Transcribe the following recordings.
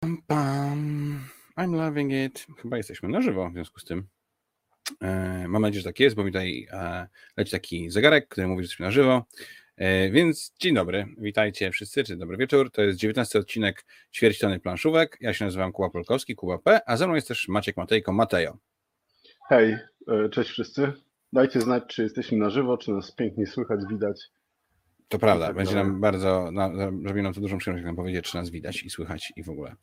Pam, pam. I'm loving it. Chyba jesteśmy na żywo w związku z tym. E, mam nadzieję, że tak jest, bo mi tutaj e, leci taki zegarek, który mówi, że jesteśmy na żywo. E, więc dzień dobry, witajcie wszyscy, czy dobry wieczór. To jest 19 odcinek Ćwierćtony Planszówek. Ja się nazywam Kuba Polkowski, Kuba P, a ze mną jest też Maciek Matejko, Matejo. Hej, e, cześć wszyscy. Dajcie znać, czy jesteśmy na żywo, czy nas pięknie słychać, widać. To prawda, tak będzie dalej. nam bardzo, na, robi nam to dużą przyjemność, jak nam powiedzieć, czy nas widać i słychać i w ogóle.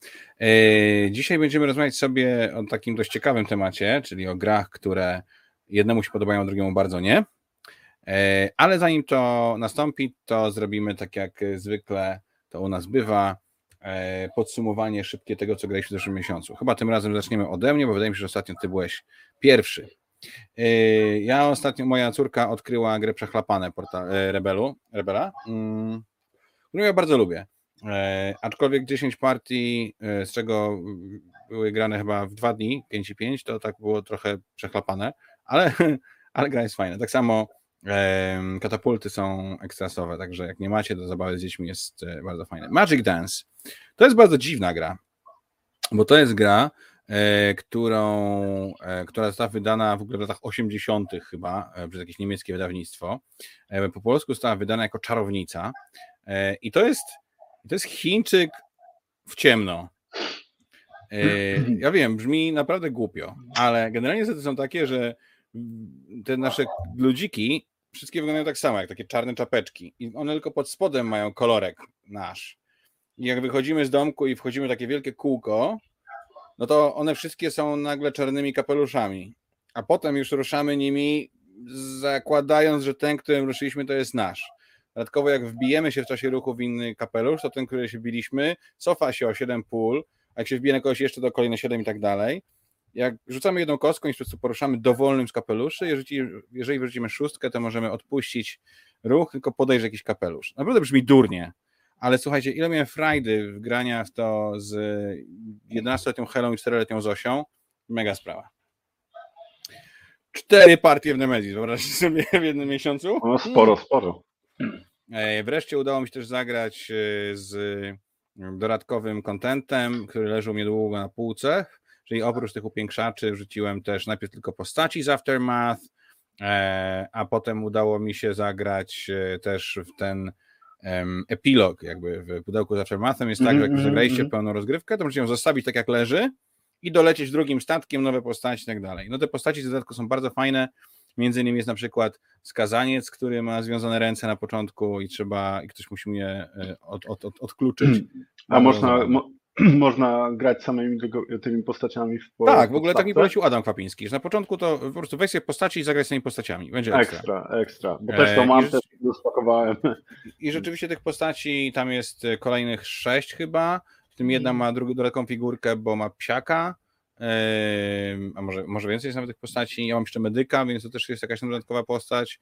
E, dzisiaj będziemy rozmawiać sobie o takim dość ciekawym temacie, czyli o grach, które jednemu się podobają, drugiemu bardzo nie. E, ale zanim to nastąpi, to zrobimy tak jak zwykle to u nas bywa, e, podsumowanie szybkie tego, co graliśmy w zeszłym miesiącu. Chyba tym razem zaczniemy ode mnie, bo wydaje mi się, że ostatnio ty byłeś pierwszy. Yy, Ja ostatnio, moja córka odkryła grę Przechlapane porta, e, Rebelu, Rebela, mm, którą ja bardzo lubię. E, aczkolwiek 10 partii, e, z czego były grane chyba w dwa dni, 5 i 5, to tak było trochę przechlapane, ale, ale gra jest fajna. Tak samo katapulty są ekstrasowe, także jak nie macie do zabawy z dziećmi jest bardzo fajne. Magic Dance to jest bardzo dziwna gra, bo to jest gra, którą, e, która została wydana w ogóle w latach 80. chyba e, przez jakieś niemieckie wydawnictwo. E, Po polsku została wydana jako czarownica E, i to jest, to jest Chińczyk w ciemno. E, Ja wiem, brzmi naprawdę głupio, ale generalnie zasady są takie, że te nasze ludziki wszystkie wyglądają tak samo, jak takie czarne czapeczki i one tylko pod spodem mają kolorek nasz. I jak wychodzimy z domku i wchodzimy w takie wielkie kółko, no to one wszystkie są nagle czarnymi kapeluszami. A potem już ruszamy nimi, zakładając, że ten, którym ruszyliśmy, to jest nasz. Dodatkowo, jak wbijemy się w czasie ruchu w inny kapelusz, to ten, który się biliśmy, cofa się o 7 pól, a jak się wbije na kogoś jeszcze, to kolejne 7 i tak dalej. Jak rzucamy jedną kostką i po prostu poruszamy dowolnym z kapeluszy, jeżeli, jeżeli szóstkę, to możemy odpuścić ruch, tylko podejść jakiś kapelusz. Naprawdę brzmi durnie, ale słuchajcie, ile miałem frajdy w grania w to z 11-letnią Helą i 4-letnią Zosią, mega sprawa. Cztery partie w Nemesis, wyobraźcie sobie w jednym miesiącu. No sporo, sporo. Wreszcie udało mi się też zagrać e, z dodatkowym kontentem, który leżał mnie długo na półce, czyli oprócz tych upiększaczy wrzuciłem też najpierw tylko postaci z Aftermath, e, a potem udało mi się zagrać e, też w ten epilog jakby w pudełku z Aftermathem. Jest tak, że jak już Mhm, zagraliście mhm. pełną rozgrywkę, to możecie ją zostawić tak jak leży i dolecieć drugim statkiem, nowe postaci i tak dalej. No te postaci z dodatku są bardzo fajne, Między innymi jest na przykład skazaniec, który ma związane ręce na początku i trzeba, i ktoś musi mnie e, od, od, od, odkluczyć. A można, mo, można grać samymi tymi postaciami w Tak, w ogóle tak mi polecił Adam Kwapiński, że na początku to po prostu weź sobie postaci i zagraj z tymi postaciami. Będzie ekstra. Ekstra, ekstra. Bo E, też to i mam, rzecz- też to spakowałem. I rzeczywiście tych postaci tam jest e, kolejnych sześć chyba, w tym jedna ma drugą dodatkową figurkę, bo ma psiaka, em, a może, może więcej jest nawet tych postaci. Ja mam jeszcze medyka, więc to też jest jakaś dodatkowa postać.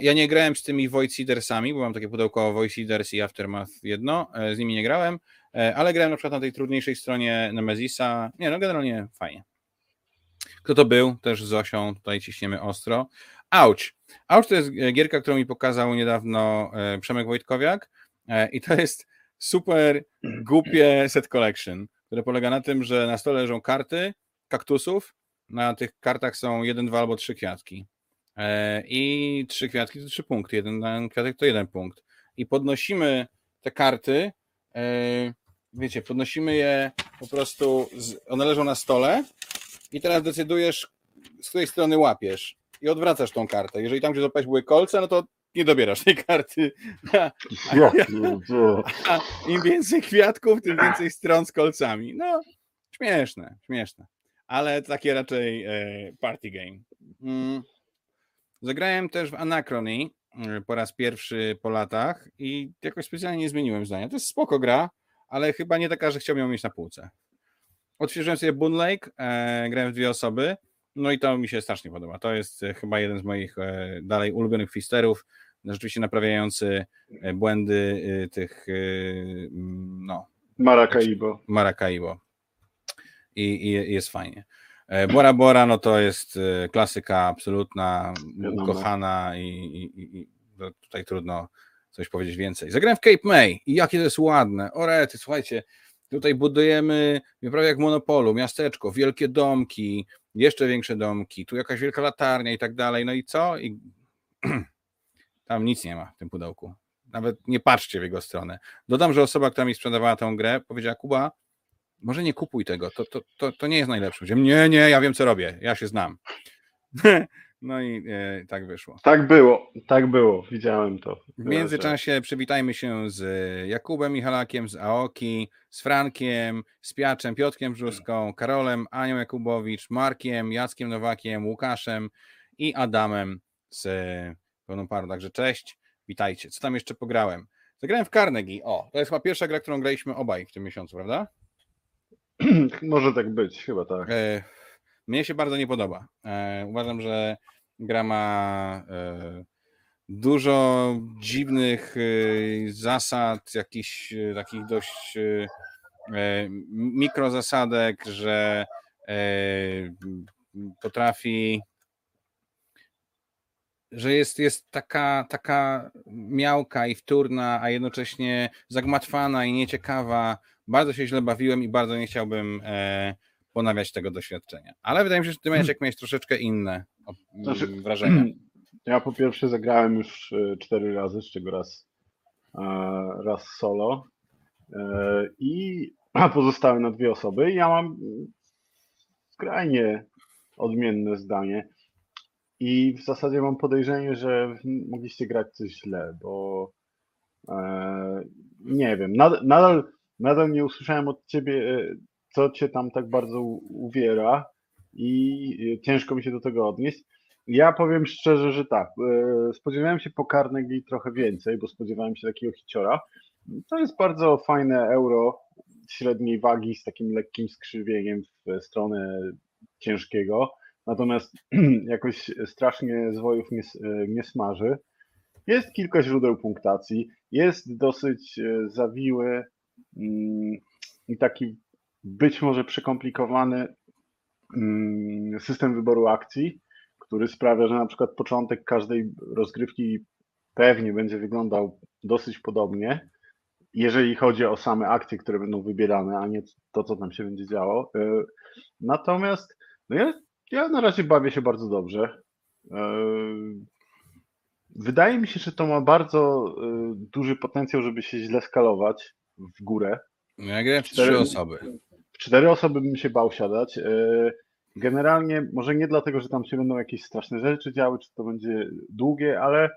Ja nie grałem z tymi Void Eatersami, bo mam takie pudełko Void Eaters i Aftermath jedno, e, z nimi nie grałem, e, ale grałem na przykład na tej trudniejszej stronie Nemezisa. Nie, no generalnie fajnie. Kto to był? Też z Zosią, tutaj ciśniemy ostro. Ouch. Ouch to jest e, gierka, którą mi pokazał niedawno Przemek Wojtkowiak i to jest super głupie set collection, które polega na tym, że na stole leżą karty kaktusów, na tych kartach są jeden, dwa albo trzy kwiatki. E, I trzy kwiatki to trzy punkty, jeden kwiatek to jeden punkt. I podnosimy te karty, e, wiecie, podnosimy je po prostu, one leżą na stole i teraz decydujesz, z której strony łapiesz i odwracasz tą kartę. Jeżeli tam, gdzie złapałeś były kolce, no to nie dobierasz tej karty. A, pierdzielę. a im więcej kwiatków, tym więcej stron z kolcami. No, śmieszne, śmieszne. Ale takie raczej e, party game. Mm. Zagrałem też w Anachrony e, po raz pierwszy po latach i jakoś specjalnie nie zmieniłem zdania. To jest spoko gra, ale chyba nie taka, że chciałbym ją mieć na półce. Odświeżyłem sobie Boon Lake, e, grałem w dwie osoby, no i to mi się strasznie podoba. To jest e, chyba jeden z moich e, dalej ulubionych fisterów, rzeczywiście naprawiający e, błędy e, tych mm, no, Maracaibo. Maracaibo. I, i jest fajnie. E, Bora Bora, no to jest e, klasyka absolutna, Wiadomo. ukochana i, i, i- no tutaj trudno coś powiedzieć więcej. Zagrałem w Cape May i jakie to jest ładne. Orety, słuchajcie, tutaj budujemy prawie jak monopolu, miasteczko, wielkie domki, jeszcze większe domki, tu jakaś wielka latarnia i tak dalej. No i co? I tam nic nie ma w tym pudełku. Nawet nie patrzcie w jego stronę. Dodam, że osoba, która mi sprzedawała tę grę, powiedziała: Kuba, może nie kupuj tego, to, to, to, to nie jest najlepsze. Powiedziałem, nie, nie, ja wiem, co robię, ja się znam. No i e, tak wyszło. Tak było, tak było, widziałem to. W międzyczasie przywitajmy się z Jakubem Michalakiem, z Aoki, z Frankiem, z Piaczem, Piotkiem Brzuską, Karolem, Anią Jakubowicz, Markiem, Jackiem Nowakiem, Łukaszem i Adamem z pełną parą. Także cześć, witajcie. Co tam jeszcze pograłem? Zagrałem w Carnegie. O, to jest chyba pierwsza gra, którą graliśmy obaj w tym miesiącu, prawda? Może tak być, chyba tak. E, mnie się bardzo nie podoba. E, uważam, że gra ma e, dużo dziwnych zasad, jakichś takich dość mikrozasadek, że potrafi że jest, jest taka, taka miałka i wtórna, a jednocześnie zagmatwana i nieciekawa. Bardzo się źle bawiłem i bardzo nie chciałbym e, ponawiać tego doświadczenia. Ale wydaje mi się, że ty jak miałeś troszeczkę inne znaczy, wrażenia. Ja po pierwsze zagrałem już e, cztery razy, z czego raz, e, raz solo e, i pozostałe na dwie osoby. Ja mam skrajnie odmienne zdanie. I w zasadzie mam podejrzenie, że mogliście grać coś źle, bo nie wiem, nadal, nadal, nadal nie usłyszałem od ciebie, e, co cię tam tak bardzo uwiera i e, ciężko mi się do tego odnieść. Ja powiem szczerze, że tak, e, spodziewałem się po Carnegie trochę więcej, bo spodziewałem się takiego hiciora. To jest bardzo fajne euro średniej wagi z takim lekkim skrzywieniem w stronę ciężkiego natomiast jakoś strasznie zwojów nie, nie smaży. Jest kilka źródeł punktacji, jest dosyć e, zawiły i taki być może przekomplikowany mm, system wyboru akcji, który sprawia, że na przykład początek każdej rozgrywki pewnie będzie wyglądał dosyć podobnie, jeżeli chodzi o same akcje, które będą wybierane, a nie to, co tam się będzie działo. E, natomiast no ja ja na razie bawię się bardzo dobrze. E, wydaje mi się, że to ma bardzo e, duży potencjał, żeby się źle skalować w górę. No ja grałem cztery osoby. W cztery osoby bym się bał siadać. E, generalnie, może nie dlatego, że tam się będą jakieś straszne rzeczy działy, czy to będzie długie, ale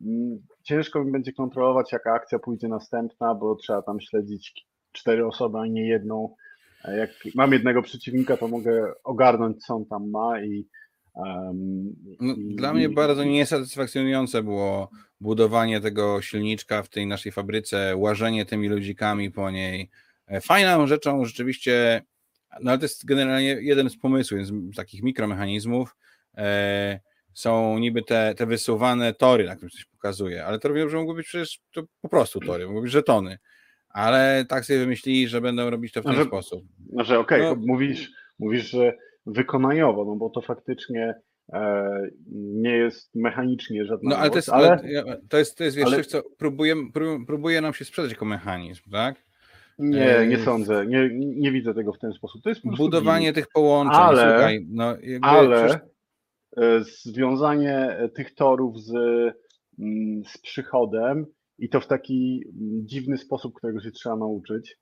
mm, ciężko mi będzie kontrolować, jaka akcja pójdzie następna, bo trzeba tam śledzić cztery osoby, a nie jedną. Jak mam jednego przeciwnika, to mogę ogarnąć, co on tam ma i. Um, no, i dla mnie bardzo niesatysfakcjonujące było budowanie tego silniczka w tej naszej fabryce, łażenie tymi ludzikami po niej. E, fajną rzeczą rzeczywiście, no ale to jest generalnie jeden z pomysłów, z takich mikromechanizmów. E, są niby te, te wysuwane tory, na których coś pokazuje, ale to robią, że mogły być przecież to po prostu tory, mogły być żetony ale tak sobie wymyślili, że będą robić to w ten że, sposób. Że okej, okay, no. mówisz, mówisz, że wykonaniowo, no bo to faktycznie e, nie jest mechanicznie żadna No ale to jest, ale, to jest, to jest wiesz, ale... co próbuje, próbuje nam się sprzedać jako mechanizm, tak? Nie, nie e, sądzę, nie, nie widzę tego w ten sposób. To jest Budowanie tych połączeń, ale, słuchaj, no, ale przecież... E, związanie tych torów z, mm, z przychodem i to w taki dziwny sposób, którego się trzeba nauczyć.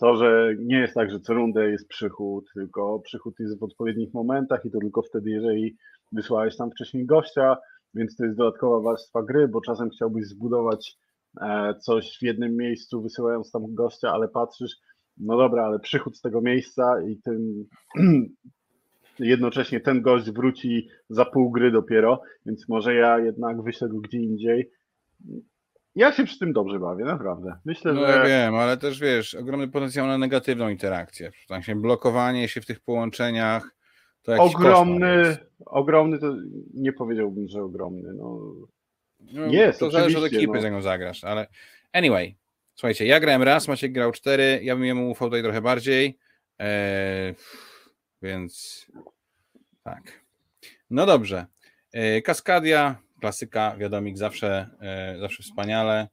To, że nie jest tak, że co rundę jest przychód, tylko przychód jest w odpowiednich momentach i to tylko wtedy, jeżeli wysłałeś tam wcześniej gościa, więc to jest dodatkowa warstwa gry, bo czasem chciałbyś zbudować e, coś w jednym miejscu, wysyłając tam gościa, ale patrzysz, no dobra, ale przychód z tego miejsca i tym jednocześnie ten gość wróci za pół gry dopiero, więc może ja jednak go gdzie indziej ja się przy tym dobrze bawię, naprawdę. Myślę, no że. Ja wiem, ale też wiesz, ogromny potencjał na negatywną interakcję. się blokowanie się w tych połączeniach. To ogromny, ogromny to nie powiedziałbym, że ogromny. No, no jest. To zależy od ekipy, no. z jaką zagrasz, ale anyway. Słuchajcie, ja grałem raz, Maciek grał cztery, ja bym jemu ufał tutaj trochę bardziej. Eee, więc tak. No dobrze. Eee, Kaskadia klasyka, wiadomik, zawsze, zawsze wspaniale.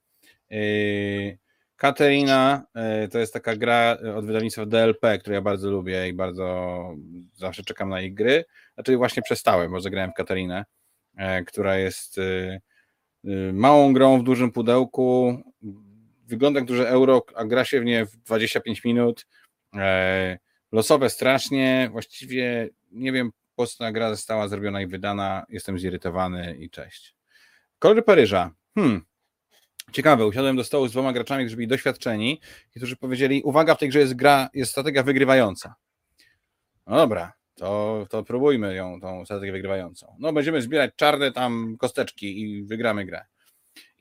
Katerina to jest taka gra od wydawnictwa DLP, którą ja bardzo lubię i bardzo zawsze czekam na ich gry. Znaczy właśnie przestałem, bo zagrałem w Katerinę, która jest małą grą w dużym pudełku, wygląda jak duże euro, a gra się w nie w 25 minut. E, losowe strasznie, właściwie nie wiem po co ta gra została zrobiona i wydana, jestem zirytowany i cześć. Kolory Paryża. Hmm. Ciekawe, usiadłem do stołu z dwoma graczami, którzy byli doświadczeni i którzy powiedzieli, uwaga, w tej grze jest gra, jest strategia wygrywająca. No dobra, to, to próbujmy ją, tą strategię wygrywającą. No będziemy zbierać czarne tam kosteczki i wygramy grę.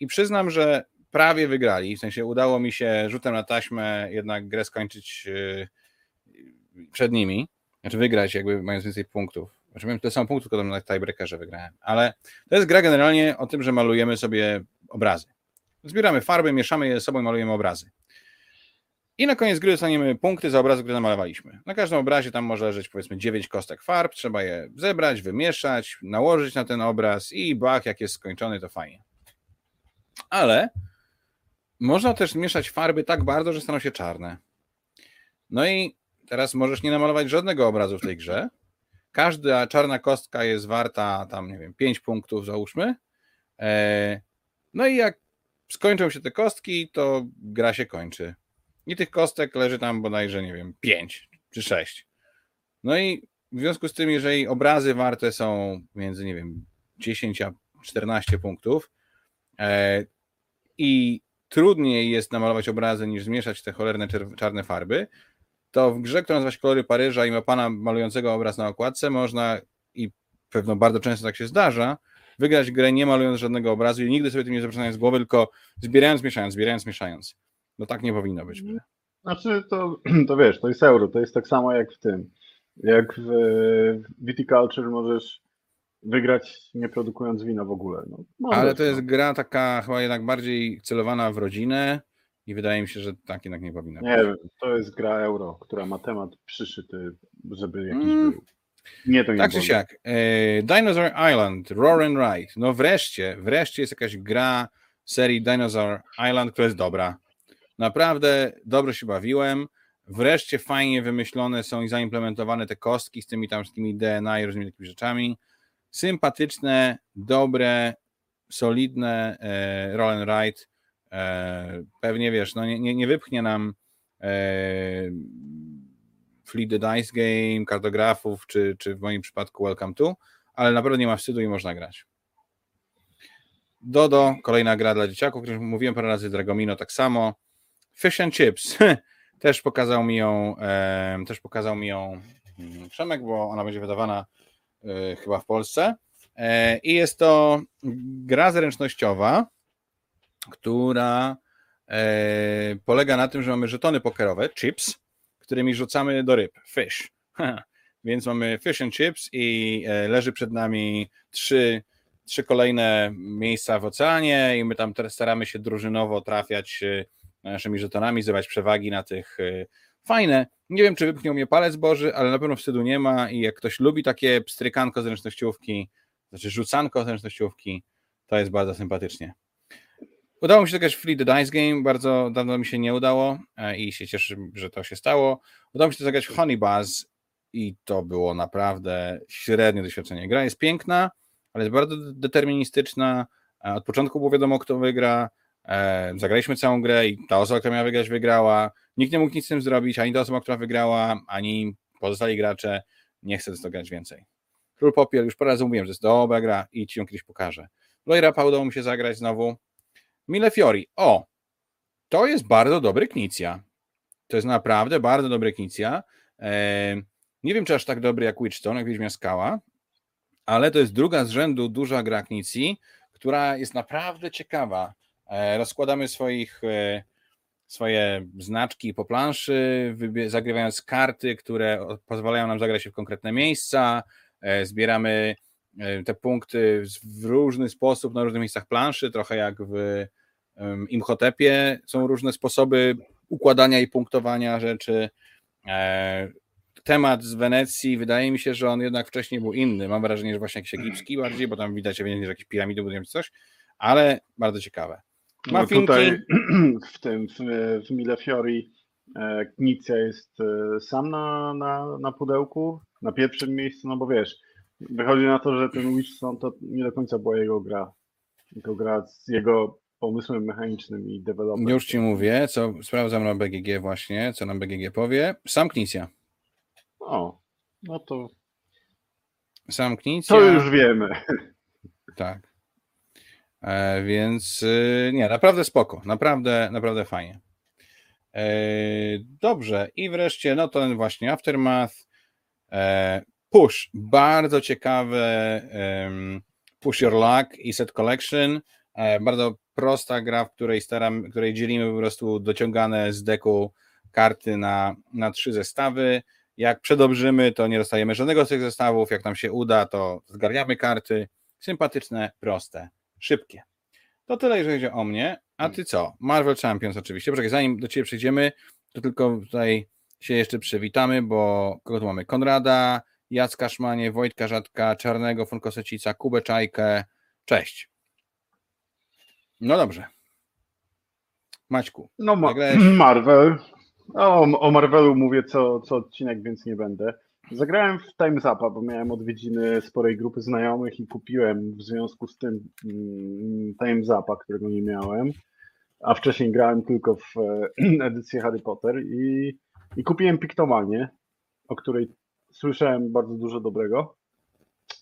I przyznam, że prawie wygrali, w sensie udało mi się rzutem na taśmę jednak grę skończyć yy, przed nimi, znaczy wygrać jakby mając więcej punktów. Znaczy miałem tyle samo punktów, tylko na tiebreakerze wygrałem, ale to jest gra generalnie o tym, że malujemy sobie obrazy. Zbieramy farby, mieszamy je ze sobą i malujemy obrazy. I na koniec gry dostaniemy punkty za obrazy, które namalowaliśmy. Na każdym obrazie tam może leżeć powiedzmy 9 kostek farb, trzeba je zebrać, wymieszać, nałożyć na ten obraz i bach, jak jest skończony, to fajnie. Ale można też mieszać farby tak bardzo, że staną się czarne. No i teraz możesz nie namalować żadnego obrazu w tej grze. Każda czarna kostka jest warta tam, nie wiem, 5 punktów załóżmy. E, no i jak skończą się te kostki, to gra się kończy. I tych kostek leży tam bodajże, nie wiem, 5 czy 6. No i w związku z tym, jeżeli obrazy warte są między, nie wiem, 10 a 14 punktów e, i trudniej jest namalować obrazy niż zmieszać te cholerne czarne farby, to w grze, która nazywa się Kolory Paryża i ma pana malującego obraz na okładce, można i pewno bardzo często tak się zdarza, wygrać grę nie malując żadnego obrazu i nigdy sobie tym nie zapraszając z głowy, tylko zbierając, mieszając, zbierając, mieszając. No tak nie powinno być. Znaczy to, to wiesz, to jest euro, to jest tak samo jak w tym. Jak w Viticulture możesz wygrać nie produkując wina w ogóle. No, Ale to jest no. gra taka chyba jednak bardziej celowana w rodzinę i wydaje mi się, że tak jednak nie powinna nie, być. Nie, to jest gra euro, która ma temat przyszyty, żeby jakiś mm. był. Nie, to nie Tak czy siak. E, Dinosaur Island, Roar and Ride. No wreszcie, wreszcie jest jakaś gra serii Dinosaur Island, która jest dobra. Naprawdę dobrze się bawiłem. Wreszcie fajnie wymyślone są i zaimplementowane te kostki z tymi tam wszystkimi DNA i różnymi takimi rzeczami sympatyczne, dobre, solidne e, roll and ride. E, pewnie wiesz, no nie, nie, nie wypchnie nam e, Fleet the Dice Game, kartografów, czy, czy w moim przypadku Welcome to, ale naprawdę nie ma wstydu i można grać. Dodo, kolejna gra dla dzieciaków, o której mówiłem parę razy, Dragomino tak samo. Fish and Chips, też pokazał mi ją, e, też pokazał mi ją mm, Przemek, bo ona będzie wydawana E, chyba w Polsce. E, I jest to gra zręcznościowa, która e, polega na tym, że mamy żetony pokerowe, chips, którymi rzucamy do ryb, fish. Więc mamy fish and chips i leży przed nami trzy, trzy kolejne miejsca w oceanie i my tam staramy się drużynowo trafiać naszymi żetonami, zdobywać przewagi na tych fajne. Nie wiem, czy wypchniał mnie palec Boży, ale na pewno wstydu nie ma i jak ktoś lubi takie pstrykanko zręcznościówki, znaczy rzucanko zręcznościówki, to jest bardzo sympatycznie. Udało mi się zagrać Free the Dice Game, bardzo dawno mi się nie udało e, i się cieszę, że to się stało. Udało mi się zagrać Honey Buzz i to było naprawdę średnie doświadczenie. Gra jest piękna, ale jest bardzo deterministyczna. E, od początku było wiadomo, kto wygra. E, zagraliśmy całą grę i ta osoba, która miała wygrać, wygrała. Nikt nie mógł nic z tym zrobić, ani ta osoba, która wygrała, ani pozostali gracze. Nie chcę to grać więcej. Król Popiel, już po raz mówiłem, że jest dobra gra i ci ją kiedyś pokażę. Loira udało mi się zagrać znowu. Mille Fiori. O! To jest bardzo dobry Knicja. To jest naprawdę bardzo dobry Knicja. Eee, nie wiem, czy aż tak dobry jak Witchstone, jak Wiedźmia Skała, ale to jest druga z rzędu duża gra Knicji, która jest naprawdę ciekawa. Eee, rozkładamy swoich e, swoje znaczki po planszy, zagrywając karty, które pozwalają nam zagrać się w konkretne miejsca, e, zbieramy e, te punkty w różny sposób na różnych miejscach planszy, trochę jak w Imhotepie są różne sposoby układania i punktowania rzeczy. E, temat z Wenecji, wydaje mi się, że on jednak wcześniej był inny. Mam wrażenie, że właśnie jakiś egipski bardziej, bo tam widać ewidentnie, że jakieś piramidy budują czy coś, ale bardzo ciekawe. No tutaj w tym, w, w Millefiori e, Knicja jest e, sam na, na, na pudełku, na pierwszym miejscu, no bo wiesz, wychodzi na to, że ten Witchstone to nie do końca była jego gra, tylko gra z jego pomysłem mechanicznym i deweloperem. Już ci mówię, co sprawdzam na BGG właśnie, co nam BGG powie. Sam Knicja. O, no to. Sam Knicja. To już wiemy. Tak. E, więc y, nie, naprawdę spoko, naprawdę, naprawdę fajnie. E, dobrze, i wreszcie, no to ten właśnie Aftermath. E, push, bardzo ciekawe. Push Your Luck i Set Collection. Bardzo prosta gra, w której staram, której dzielimy po prostu dociągane z deku karty na, na trzy zestawy. Jak przedobrzymy, to nie dostajemy żadnego z tych zestawów. Jak nam się uda, to zgarniamy karty. Sympatyczne, proste, szybkie. To tyle, jeżeli chodzi o mnie. A ty co? Marvel Champions oczywiście. Poczekaj, zanim do ciebie przejdziemy, to tylko tutaj się jeszcze przywitamy, bo kogo tu mamy? Konrada, Jacka Szmanie, Wojtka Rzadka, Czarnego, Funkosecica, Kubę Czajkę. Cześć. No dobrze. Maćku. No ma Marvel. O, o Marvelu mówię co, co odcinek, więc nie będę. Zagrałem w Time Zapa, bo miałem odwiedziny sporej grupy znajomych i kupiłem w związku z tym mm, Time Zapa, którego nie miałem. A wcześniej grałem tylko w e, edycję Harry Potter i, i kupiłem Piktomanię, o której słyszałem bardzo dużo dobrego.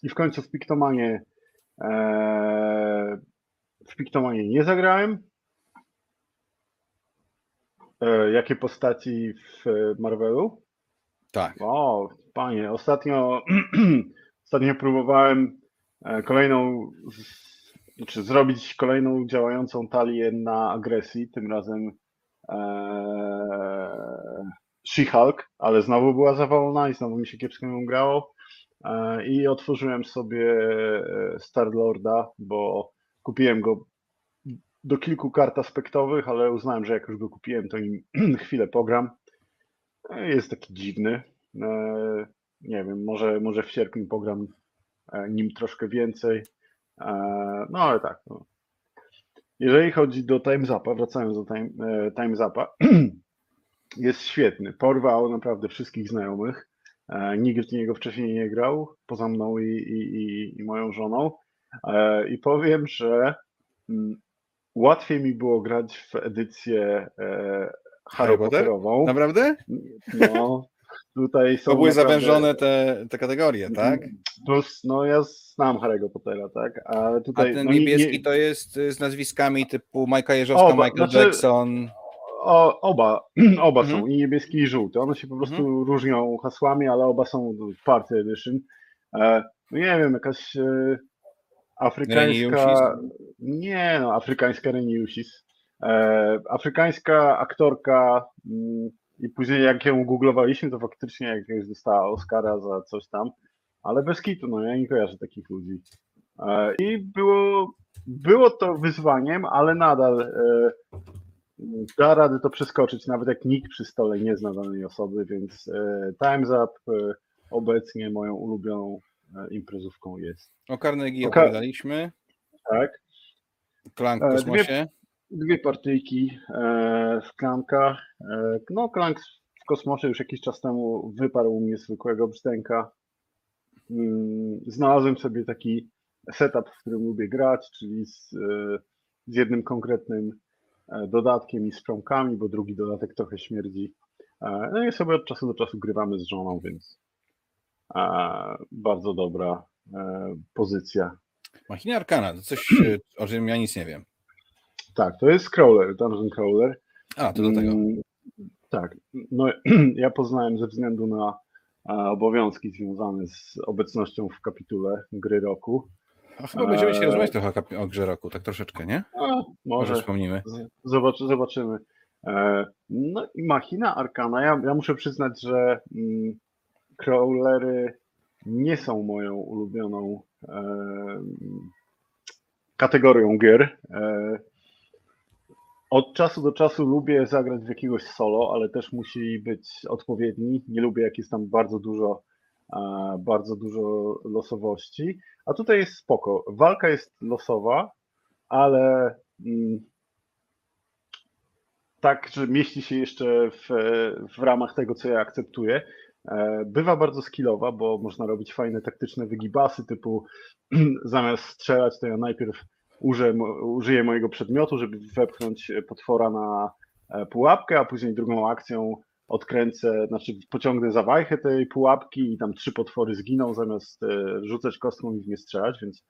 I w końcu w Piktomanie e, w Piktomanie nie zagrałem. E, jakie postaci w Marvelu? Tak. O, panie, ostatnio, ostatnio próbowałem e, kolejną, znaczy zrobić kolejną działającą talię na agresji, tym razem e, She-Hulk, ale znowu była za wolna i znowu mi się kiepsko ją grało. E, I otworzyłem sobie e, Star-Lorda, bo kupiłem go do kilku kart aspektowych, ale uznałem, że jak już go kupiłem, to im chwilę pogram. E, jest taki dziwny. Nie wiem, może, może w sierpniu pogram nim troszkę więcej. No ale tak. No. Jeżeli chodzi do Time Zapa, wracając do Time, time Zapa, jest świetny. Porwał naprawdę wszystkich znajomych. Nikt w niego wcześniej nie grał, poza mną i, i, i moją żoną. I powiem, że mm, łatwiej mi było grać w edycję e, Harry Potterową. Naprawdę? No, tutaj są. To były naprawdę... zawężone te, te kategorie, tak? Plus, no ja znam Harry'ego Pottera, tak? A, tutaj, A ten no, niebieski nie... to jest z nazwiskami typu Majka Jeżowska, oba, Michael znaczy, Jackson. O, oba, oba mhm. są, i niebieski i żółty. One się po prostu mhm. różnią hasłami, ale oba są Party Edition. E, no nie wiem, jakaś e, Afrykańska. Nie, no, afrykańska Reniusis. E, afrykańska aktorka mm, i później jak ją googlowaliśmy, to faktycznie jakiegoś dostała Oscara za coś tam, ale bez kitu, no ja nie kojarzę takich ludzi. I było, było to wyzwaniem, ale nadal da rady to przeskoczyć, nawet jak nikt przy stole nie zna danej osoby, więc e, Time's Up e, obecnie moją ulubioną E, imprezówką jest. O Carnegie Oka... opowiadaliśmy. Tak. Klank w kosmosie. Dwie, dwie partyjki w klankach. No, klank w kosmosie już jakiś czas temu wyparł mnie zwykłego brzdęka. Mm, znalazłem sobie taki setup, w którym lubię grać, czyli z, z jednym konkretnym dodatkiem i z bo drugi dodatek trochę śmierdzi. No i sobie od czasu do czasu grywamy z żoną, więc bardzo dobra e, pozycja. Machina Arkana, to coś, e, o czym ja nic nie wiem. Tak, to jest crawler, dungeon crawler. A, to do tego. Mm, tak, no ja poznałem ze względu na obowiązki związane z obecnością w kapitule gry roku. A chyba będziemy się rozmawiać trochę o grze roku, tak troszeczkę, nie? A, może, wspomnimy. Zobacz, zobaczymy. E, no i Machina Arkana, ja, ja muszę przyznać, że mm, crawlery nie są moją ulubioną e, kategorią gier. E, od czasu do czasu lubię zagrać w jakiegoś solo, ale też musi być odpowiedni. Nie lubię, jak jest tam bardzo dużo, bardzo dużo losowości. A tutaj jest spoko. Walka jest losowa, ale mm, tak, że mieści się jeszcze w, w ramach tego, co ja akceptuję. E, bywa bardzo skillowa, bo można robić fajne taktyczne wygibasy, typu zamiast strzelać, to ja najpierw użyję, mojego przedmiotu, żeby wepchnąć potwora na e, pułapkę, a później drugą akcją odkręcę, znaczy pociągnę za wajchę tej pułapki i tam trzy potwory zginą zamiast e, rzucać kostką i w nie strzelać, więc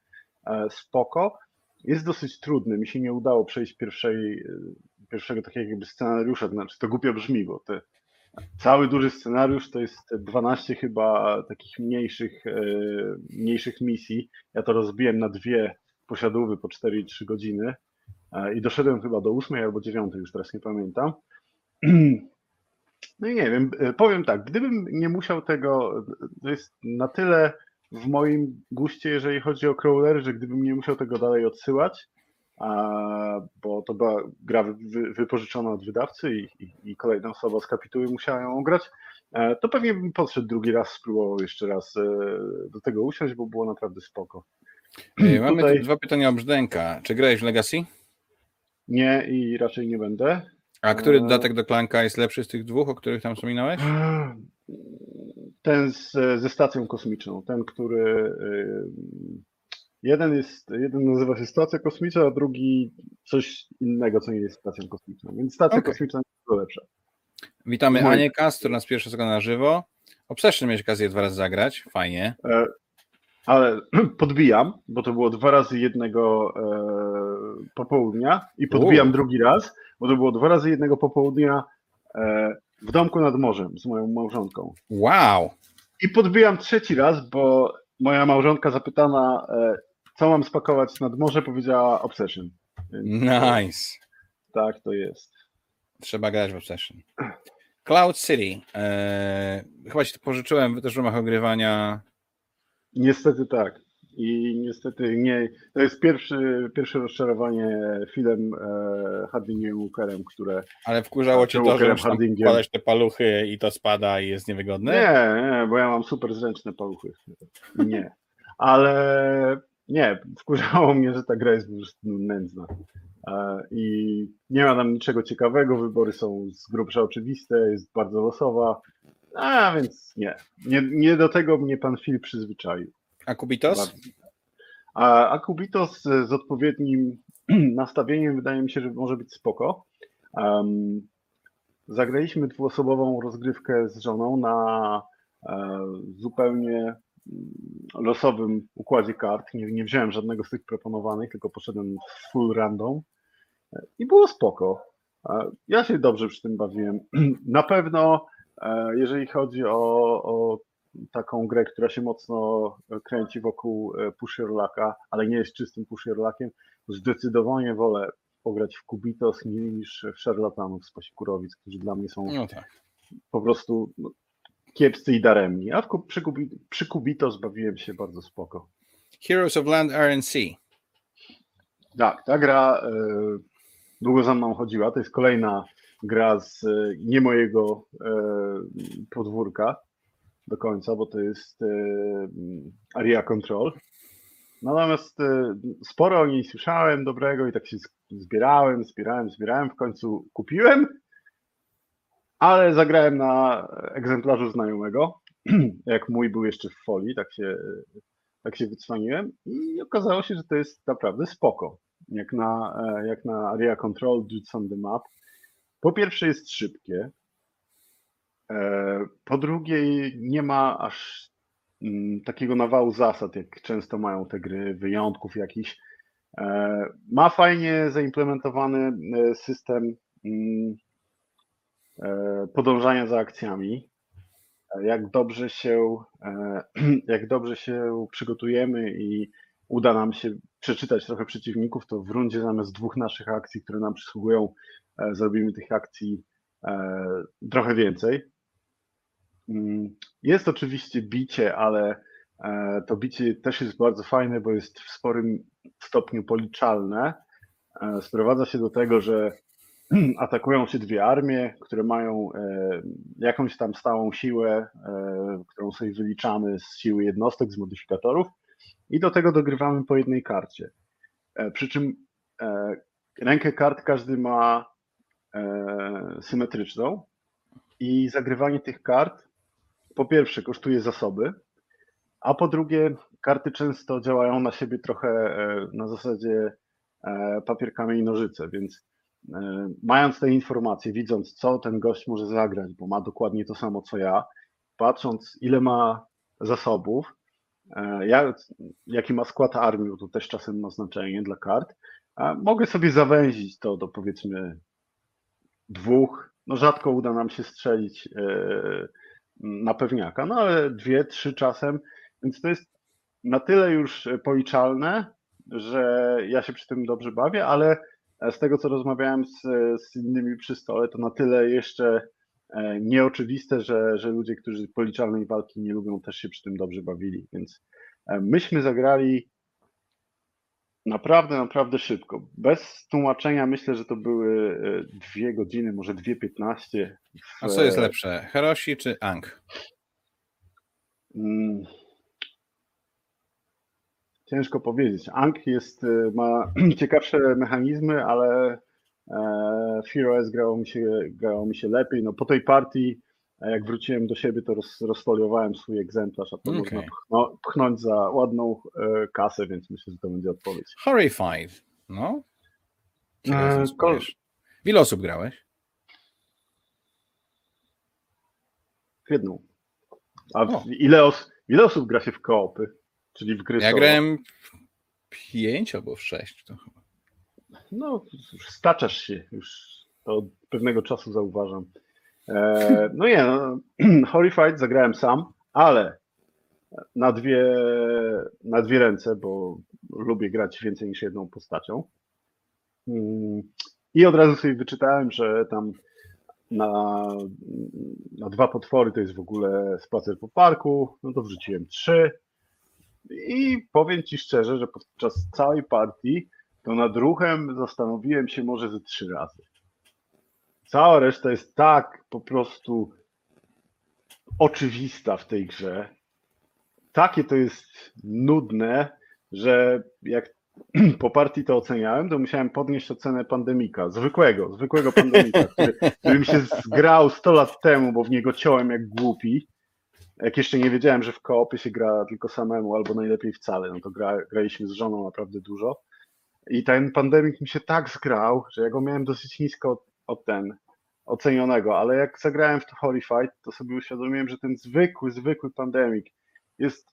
spoko. Jest dosyć trudny, mi się nie udało przejść pierwszej, pierwszego takiego jakby scenariusza, znaczy to głupio brzmi, bo te Cały duży scenariusz to jest 12 chyba takich mniejszych, e, mniejszych misji. Ja to rozbiłem na dwie posiadówy po 4,3 godziny e, i doszedłem chyba do 8 albo 9, już teraz nie pamiętam. No i nie wiem, e, powiem tak, gdybym nie musiał tego, to jest na tyle w moim guście, jeżeli chodzi o crawler, że gdybym nie musiał tego dalej odsyłać, bo to była gra wypożyczona od wydawcy i, i, i kolejna osoba z kapituły musiała ją grać, e, to pewnie bym podszedł drugi raz, spróbował jeszcze raz e, do tego usiąść, bo było naprawdę spoko. Mamy Tutaj... tu dwa pytania o Brzdęka. Czy grałeś w Legacy? Nie i raczej nie będę. A który e, dodatek do Klanka jest lepszy z tych dwóch, o których tam wspominałeś? Ten z, ze stacją kosmiczną, ten, który Jeden jest, jeden nazywa się stacja kosmiczna, a drugi coś innego, co nie jest stacją kosmiczną. Więc stacja okay. kosmiczna jest dużo lepsza. Witamy Anię Kas, która nas pierwszy na żywo. Obsession mieć okazję dwa razy zagrać, fajnie. E, ale podbijam, bo to było dwa razy jednego e, popołudnia i podbijam U. drugi raz, bo to było dwa razy jednego popołudnia e, w domku nad morzem z moją małżonką. Wow! I podbijam trzeci raz, bo moja małżonka zapytana, e, co mam spakować nad morze, powiedziała Obsession. Więc nice. Tak, to jest. Trzeba grać w Obsession. Cloud City. Eee, chyba ci to pożyczyłem też w ramach ogrywania. Niestety tak. I niestety nie. To jest pierwszy, pierwsze rozczarowanie filmem e, Hardingiem Walkerem, które. Ale wkurzało cię to, że wkładać te paluchy i to spada i jest niewygodne? Nie, nie, bo ja mam super zręczne paluchy. Nie. Ale nie, wkurzało mnie, że ta gra jest po prostu nędzna. I nie ma tam niczego ciekawego, wybory są z grubsza oczywiste, jest bardzo losowa. A więc nie. Nie, nie do tego mnie pan Phil przyzwyczaił. A Kubitos? A, a z, odpowiednim nastawieniem wydaje mi się, że może być spoko. Um, zagraliśmy dwuosobową rozgrywkę z żoną na e, zupełnie losowym układzie kart. Nie, nie wziąłem żadnego z tych proponowanych, tylko poszedłem full random i było spoko. Ja się dobrze przy tym bawiłem. Na pewno, e, jeżeli chodzi o, o taką grę, która się mocno kręci wokół e, Pushierlaka, ale nie jest czystym Pushierlakiem, zdecydowanie wolę pograć w Kubitos niż w Szarlatanów z Pasikurowic, którzy dla mnie są no tak. po prostu no, kiepscy i daremni. A w, przy, przy Kubitos bawiłem się bardzo spoko. Heroes of Land RNC. Tak, ta gra y, długo za mną chodziła. To jest kolejna gra z y, nie mojego y, podwórka do końca, bo to jest Area Control. Natomiast sporo o niej słyszałem dobrego i tak się zbierałem, zbierałem, zbierałem. W końcu kupiłem ale zagrałem na egzemplarzu znajomego, jak mój był jeszcze w folii, tak się, tak się wycwaniłem i okazało się, że to jest naprawdę spoko. Jak na, jak na Area Control, Dudes on the Map. Po pierwsze jest szybkie, e, po drugie nie ma aż mm, takiego nawału zasad, jak często mają te gry, wyjątków jakichś. E, ma fajnie zaimplementowany e, system mm, E, podążania za akcjami. E, jak dobrze się, e, jak dobrze się przygotujemy i uda nam się przeczytać trochę przeciwników, to w rundzie zamiast dwóch naszych akcji, które nam przysługują, zrobimy tych akcji trochę więcej. Mm, jest oczywiście bicie, ale to bicie też jest bardzo fajne, bo jest w sporym stopniu policzalne. Sprowadza się do tego, że atakują się dwie armie, które mają jakąś tam stałą siłę, którą sobie wyliczamy z siły jednostek, z modyfikatorów i do tego dogrywamy po jednej karcie. Przy czym rękę kart każdy ma symetryczną i zagrywanie tych kart po pierwsze kosztuje zasoby, a po drugie karty często działają na siebie trochę e, na zasadzie e, papierkami i nożyce, więc e, mając te informacje, widząc co ten gość może zagrać, bo ma dokładnie to samo co ja, patrząc ile ma zasobów, jak, jaki ma skład armii, bo to też czasem ma znaczenie dla kart, mogę sobie zawęzić to do powiedzmy dwóch, no rzadko uda nam się strzelić na pewniaka, no ale dwie, trzy czasem, więc to jest na tyle już policzalne, że ja się przy tym dobrze bawię, ale z tego co rozmawiałem z, z innymi przy stole, to na tyle jeszcze e, nieoczywiste, że, że ludzie, którzy policzalnej walki nie lubią, też się przy tym dobrze bawili. Więc e, myśmy zagrali naprawdę, naprawdę szybko. Bez tłumaczenia myślę, że to były e, dwie godziny, może dwie piętnaście. A co jest lepsze, Heroshi czy Ang? Hmm. Ciężko powiedzieć. Ank jest, y, ma ciekawsze mechanizmy, ale e, FearOS grało mi, się, grało mi się lepiej. No, po tej partii, jak wróciłem do siebie, to roz, rozfoliowałem swój egzemplarz, a to okay. można pchno, pchnąć za ładną e, kasę, więc myślę, że to będzie odpowiedź. Horrified. No. E, kol... Ile osób grałeś? W jedną. A ile, os... ile osób gra się w koopy? Czyli w gry Ja grałem pięć albo w sześć. To chyba. No, staczasz się już to od pewnego czasu zauważam. E, no nie, no, Horrified zagrałem sam, ale na dwie, na dwie ręce, bo lubię grać więcej niż jedną postacią. Mm, I od razu sobie wyczytałem, że tam na, na dwa potwory to jest w ogóle spacer po parku, no to wrzuciłem trzy. I powiem Ci szczerze, że podczas całej partii to nad ruchem zastanowiłem się może ze trzy razy. Cała reszta jest tak po prostu oczywista w tej grze. Takie to jest nudne, że jak po partii to oceniałem, to musiałem podnieść ocenę pandemika, zwykłego, zwykłego pandemika, który, który mi się zgrał 100 lat temu, bo w niego ciąłem jak głupi jak jeszcze nie wiedziałem, że w koopy się gra tylko samemu, albo najlepiej wcale, no to gra, graliśmy z żoną naprawdę dużo. I ten pandemik mi się tak zgrał, że ja go miałem dosyć nisko od, ten ocenionego, ale jak zagrałem w to Horrified, to sobie uświadomiłem, że ten zwykły, zwykły pandemik jest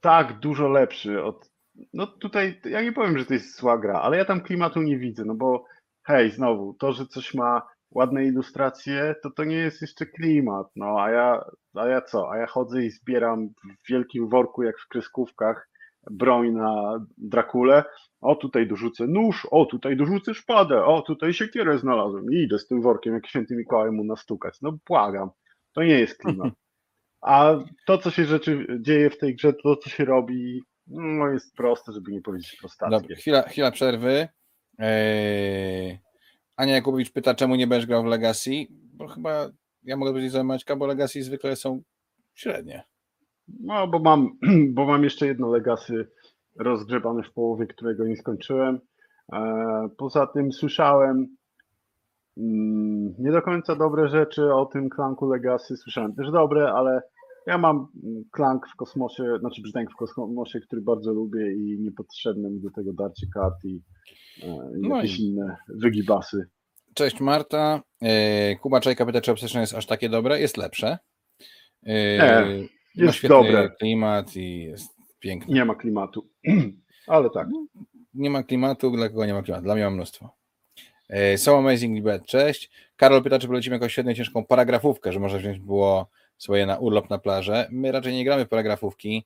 tak dużo lepszy od. No tutaj ja nie powiem, że to jest zła gra, ale ja tam klimatu nie widzę, no bo hej, znowu, to, że coś ma ładne ilustracje, to to nie jest jeszcze klimat, no a ja, a ja co, a ja chodzę i zbieram w wielkim worku, jak w kreskówkach, broń na Drakulę, o tutaj dorzucę nóż, o tutaj dorzucę szpadę, o tutaj siekierę znalazłem i idę z tym workiem, jak święty Mikołaj mu nastukać, no błagam, to nie jest klimat. A to, co się rzeczy dzieje w tej grze, to, co się robi, no jest proste, żeby nie powiedzieć prostackie. Dobra, chwila, chwila przerwy. Eee, Ania Jakubowicz pyta, czemu nie będziesz grał w Legacy? Bo chyba ja mogę powiedzieć za Maćka, bo Legacy zwykle są średnie. No, bo mam, bo mam jeszcze jedno Legacy rozgrzebane w połowie, którego nie skończyłem. E, poza tym słyszałem mm, nie do końca dobre rzeczy o tym klanku Legacy. Słyszałem też dobre, ale ja mam klank w kosmosie, znaczy brzdęk w kosmosie, który bardzo lubię i niepotrzebne mi do tego darcie kart i E, i no jakieś i... inne wygibasy. Cześć Marta. E, Kuba Czajka pyta, czy Obsession jest aż takie dobre? Jest lepsze. Nie, jest ma dobre. klimat i jest piękny. Nie ma klimatu, ale tak. Nie ma klimatu, dla kogo nie ma klimatu? Dla mnie ma mnóstwo. So Amazing Bad, cześć. Karol pyta, czy polecimy jakąś świetną, ciężką paragrafówkę, że może wziąć było swoje na urlop na plażę. My raczej nie gramy paragrafówki.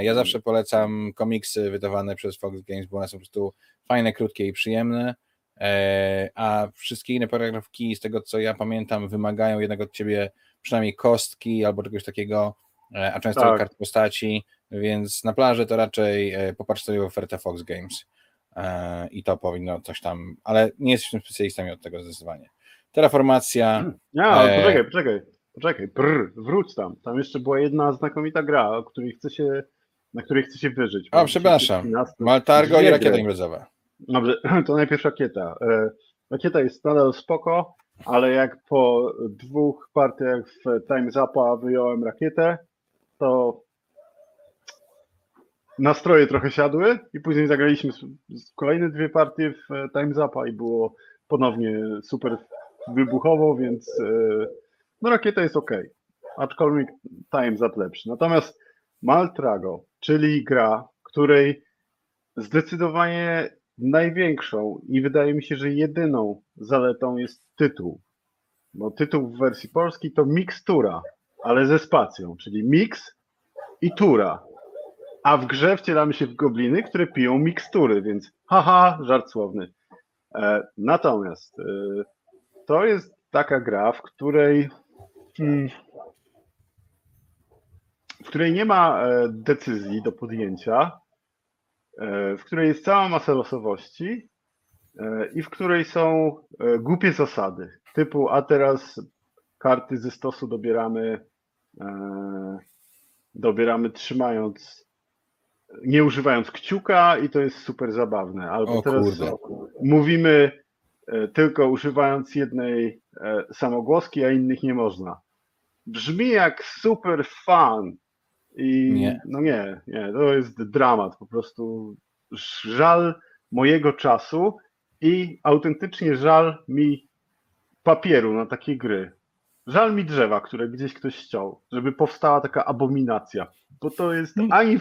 Ja zawsze polecam komiksy wydawane przez Fox Games, bo one są po prostu fajne, krótkie i przyjemne, e, a wszystkie inne paragrafki, z tego co ja pamiętam, wymagają jednak od ciebie przynajmniej kostki albo czegoś takiego, e, a często tak. kart postaci, więc na plaży to raczej e, popatrz sobie ofertę Fox Games. e, i to powinno coś tam, ale nie jesteśmy specjalistami od tego zdecydowanie. Terraformacja. Nie, ale poczekaj, poczekaj, poczekaj, brr, wróć tam. Tam jeszcze była jedna znakomita gra, o której chce się, na której chce się wyżyć. A, przepraszam. Maltargo i rakieta imprezowa. Dobrze, to najpierw rakieta. Rakieta jest nadal spoko, ale jak po dwóch partiach w Time Zapa wyjąłem rakietę, to nastroje trochę siadły i później zagraliśmy kolejne dwie partie w Time Zapa i było ponownie super wybuchowo, więc e, no rakieta jest ok, aczkolwiek Time Zap lepszy. Natomiast Maltrago, czyli gra, której zdecydowanie największą i wydaje mi się, że jedyną zaletą jest tytuł. Bo tytuł w wersji polskiej to mikstura, ale ze spacją, czyli mix i tura. A w grze wcielamy się w gobliny, które piją mikstury, więc haha, żart słowny. E, natomiast e, to jest taka gra, w której hmm, w której nie ma e, decyzji do podjęcia, E, w której jest cała masa losowości e, i w której są głupie zasady. Typu, a teraz karty ze stosu dobieramy, dobieramy trzymając, nie używając kciuka i to jest super zabawne. Albo o, teraz kurde. mówimy tylko używając jednej samogłoski, a innych nie można. Brzmi jak super fan i nie. no nie, nie, to jest dramat, po prostu żal mojego czasu i autentycznie żal mi papieru na takie gry. Żal mi drzewa, które gdzieś ktoś ściął, żeby powstała taka abominacja, bo to jest hmm. ani,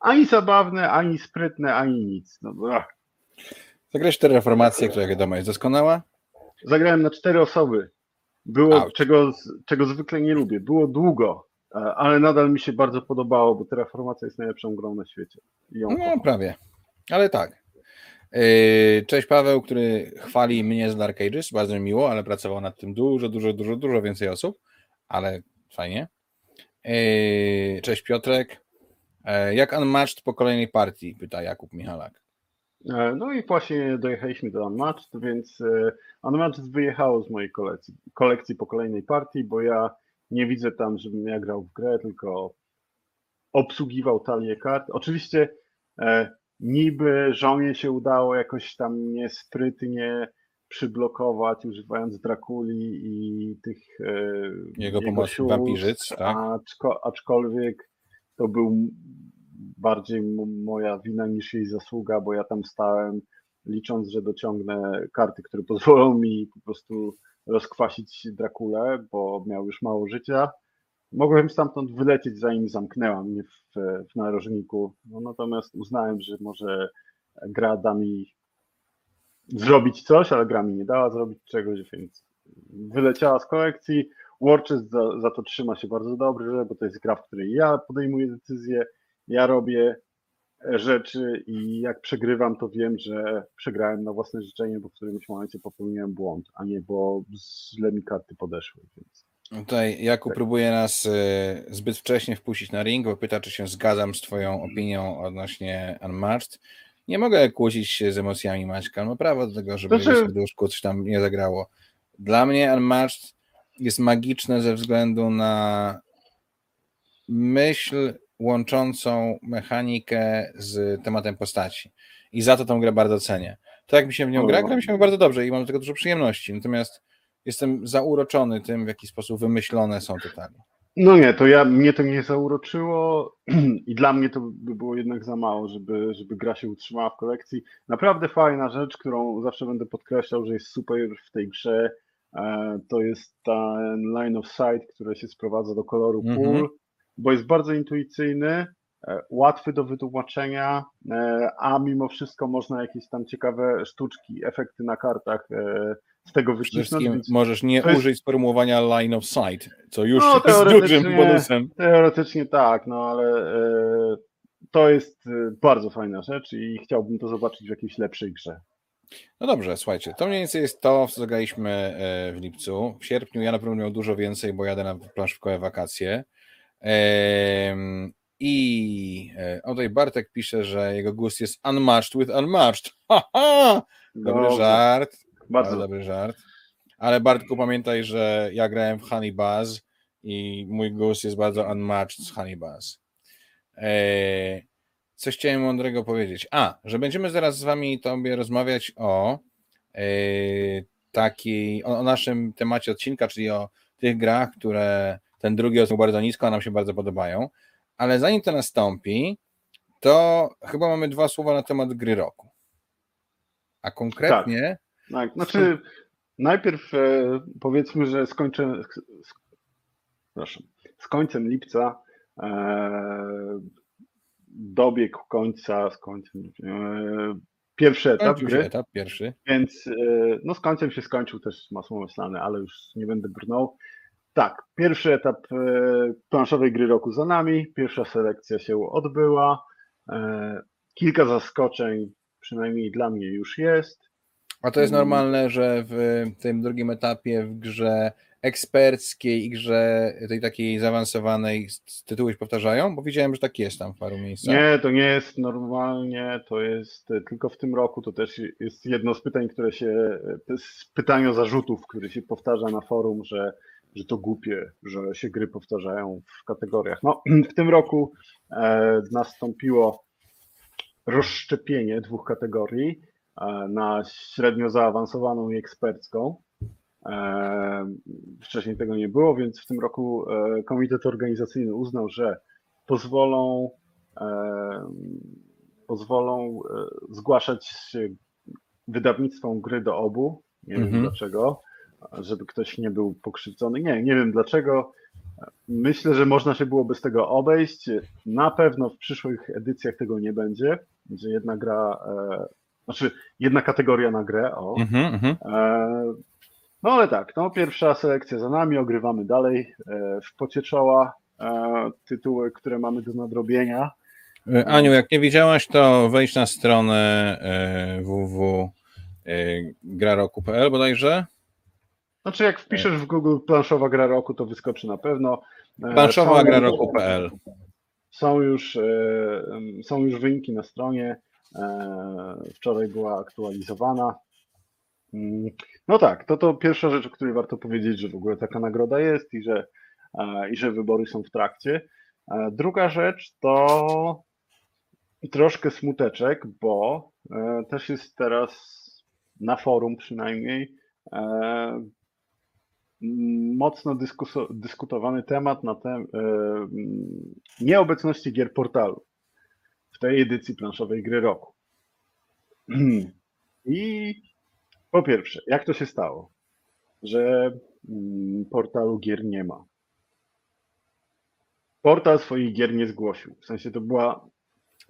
ani zabawne, ani sprytne, ani nic. No, Zagrałeś cztery reformacje, która wiadomo jest doskonała? Zagrałem na cztery osoby. Było, czego, czego zwykle nie lubię. Było długo, E, ale nadal mi się bardzo podobało, bo Terraformacja jest najlepszą grą na świecie. no kocham. prawie, ale tak. E, cześć Paweł, który chwali mnie z Dark Ages, bardzo mi miło, ale pracował nad tym dużo, dużo, dużo, dużo więcej osób, ale fajnie. E, cześć Piotrek. Jak Unmatched po kolejnej partii? Pyta Jakub Michalak. No i właśnie dojechaliśmy do Unmatched, więc Unmatched wyjechało z mojej kolekcji, kolekcji po kolejnej partii, bo ja nie widzę tam, żebym ja grał w grę, tylko obsługiwał talię kart. Oczywiście niby żonie się udało jakoś tam niesprytnie przyblokować, używając Drakuli i tych e, jego, jego pomocy wampirzyc, tak? Aczko, aczkolwiek to był bardziej moja wina niż jej zasługa, bo ja tam stałem licząc, że dociągnę karty, które pozwolą mi po prostu rozkwasić Drakulę, bo miał już mało życia. Mogłem stamtąd wylecieć, zanim zamknęła mnie w, w narożniku. No, natomiast uznałem, że może gra da mi zrobić coś, ale gra mi nie dała zrobić czegoś, więc wyleciała z kolekcji. Warchest za, za to trzyma się bardzo dobrze, bo to jest gra, w której ja podejmuję decyzje, ja robię rzeczy i jak przegrywam, to wiem, że przegrałem na własne życzenie, bo w którymś momencie popełniłem błąd, a nie bo źle mi karty podeszły. Więc... Tutaj Jakub tak. próbuje nas e, zbyt wcześnie wpuścić na ring, bo pyta, czy się zgadzam z Twoją opinią odnośnie Unmatched. Nie mogę kłócić się z emocjami Maćka, ma prawo do tego, żeby znaczy... w serduszku coś tam nie zagrało. Dla mnie Unmatched jest magiczne ze względu na myśl łączącą mechanikę z tematem postaci. I za to tą grę bardzo cenię. To jak mi się w nią gra, gra mi się bardzo dobrze i mam do tego dużo przyjemności. Natomiast jestem zauroczony tym, w jaki sposób wymyślone są te tali. No nie, to ja, mnie to nie zauroczyło i dla mnie to by było jednak za mało, żeby, żeby gra się utrzymała w kolekcji. Naprawdę fajna rzecz, którą zawsze będę podkreślał, że jest super w tej grze, e, to jest ten line of sight, które się sprowadza do koloru mm -hmm bo jest bardzo intuicyjny, e, łatwy do wytłumaczenia, e, a mimo wszystko można jakieś tam ciekawe sztuczki, efekty na kartach z tego wycisnąć. Możesz nie użyć jest... sformułowania line of sight, co już no, jest dużym bonusem. Teoretycznie tak, no ale to jest bardzo fajna rzecz i chciałbym to zobaczyć w jakiejś lepszej grze. No dobrze, słuchajcie, to mniej więcej jest to, co zagraliśmy w lipcu. W sierpniu ja na pewno miał dużo więcej, bo jadę na planszówkowe wakacje. I e, tutaj Bartek pisze, że jego gust jest unmatched with unmatched. Ha, ha! Dobry Dobrze. żart. Bardzo dobry żart. Ale Bartku, pamiętaj, że ja grałem w Honey Buzz i mój gust jest bardzo unmatched z Honey Buzz. Eee, coś chciałem mądrego powiedzieć. A, że będziemy zaraz z wami tobie rozmawiać o eee, takiej, o, o naszym temacie odcinka, czyli o tych grach, które ten drugi ocenił bardzo nisko, a nam się bardzo podobają. Ale zanim to nastąpi, to chyba mamy dwa słowa na temat gry roku. A konkretnie Tak, znaczy najpierw e, powiedzmy, że skończę, z, przepraszam, z końcem lipca e, dobiegł końca, z końcem, e, pierwszy etap gry, etap pierwszy. więc no z końcem się skończył też masło myślane, ale już nie będę brnął. Tak, pierwszy etap planszowej gry roku za nami, pierwsza selekcja się odbyła, kilka zaskoczeń przynajmniej dla mnie już jest. A to jest Mm. normalne, że w tym drugim etapie w grze eksperckiej i grze tej takiej zaawansowanej z- tytuły się powtarzają? Bo widziałem, że tak jest tam w paru miejscach. Nie, to nie jest normalnie, to jest e, tylko w tym roku, to też jest jedno z pytań, które się, e, to jest pytanie o zarzutów, które się powtarza na forum, że, że to głupie, że się gry powtarzają w kategoriach. No, w tym roku e, nastąpiło rozszczepienie dwóch kategorii na średnio zaawansowaną i ekspercką. E, Wcześniej tego nie było, więc w tym roku e, komitet organizacyjny uznał, że pozwolą, e, pozwolą e, zgłaszać się wydawnictwom gry do obu. Nie Mhm. wiem dlaczego, żeby ktoś nie był pokrzywdzony. Nie, nie wiem dlaczego. Myślę, że można się było bez tego obejść. Na pewno w przyszłych edycjach tego nie będzie. Będzie jedna gra, e, znaczy jedna kategoria na grę. O. Mhm, mhm. E, No ale tak, no pierwsza selekcja za nami, ogrywamy dalej e, w pocie czoła e, tytuły, które mamy do nadrobienia. E, Aniu, jak nie widziałaś, to wejdź na stronę e, www.graroku.pl bodajże. Znaczy jak wpiszesz w Google planszowa gra roku, to wyskoczy na pewno. E, Planszowa gra roku.pl. Są już, e, są już wyniki na stronie. E, Wczoraj była aktualizowana. Mm, No tak, to to pierwsza rzecz, o której warto powiedzieć, że w ogóle taka nagroda jest i że, e, i że wybory są w trakcie. E, Druga rzecz to troszkę smuteczek, bo też jest teraz na forum przynajmniej mocno dyskutowany temat na tem- e, m, nieobecności gier portalu w tej edycji planszowej gry roku. I po pierwsze, jak to się stało, że mm, portalu gier nie ma? Portal swoich gier nie zgłosił. W sensie to była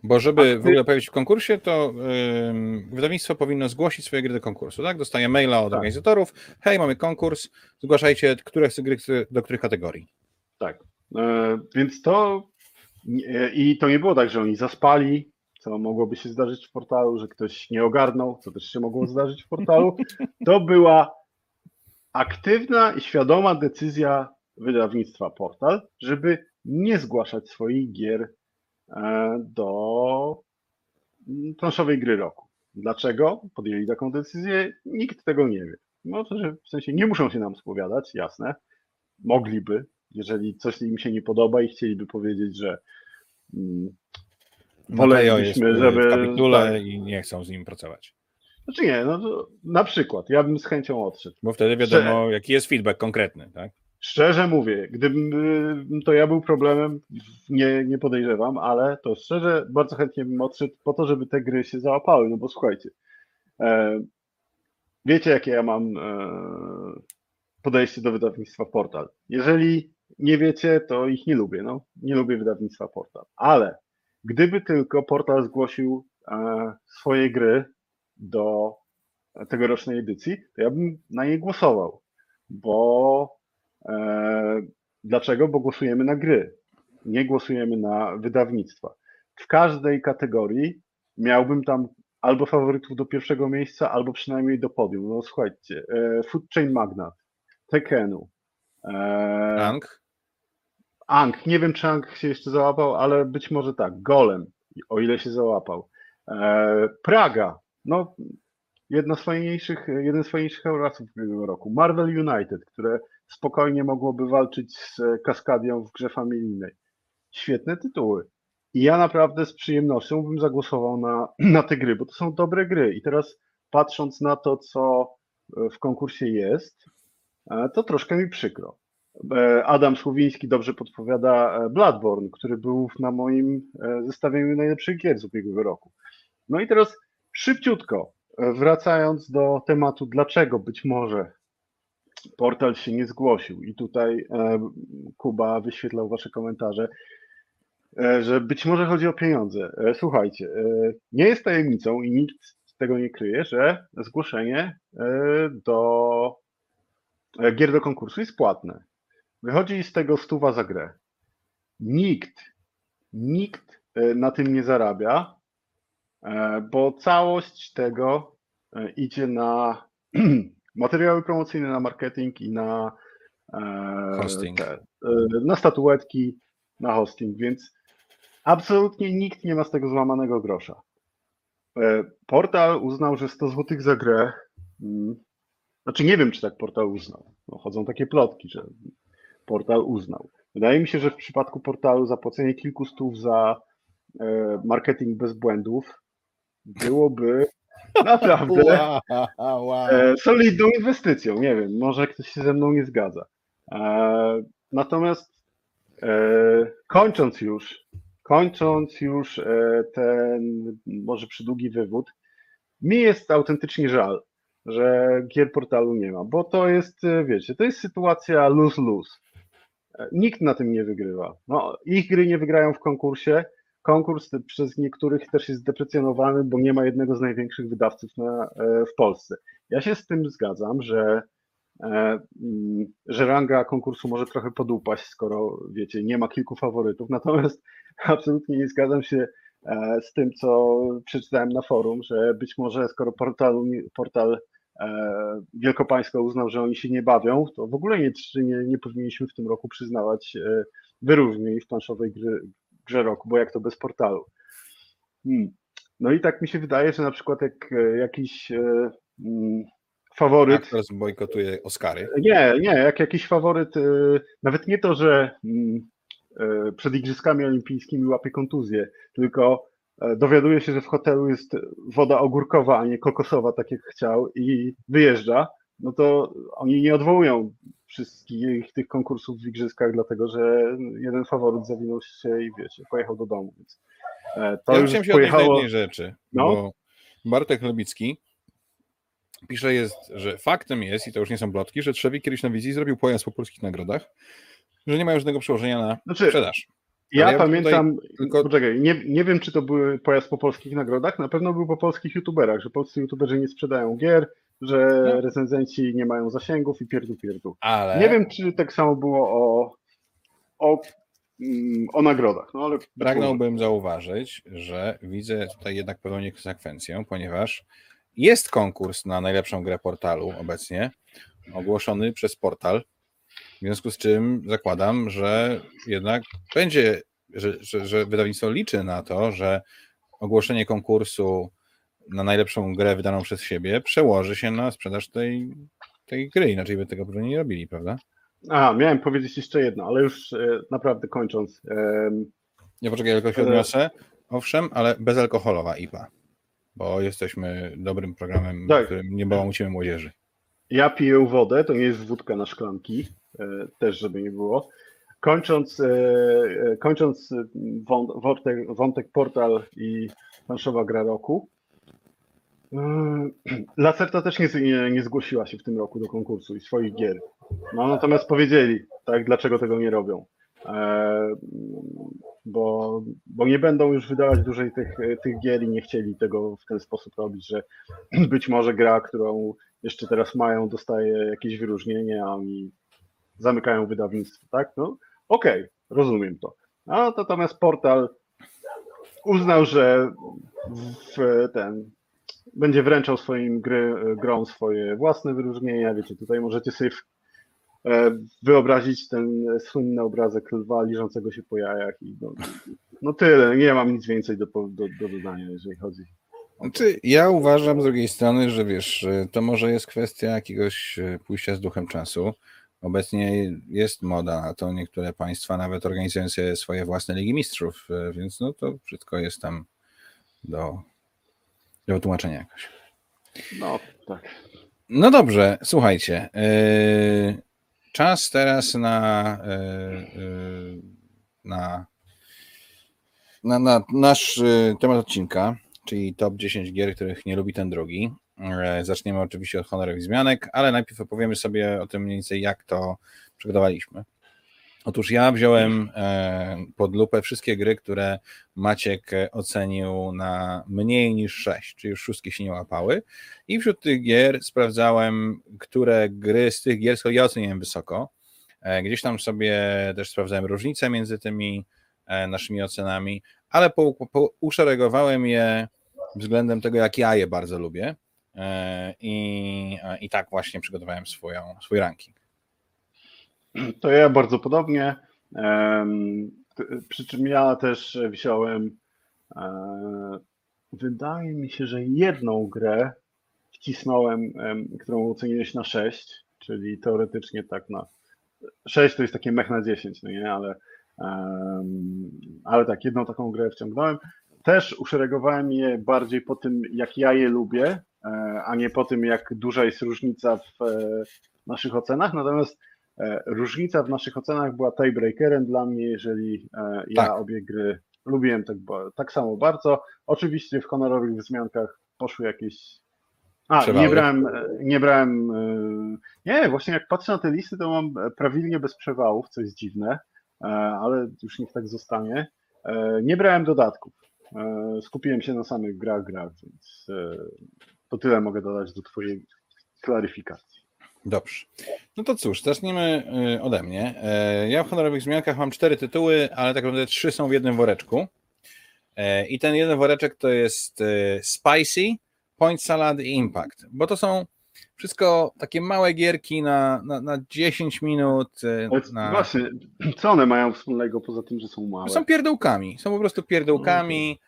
Bo żeby w ogóle pojawić w konkursie, to ym, wydawnictwo powinno zgłosić swoje gry do konkursu, tak? Dostaje maila od Tak. organizatorów, hej, mamy konkurs, zgłaszajcie, które z gry do których kategorii. Tak. E, więc to i to nie było tak, że oni zaspali, co mogłoby się zdarzyć w portalu, że ktoś nie ogarnął, co też się mogło zdarzyć w portalu. To była aktywna i świadoma decyzja wydawnictwa Portal, żeby nie zgłaszać swoich gier e, do planszowej gry roku. Dlaczego podjęli taką decyzję? Nikt tego nie wie. Może, że w sensie nie muszą się nam spowiadać, jasne. Mogliby, jeżeli coś im się nie podoba i chcieliby powiedzieć, że mm, Mateo jest wolelibyśmy, y, żeby... w kapitule tak. i nie chcą z nim pracować. Znaczy nie, no to na przykład, ja bym z chęcią odszedł. Bo wtedy wiadomo, jaki jest feedback konkretny, tak? Szczerze mówię, gdybym y, to ja był problemem, nie, nie podejrzewam, ale to szczerze bardzo chętnie bym odszedł po to, żeby te gry się załapały, no bo słuchajcie, e, wiecie jakie ja mam e, podejście do wydawnictwa Portal. Jeżeli nie wiecie, to ich nie lubię, no. Nie lubię wydawnictwa Portal, ale gdyby tylko Portal zgłosił e, swoje gry do tegorocznej edycji, to ja bym na nie głosował, bo E, Dlaczego? Bo głosujemy na gry, nie głosujemy na wydawnictwa. W każdej kategorii miałbym tam albo faworytów do pierwszego miejsca, albo przynajmniej do podium. No słuchajcie, e, Food Chain Magnat, Tekenu, e, Tank? Ang, nie wiem czy Ang się jeszcze załapał, ale być może tak, Golem, o ile się załapał. E, Praga, no jedna z fajniejszych, jeden z fajniejszych Eurasów ubiegłego roku. Marvel United, które spokojnie mogłoby walczyć z Kaskadią w grze familijnej. Świetne tytuły. I ja naprawdę z przyjemnością bym zagłosował na, na te gry, bo to są dobre gry. I teraz patrząc na to, co w konkursie jest, to troszkę mi przykro. E, Adam Słowiński dobrze podpowiada e, Bloodborne, który był na moim zestawieniu najlepszych gier z ubiegłego roku. No i teraz szybciutko, wracając do tematu, dlaczego być może portal się nie zgłosił i tutaj Kuba wyświetlał wasze komentarze, że być może chodzi o pieniądze. Słuchajcie, nie jest tajemnicą i nikt tego nie kryje, że zgłoszenie do gier do konkursu jest płatne. Wychodzi z tego stuwa za grę. Nikt, nikt e, na tym nie zarabia, e, bo całość tego e, idzie na materiały promocyjne, na marketing i na hosting. Te, na statuetki, na hosting, więc absolutnie nikt nie ma z tego złamanego grosza. Portal uznał, że 100 zł za grę mm, znaczy nie wiem, czy tak portal uznał. No, chodzą takie plotki, że portal uznał. Wydaje mi się, że w przypadku portalu zapłacenie kilku stów za e, marketing bez błędów byłoby naprawdę e, solidną inwestycją. Nie wiem, może ktoś się ze mną nie zgadza. E, natomiast kończąc już, kończąc już ten może przydługi wywód, mi jest autentycznie żal, że gier portalu nie ma, bo to jest, e, wiecie, to jest sytuacja lose-lose. E, nikt na tym nie wygrywa. No, ich gry nie wygrają w konkursie. Konkurs przez niektórych też jest deprecjonowany, bo nie ma jednego z największych wydawców na, e, w Polsce. Ja się z tym zgadzam, że, mm, że ranga konkursu może trochę podupaść, skoro wiecie, nie ma kilku faworytów. Natomiast absolutnie nie zgadzam się z tym, co przeczytałem na forum, że być może skoro portal, portal E, Wielkopańsko uznał, że oni się nie bawią, to w ogóle nie, nie, nie powinniśmy w tym roku przyznawać e, wyróżnień w planszowej grze, grze roku, bo jak to bez portalu. Hmm. No i tak mi się wydaje, że na przykład jak e, jakiś hmm, faworyt. Aktor bojkotuje Oscary. Nie, nie, jak jakiś faworyt, nawet nie to, że hmm, przed Igrzyskami Olimpijskimi łapie kontuzję, tylko dowiaduje się, że w hotelu jest woda ogórkowa, a nie kokosowa, tak jak chciał, i wyjeżdża, no to oni nie odwołują wszystkich tych konkursów w igrzyskach, dlatego że jeden faworyt zawinął się i wiecie, pojechał do domu. Więc e, to ja już się pojechało... jednej rzeczy, no? bo Bartek Lebicki pisze, jest, że faktem jest, i to już nie są plotki, że Trzewi kiedyś na wizji zrobił pojazd po polskich nagrodach, że nie ma żadnego przełożenia na znaczy, sprzedaż. Ja, ja pamiętam, tylko... poczekaj, nie, nie wiem, czy to był pojazd po polskich nagrodach, na pewno był po polskich youtuberach, że polscy youtuberzy nie sprzedają gier, że no. recenzenci nie mają zasięgów i pierdu pierdu. Ale... Nie wiem, czy tak samo było o, o, mm, o nagrodach. No, ale Pragnąłbym zauważyć, że widzę tutaj jednak pewną niekonsekwencję, ponieważ jest konkurs na najlepszą grę portalu obecnie, ogłoszony przez portal, w związku z czym zakładam, że jednak będzie, że, że, że wydawnictwo liczy na to, że ogłoszenie konkursu na najlepszą grę wydaną przez siebie przełoży się na sprzedaż tej, tej gry, inaczej by tego pewnie nie robili, prawda? A, miałem powiedzieć jeszcze jedno, ale już e, naprawdę kończąc. E, nie poczekaj, tylko się odniosę. Owszem, ale bezalkoholowa IPA, bo jesteśmy dobrym programem, tak. którym nie bałamucimy młodzieży. Ja piję wodę, to nie jest wódka na szklanki. E, też żeby nie było. Kończąc, e, e, kończąc wątek, wątek portal i planszowa gra roku, Lacerta też nie, nie, nie, zgłosiła się w tym roku do konkursu i swoich gier. No, natomiast powiedzieli, tak, dlaczego tego nie robią. E, bo, bo nie będą już wydawać dłużej tych, tych gier i nie chcieli tego w ten sposób robić, że być może gra, którą jeszcze teraz mają, dostaje jakieś wyróżnienie, a oni zamykają wydawnictwo, tak? No, okej, okay, rozumiem to. A natomiast portal uznał, że ten będzie wręczał swoim gry, grom swoje własne wyróżnienia. Wiecie, tutaj możecie sobie e, wyobrazić ten słynny obrazek lwa liżącego się po jajach i no, no tyle, nie mam nic więcej do, do, do dodania, jeżeli chodzi znaczy, ja uważam z drugiej strony, że wiesz, to może jest kwestia jakiegoś e, pójścia z duchem czasu. Obecnie jest moda na to, niektóre państwa nawet organizują sobie swoje własne ligi mistrzów, e, więc no to wszystko jest tam do, do wytłumaczenia jakoś. No, tak. No dobrze, słuchajcie. Yy, czas teraz na, yy, na, na, na nasz temat odcinka czyli top 10 gier, których nie lubi ten drugi. E, zaczniemy oczywiście od honorowych zmianek, ale najpierw opowiemy sobie o tym mniej więcej, jak to przygotowaliśmy. Otóż ja wziąłem e, pod lupę wszystkie gry, które Maciek ocenił na mniej niż 6, czyli już szóstki się nie łapały. I wśród tych gier sprawdzałem, które gry z tych gier, ja oceniłem wysoko. E, gdzieś tam sobie też sprawdzałem różnice między tymi naszymi ocenami, ale uszeregowałem je względem tego, jak ja je bardzo lubię. I, i tak właśnie przygotowałem swoją, swój ranking. To ja bardzo podobnie. Przy czym ja też wziąłem, e, wydaje mi się, że jedną grę wcisnąłem, którą oceniłeś na 6, czyli teoretycznie tak na 6 to jest takie mech na 10, no nie, ale, ale tak, jedną taką grę wciągnąłem. Też uszeregowałem je bardziej po tym, jak ja je lubię, a nie po tym, jak duża jest różnica w e, naszych ocenach. Natomiast e, różnica w naszych ocenach była tiebreakerem dla mnie, jeżeli ja tak. obie gry lubiłem tak, tak samo bardzo. Oczywiście w honorowych wzmiankach poszły jakieś. A, nie brałem, nie brałem. Nie, właśnie jak patrzę na te listy, to mam prawidłnie bez przewałów, co jest dziwne, ale już niech tak zostanie. Nie brałem dodatków. E, skupiłem się na samych grach, grach, więc e, to tyle mogę dodać do Twojej klaryfikacji. Dobrze. No to cóż, zacznijmy e, ode mnie. Ja w honorowych zmiankach mam cztery tytuły, ale tak naprawdę trzy są w jednym woreczku. I ten jeden woreczek to jest Spicy, Point Salad i Impact, bo to są wszystko takie małe gierki na, na, na 10 minut. Na... Właśnie, co one mają wspólnego poza tym, że są małe? Są pierdółkami, są po prostu pierdółkami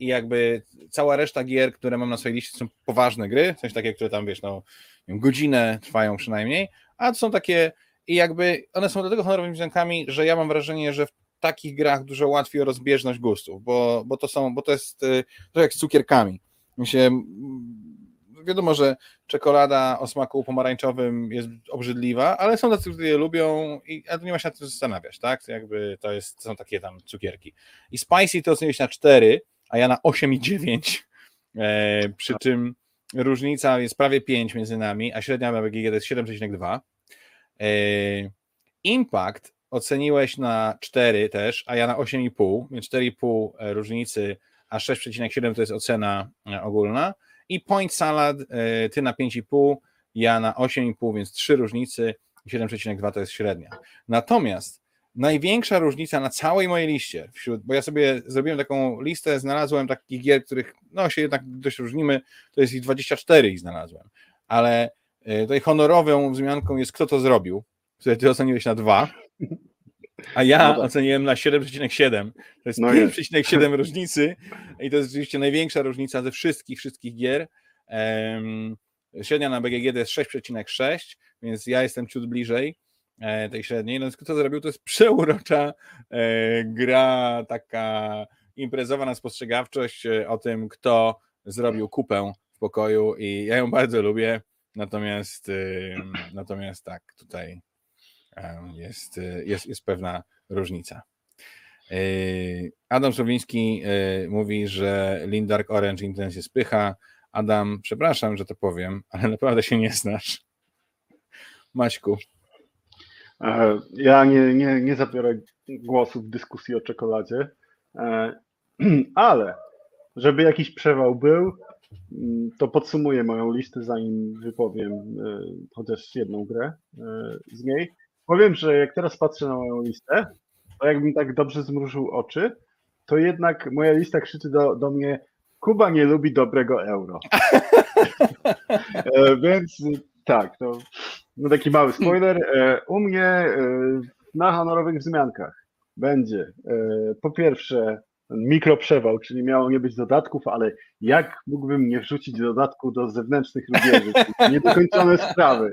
i jakby cała reszta gier, które mam na swojej liście są poważne gry, sensie takie, które tam wiesz, no godzinę trwają przynajmniej, a to są takie i jakby one są do tego honorowymi względami, że ja mam wrażenie, że w takich grach dużo łatwiej o rozbieżność gustów, bo, bo to są, bo to jest e, to jak z cukierkami. Mi się wiadomo, że czekolada o smaku pomarańczowym jest obrzydliwa, ale są tacy, którzy je lubią i a nie ma się na tym zastanawiać, tak? Jakby to, jest, to są takie tam cukierki. I spicy to oceniłeś na 4, a ja na 8,9, e, przy tak. czym różnica jest prawie 5 między nami, a średnia na BGG to jest 7,2. E, impact oceniłeś na 4 też, a ja na 8,5, więc 4,5 e, różnicy, a 6,7 to jest ocena e, ogólna. I point salad, e, ty na 5,5, ja na 8,5, więc trzy różnicy, 7,2 to jest średnia. Natomiast największa różnica na całej mojej liście, wśród, bo ja sobie zrobiłem taką listę, znalazłem takich gier, których no, się jednak dość różnimy, to jest ich 24 ich znalazłem, ale e, tutaj honorową wzmianką jest kto to zrobił, które ty oceniłeś na dwa, a ja no tak. oceniłem na 7,7. To jest no 5,7 różnicy i to jest rzeczywiście największa różnica ze wszystkich, wszystkich gier. Um, średnia na BGG to jest 6,6, więc ja jestem ciut bliżej e, tej średniej. No, co zrobił, to jest przeurocza e, gra, taka imprezowa na spostrzegawczość e, o tym, kto zrobił kupę w pokoju i ja ją bardzo lubię. Natomiast, natomiast tak, tutaj jest, y, jest, jest pewna różnica. Y, Adam Słowiński y, mówi, że Lindark Orange Intense jest pycha. Adam, przepraszam, że to powiem, ale naprawdę się nie znasz. Maćku. E, ja nie, nie, nie zabiorę głosu w dyskusji o czekoladzie, e, ale żeby jakiś przewał był, mm, to podsumuję moją listę, zanim wypowiem e, chociaż jedną grę z niej. Powiem, że jak teraz patrzę na moją listę, to jakbym tak dobrze zmrużył oczy, to jednak moja lista krzyczy do, do mnie Kuba nie lubi dobrego euro. E, więc tak, to no taki mały spoiler. E, u mnie e, na honorowych wzmiankach będzie po pierwsze mikroprzewał, czyli miało nie być dodatków, ale jak mógłbym nie wrzucić dodatku do zewnętrznych rubieży, niedokończone sprawy,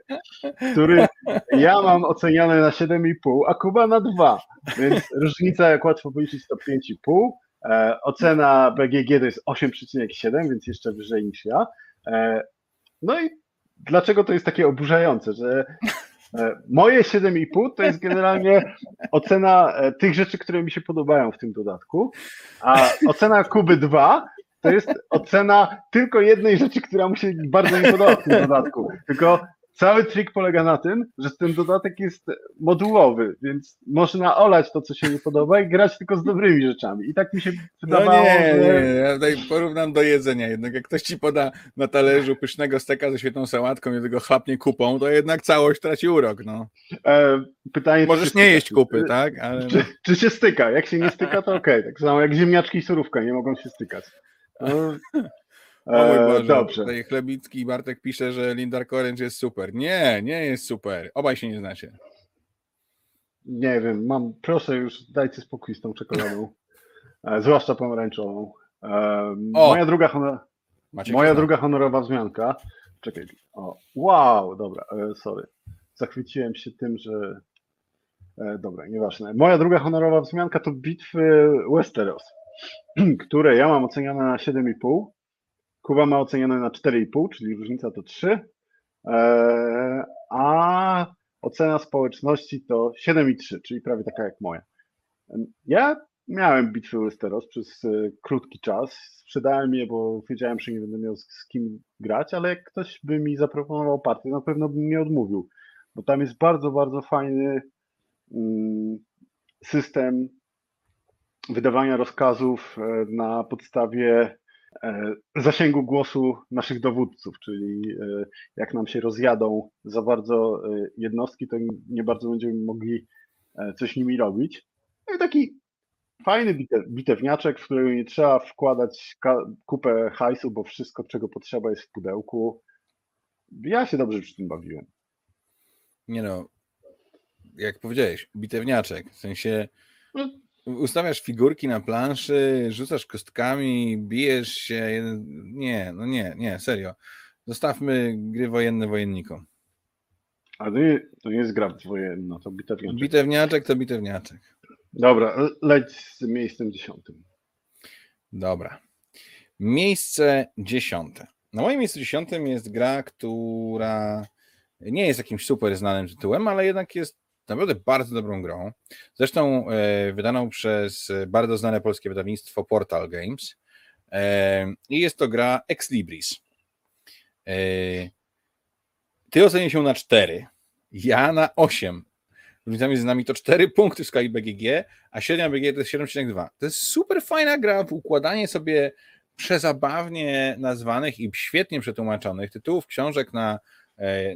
który ja mam oceniane na 7,5, a Kuba na 2, więc różnica, jak łatwo policzyć, to 5,5. E, ocena BGG to jest 8,7, więc jeszcze wyżej niż ja. E, no i dlaczego to jest takie oburzające, że moje 7,5 to jest generalnie ocena e, tych rzeczy, które mi się podobają w tym dodatku, a ocena Kuby 2 to jest ocena tylko jednej rzeczy, która mu się bardzo nie podoba w tym dodatku. Tylko Cały trik polega na tym, że ten dodatek jest modułowy, więc można olać to, co się nie podoba i grać tylko z dobrymi rzeczami. I tak mi się wydawało, no nie, że... nie, ja tutaj porównam do jedzenia. Jednak jak ktoś ci poda na talerzu pysznego steka ze świetną sałatką i tego chlapnie kupą, to jednak całość traci urok. No. E, pytanie, Możesz nie jeść kupy, tak? Ale... Czy, czy, się styka? Jak się nie styka, to okej. Okay. Tak samo jak ziemniaczki i surówka nie mogą się stykać. No, Boże, Dobrze. Tutaj Chlebicki i Bartek pisze, że Lindark Orange jest super. Nie, nie jest super. Obaj się nie znacie. Nie wiem, mam, proszę już dajcie spokój z tą czekoladą. E, zwłaszcza pomarańczową. E, moja druga, moja druga honorowa wzmianka. Czekaj. O, wow, dobra, sorry. Zachwyciłem się tym, że. Dobra, nieważne. Moja druga honorowa wzmianka to bitwy Westeros, które ja mam oceniane na 7,5. Kuba ma ocenione na 4,5, czyli różnica to 3, e, a ocena społeczności to 7,3, czyli prawie taka jak moja. Ja miałem bitwy Westeros przez e, krótki czas. Sprzedałem je, bo wiedziałem, że nie będę miał z kim grać, ale jak ktoś by mi zaproponował partię, na pewno bym nie odmówił, bo tam jest bardzo, bardzo fajny mm, system wydawania rozkazów e, na podstawie zasięgu głosu naszych dowódców, czyli e, jak nam się rozjadą za bardzo e, jednostki, to nie bardzo będziemy mogli coś nimi robić. No i taki fajny bitewniaczek, w którego nie trzeba wkładać kupę hajsu, bo wszystko, czego potrzeba jest w pudełku. Ja się dobrze przy tym bawiłem. Nie no, jak powiedziałeś, bitewniaczek, w sensie no, ustawiasz figurki na planszy, rzucasz kostkami, bijesz się. Nie, no nie, nie, serio. Zostawmy gry wojenne wojennikom. A to nie, to nie jest gra wojenna, to bitewniaczek. Bitewniaczek to bitewniaczek. Dobra, leć z miejscem dziesiątym. Dobra. Miejsce dziesiąte. Na moim miejscu dziesiątym jest gra, która nie jest jakimś super znanym tytułem, ale jednak jest naprawdę bardzo dobrą grą. Zresztą e, wydaną przez bardzo znane polskie wydawnictwo Portal Games. E, I jest to gra Ex Libris. E, ty ocenię się na 4, ja na 8. Różnica między nami to 4 punkty w skali BGG, a średnia BGG to jest 7,2. To jest super fajna gra w układanie sobie przezabawnie nazwanych i świetnie przetłumaczonych tytułów książek na,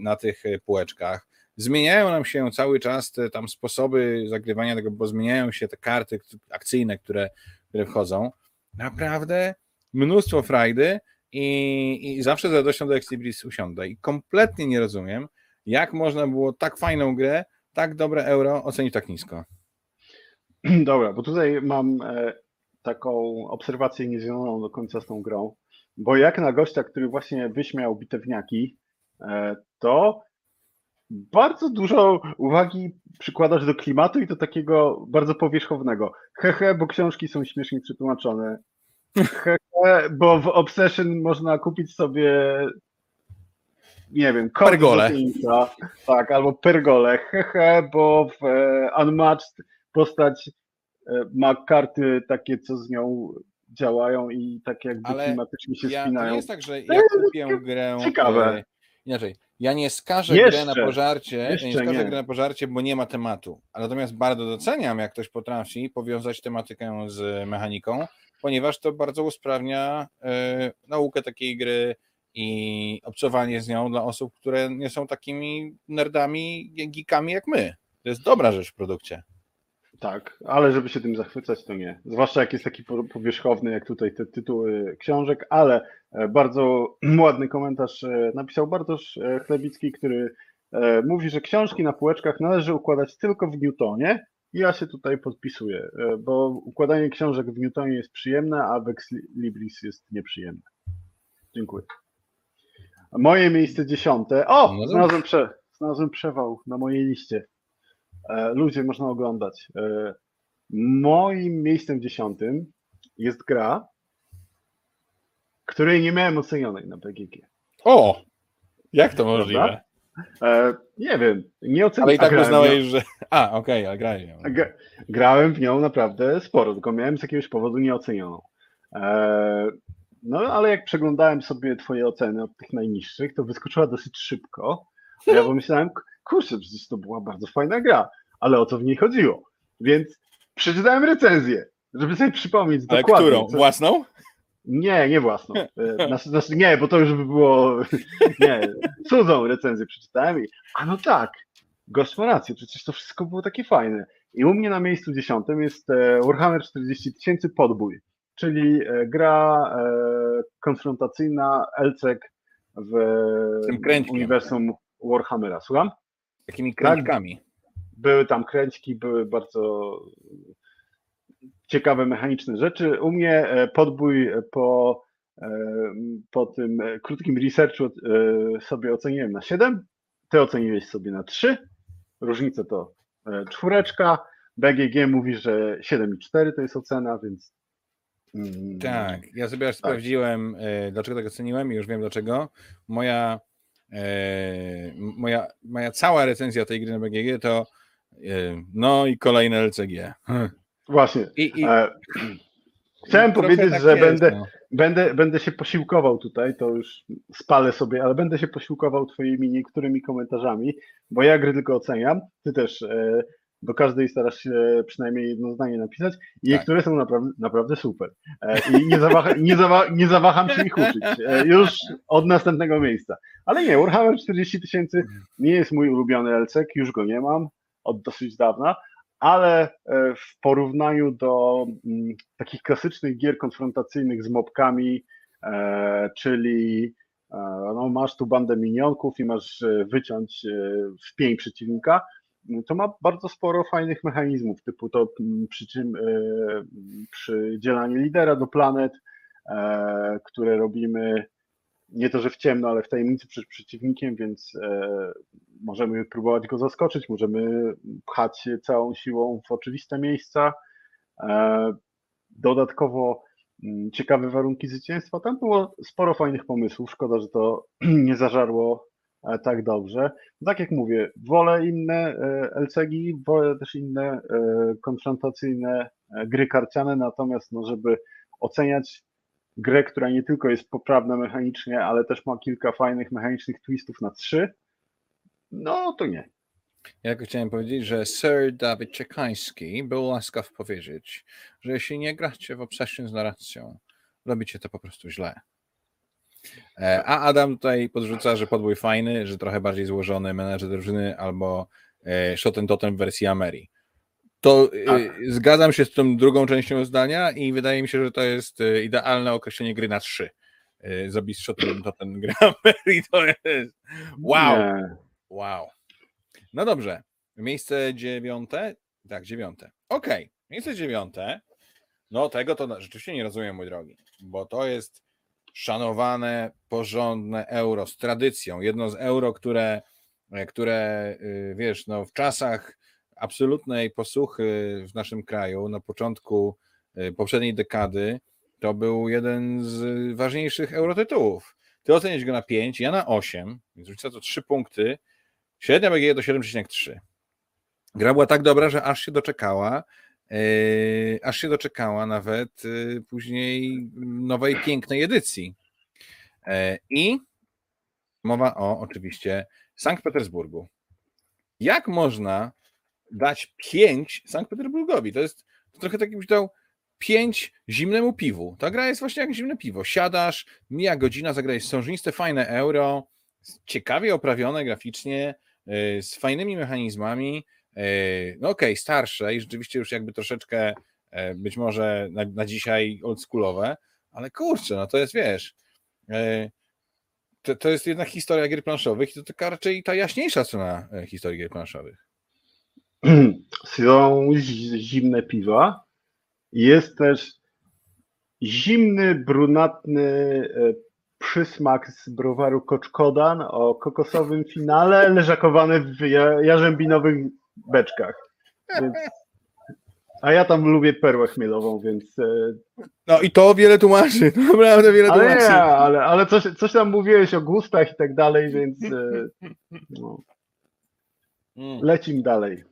na tych półeczkach zmieniają nam się cały czas te tam sposoby zagrywania tego, bo zmieniają się te karty akcyjne, które, które wchodzą. Naprawdę mnóstwo frajdy i, i zawsze z radością do Exlibris usiądę i kompletnie nie rozumiem, jak można było tak fajną grę, tak dobre euro ocenić tak nisko. Dobra, bo tutaj mam e, taką obserwację niezwiązaną do końca z tą grą, bo jak na gościa, który właśnie wyśmiał bitewniaki, e, to bardzo dużo uwagi przykładasz do klimatu i do takiego bardzo powierzchownego. Hehe, bo książki są śmiesznie przetłumaczone. Hehe, bo w Obsession można kupić sobie nie wiem, pergole. tak, albo pergole. Hehe, bo w e, Unmatched postać e, ma karty takie, co z nią działają i tak jakby Ale klimatycznie się ja, spinają. To nie jest tak, że ja kupię grę. Ciekawe. E, inaczej, ja nie skażę jeszcze, grę na pożarcie, nie skażę nie. grę na pożarcie, bo nie ma tematu. Natomiast bardzo doceniam, jak ktoś potrafi powiązać tematykę z mechaniką, ponieważ to bardzo usprawnia y, naukę takiej gry i obcowanie z nią dla osób, które nie są takimi nerdami, geekami jak my. To jest dobra rzecz w produkcie. Tak, ale żeby się tym zachwycać, to nie. Zwłaszcza jak jest taki powierzchowny, jak tutaj te tytuły książek, ale e, bardzo ładny komentarz e, napisał Bartosz e, Chlebicki, który mówi, że książki na półeczkach należy układać tylko w Newtonie. I ja się tutaj podpisuję, bo układanie książek w Newtonie jest przyjemne, a w Ex Libris jest nieprzyjemne. Dziękuję. Moje miejsce dziesiąte. O! Znalazłem, prze, znalazłem przewał na mojej liście. E, Ludzie, można oglądać. E, Moim miejscem dziesiątym jest gra, której nie miałem ocenionej na BGG. O! Jak to możliwe? E, nie wiem, nie Ale oceniłem. i tak uznałeś, że... A, okej, ale grałem. G- grałem w nią naprawdę sporo, tylko miałem z jakiegoś powodu nieocenioną. E, no ale jak przeglądałem sobie twoje oceny od tych najniższych, to wyskoczyła dosyć szybko. A ja pomyślałem, kurczę, przecież to była bardzo fajna gra, ale o co w niej chodziło? Więc przeczytałem recenzję, żeby sobie przypomnieć Ale dokładnie. którą? co- Własną? Nie, nie własną. Znaczy, znaczy, nie, bo to już by było. Nie, cudzą recenzję przeczytałem i. A no tak, gość ma rację, przecież to wszystko było takie fajne. I u mnie na miejscu dziesiątym jest e, Warhammer 40 tysięcy Podbój, czyli e, gra konfrontacyjna LCEG w uniwersum Warhammera. Słucham? Takimi Tak. kręćkami. Były tam kręćki, były bardzo ciekawe mechaniczne rzeczy. U mnie e, podbój po, e, po tym e, krótkim researchu sobie oceniłem na 7. Ty oceniłeś sobie na 3. Różnica to czwóreczka. BGG mówi, że 7,4 to jest ocena, więc. mm, Tak, ja sobie aż sprawdziłem, e, dlaczego tak oceniłem i już wiem dlaczego. Moja, moja, moja cała recenzja tej gry na BGG to e, no i kolejne LCG. Właśnie. I, i E, chciałem powiedzieć, tak że jest, będę, no. Będę, będę się posiłkował tutaj, to już spalę sobie, ale będę się posiłkował Twoimi niektórymi komentarzami, bo ja gry tylko oceniam. Ty też e, do każdej starasz się przynajmniej jedno zdanie napisać i Tak. niektóre są naprawdę, naprawdę super. E, I nie, zawaha, nie, zawa, nie zawaham się ich uczyć e, już od następnego miejsca. Ale nie, Warhammer 40 tysięcy nie jest mój ulubiony LCK, już go nie mam od dosyć dawna, ale e, w porównaniu do mm, takich klasycznych gier konfrontacyjnych z mobkami, czyli no, masz tu bandę minionków i masz wyciąć w pień przeciwnika, to ma bardzo sporo fajnych mechanizmów, typu to mm, przy czym e, przydzielanie lidera do planet, e, które robimy nie to, że w ciemno, ale w tajemnicy przed przeciwnikiem, więc e, możemy próbować go zaskoczyć, możemy pchać się całą siłą w oczywiste miejsca. Dodatkowo mm, ciekawe warunki zwycięstwa. Tam było sporo fajnych pomysłów. Szkoda, że to nie zażarło tak dobrze. Tak jak mówię, wolę inne e, LCG, wolę też inne e, konfrontacyjne e, gry karciane, natomiast no, żeby oceniać grę, która nie tylko jest poprawna mechanicznie, ale też ma kilka fajnych mechanicznych twistów na trzy, no to nie. Ja chciałem powiedzieć, że Sir Dawid Czekański był łaskaw powiedzieć, że jeśli nie gracie w Obsession z narracją, robicie to po prostu źle. E, A Adam tutaj podrzuca, że podbój fajny, że trochę bardziej złożony menedżer drużyny albo e, Shot and Totem w wersji Ameri. To e, Tak. zgadzam się z tą drugą częścią zdania i wydaje mi się, że to jest idealne określenie gry na trzy. Zabij Shot and Totem gra Ameri to jest wow. Nie. Wow. No dobrze. Miejsce dziewiąte? Tak, dziewiąte. Okej. Miejsce dziewiąte. No tego to rzeczywiście nie rozumiem, mój drogi, bo to jest szanowane, porządne euro z tradycją. Jedno z euro, które, e, które y, wiesz, no w czasach absolutnej posłuchy w naszym kraju, na początku y, poprzedniej dekady, to był jeden z ważniejszych eurotytułów. Ty ocenisz go na 5, ja na 8, więc różnica to 3 punkty. Średnia BG to 7,3. Gra była tak dobra, że aż się doczekała, aż się doczekała nawet yy, później nowej pięknej edycji. Yy, I mowa o oczywiście Sankt Petersburgu. Jak można dać 5 Sankt Petersburgowi? To jest to trochę tak jakbyś dał 5 zimnemu piwu. Ta gra jest właśnie jak zimne piwo. Siadasz, mija godzina, zagrałeś sążniste, fajne euro, ciekawie oprawione graficznie, yy, z fajnymi mechanizmami. Yy, No okej, starsze i rzeczywiście już jakby troszeczkę yy, być może na, na dzisiaj oldschoolowe, ale kurczę, no to jest wiesz, yy, to, to jest jednak historia gier planszowych i to taka raczej ta jaśniejsza strona e, historii gier planszowych. Są zimne piwa. Jest też zimny, brunatny e, przysmak z browaru Koczkodan o kokosowym finale, leżakowany w jarzębinowych beczkach. Więc a ja tam lubię perłę chmielową, więc. E, no i to wiele tłumaczy. Naprawdę wiele ale tłumaczy. Nie, ale, ale coś, coś tam mówiłeś o gustach i tak dalej, więc. E, no. Mm. Lecim dalej.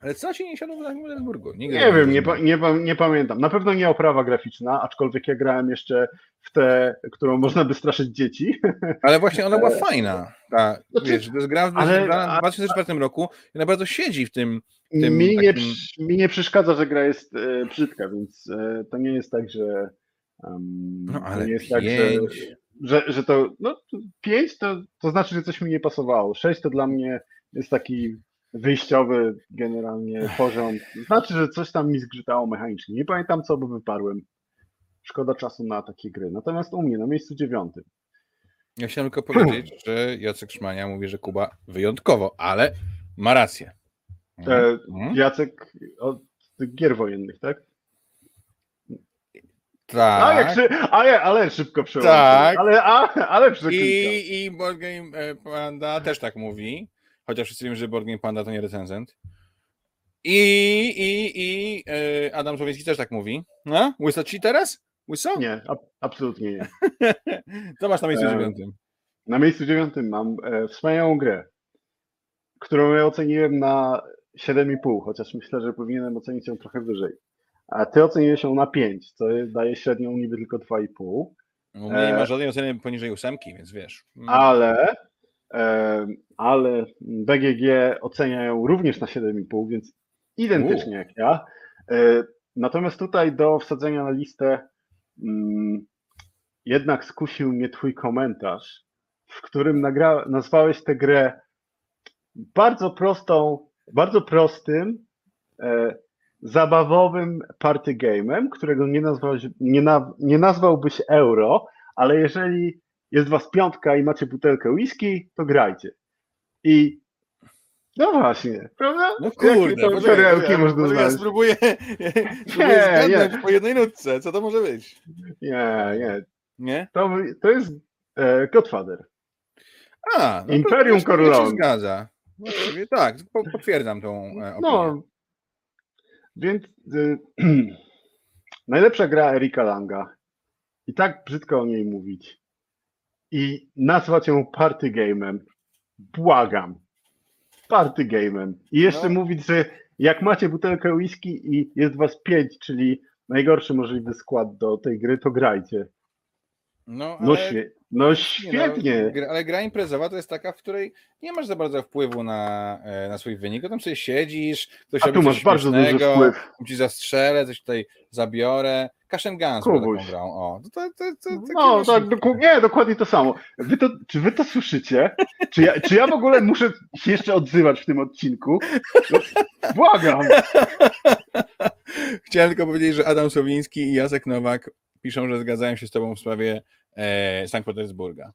Ale co się nie siadło w Petersburgu? Nie, nie wiem, nie, nie, nie, pamiętam. Na pewno nie oprawa graficzna, aczkolwiek ja grałem jeszcze w tę, którą można by straszyć dzieci. Ale właśnie ona była e, fajna. Ta, znaczy, wiesz, to jest gra w 2004 roku i ona bardzo siedzi w tym. tym mi, takim... nie, mi nie przeszkadza, że gra jest e, brzydka, więc e, to nie jest tak, że. Um, no ale nie jest pięć. tak, że, że, że to. No, pięć to, to znaczy, że coś mi nie pasowało. Sześć to dla mnie jest taki wyjściowy generalnie poziom. Znaczy, że coś tam mi zgrzytało mechanicznie. Nie pamiętam co, bo wyparłem. Szkoda czasu na takie gry. Natomiast u mnie na miejscu dziewiątym. Ja chciałem tylko powiedzieć, że Jacek Szmania mówi, że Kuba wyjątkowo, ale ma rację. E, mhm. Jacek od gier wojennych, tak? Tak. A, jak ale, ale szybko przełączył. Tak. Ale, a, ale I, I Board Game e, Panda też tak mówi chociaż wszyscy wiemy, że Board Game Panda to nie recenzent. I, i, i yy, Adam Słowiński też tak mówi. No? Łyso ci teraz? Łyso? Nie, ab absolutnie nie. Co masz na miejscu e, dziewiątym? Na miejscu dziewiątym mam e, wspaniałą grę, którą ja oceniłem na 7,5, chociaż myślę, że powinienem ocenić ją trochę wyżej. A ty oceniłeś ją na 5, co daje średnią niby tylko 2,5. No, nie ma żadnej oceny poniżej ósemki, więc wiesz. Mm. Ale ale BGG ocenia ją również na 7,5, więc identycznie U. jak ja. E, natomiast tutaj do wsadzenia na listę jednak skusił mnie twój komentarz, w którym nagra- nazwałeś tę grę bardzo prostą, bardzo prostym, e, zabawowym party którego nie, nazwałeś, nie, na, nie nazwałbyś euro, ale jeżeli jest was piątka i macie butelkę whisky, to grajcie. I no właśnie, prawda? No kurde, to perełki ja, można znaleźć. Ja spróbuję, spróbuję nie, nie. po jednej nutce, co to może być? Nie, nie. Nie? To, to jest e, Godfather. A, no Imperium to, Corleone. się zgadza. Właściwie tak, potwierdzam tą e, opinię. No, więc y, najlepsza gra Erika Langa. I tak brzydko o niej mówić i nazwać ją party game'em. Błagam. Party game'em. I jeszcze no. mówić, że jak macie butelkę whisky i jest was pięć, czyli najgorszy możliwy skład do tej gry, to grajcie. No, no ale... no, no świetnie. No, ale gra imprezowa to jest taka, w której nie masz za bardzo wpływu na, e, na swój wynik. Tam sobie siedzisz, ktoś A tu masz bardzo duży wpływ. Ci zastrzelę, coś tutaj zabiorę. Cash and Guns grał. O, to, to, to, no, tak, doku nie, dokładnie to samo. Wy to, czy wy to słyszycie? Czy ja, czy ja w ogóle muszę się jeszcze odzywać w tym odcinku? No, błagam. Chciałem tylko powiedzieć, że Adam Sowiński i Jacek Nowak piszą, że zgadzają się z tobą w sprawie e, Sankt Petersburga.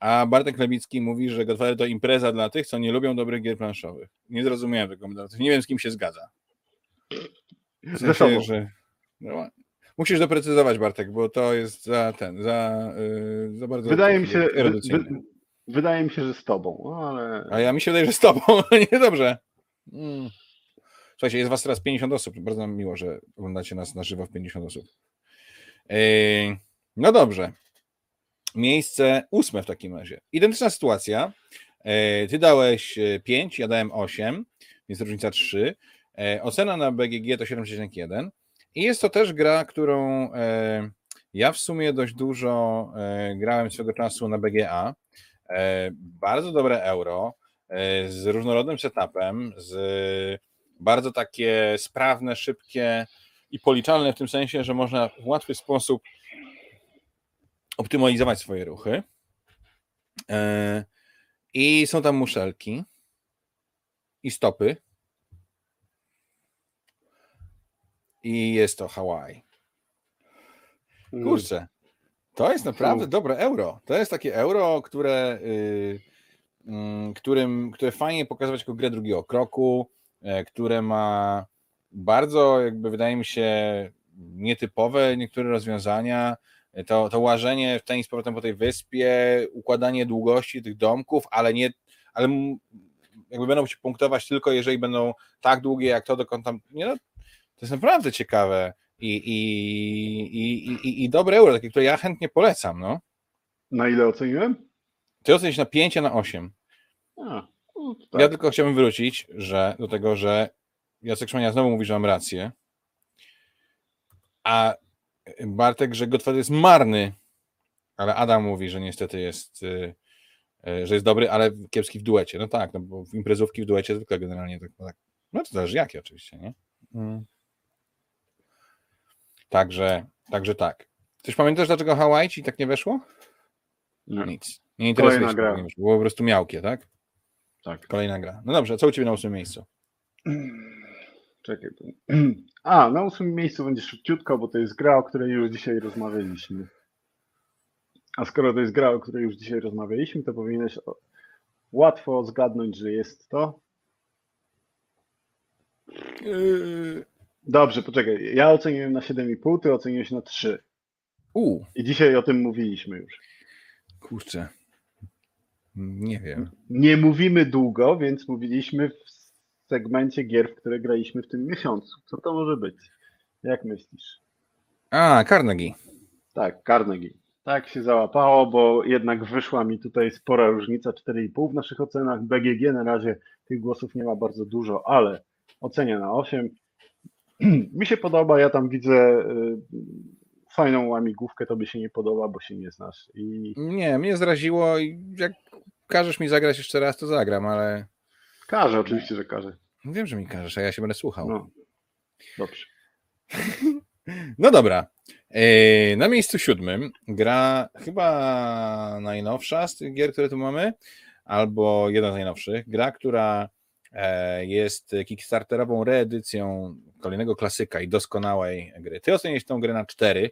A Bartek Lewicki mówi, że Godfather to impreza dla tych, co nie lubią dobrych gier planszowych. Nie zrozumiałem tego Nie wiem, z kim się zgadza. W sensie, że... No, musisz doprecyzować, Bartek, bo to jest za ten, za, yy, za bardzo. Wydaje mi się, wy, wydaje mi się, że z tobą, no, ale. A ja mi się wydaje, że z tobą, nie dobrze. Mm. Słuchajcie, jest was teraz 50 osób. Bardzo nam miło, że oglądacie nas na żywo w 50 osób. Yy, no dobrze. Miejsce ósme w takim razie. Identyczna sytuacja. Yy, ty dałeś 5, ja dałem 8, więc różnica 3. Yy, ocena na BGG to 7,1. I jest to też gra, którą ja w sumie dość dużo grałem swego czasu na BGA. Bardzo dobre euro, z różnorodnym setupem, z bardzo takie sprawne, szybkie i policzalne w tym sensie, że można w łatwy sposób optymalizować swoje ruchy. E, I są tam muszelki i stopy. I jest to Hawaii. Mm. Kurczę. To jest naprawdę dobre euro. To jest takie euro, które, yy, yy, którym, które fajnie pokazywać jako grę drugiego kroku, yy, które ma bardzo, jakby wydaje mi się, nietypowe niektóre rozwiązania. To, to łażenie w tenis powrotem po tej wyspie, układanie długości tych domków, ale nie, ale jakby będą się punktować tylko jeżeli będą tak długie jak to, dokąd tam. Nie no, to jest naprawdę ciekawe i, i, i, i, i dobre euro, takie, które ja chętnie polecam. No. Na ile oceniłem? Ty ocenisz na 5, a na 8. A, no, tak. Ja tylko chciałbym wrócić że, do tego, że Jacek Szmania znowu mówi, że mam rację, a Bartek, że Godfather jest marny, ale Adam mówi, że niestety jest, y, y, że jest dobry, ale kiepski w duecie. No tak, no bo w imprezówki w duecie zwykle generalnie tak, tak. No to zależy jakie oczywiście, nie? Mm. Także, także tak. Coś pamiętasz, dlaczego Hawaii ci tak nie weszło? Nie. Nic. Nie interesuje Kolejna się, gra. nie weszło. Było po prostu miałkie, tak? Tak. Kolejna gra. No dobrze, a co u ciebie na ósmym miejscu? Czekaj. A, na ósmym miejscu będzie szybciutko, bo to jest gra, o której już dzisiaj rozmawialiśmy. A skoro to jest gra, o której już dzisiaj rozmawialiśmy, to powinieneś łatwo zgadnąć, że jest to. Yy... Dobrze, poczekaj. Ja oceniłem na 7,5, ty oceniłeś na 3. U, I dzisiaj o tym mówiliśmy już. kurczę. Nie wiem. Nie mówimy długo, więc mówiliśmy w segmencie gier, w które graliśmy w tym miesiącu. Co to może być? Jak myślisz? A, Carnegie. Tak, Carnegie. Tak się załapało, bo jednak wyszła mi tutaj spora różnica 4,5 w naszych ocenach. BGG na razie tych głosów nie ma bardzo dużo, ale ocenia na 8. Mi się podoba, ja tam widzę y, fajną łamigłówkę, tobie się nie podoba, bo się nie znasz. I Nie, mnie zraziło i jak każesz mi zagrać jeszcze raz, to zagram, ale każe, oczywiście, że każe. wiem, że mi każesz, a ja się będę słuchał. No, No, dobrze. dobra. Yy, Na miejscu siódmym gra chyba najnowsza z tych gier, które tu mamy, albo jedna z najnowszych. Gra, która e, jest kickstarterową reedycją kolejnego klasyka i doskonałej gry. Ty oceniłeś tą grę na 4,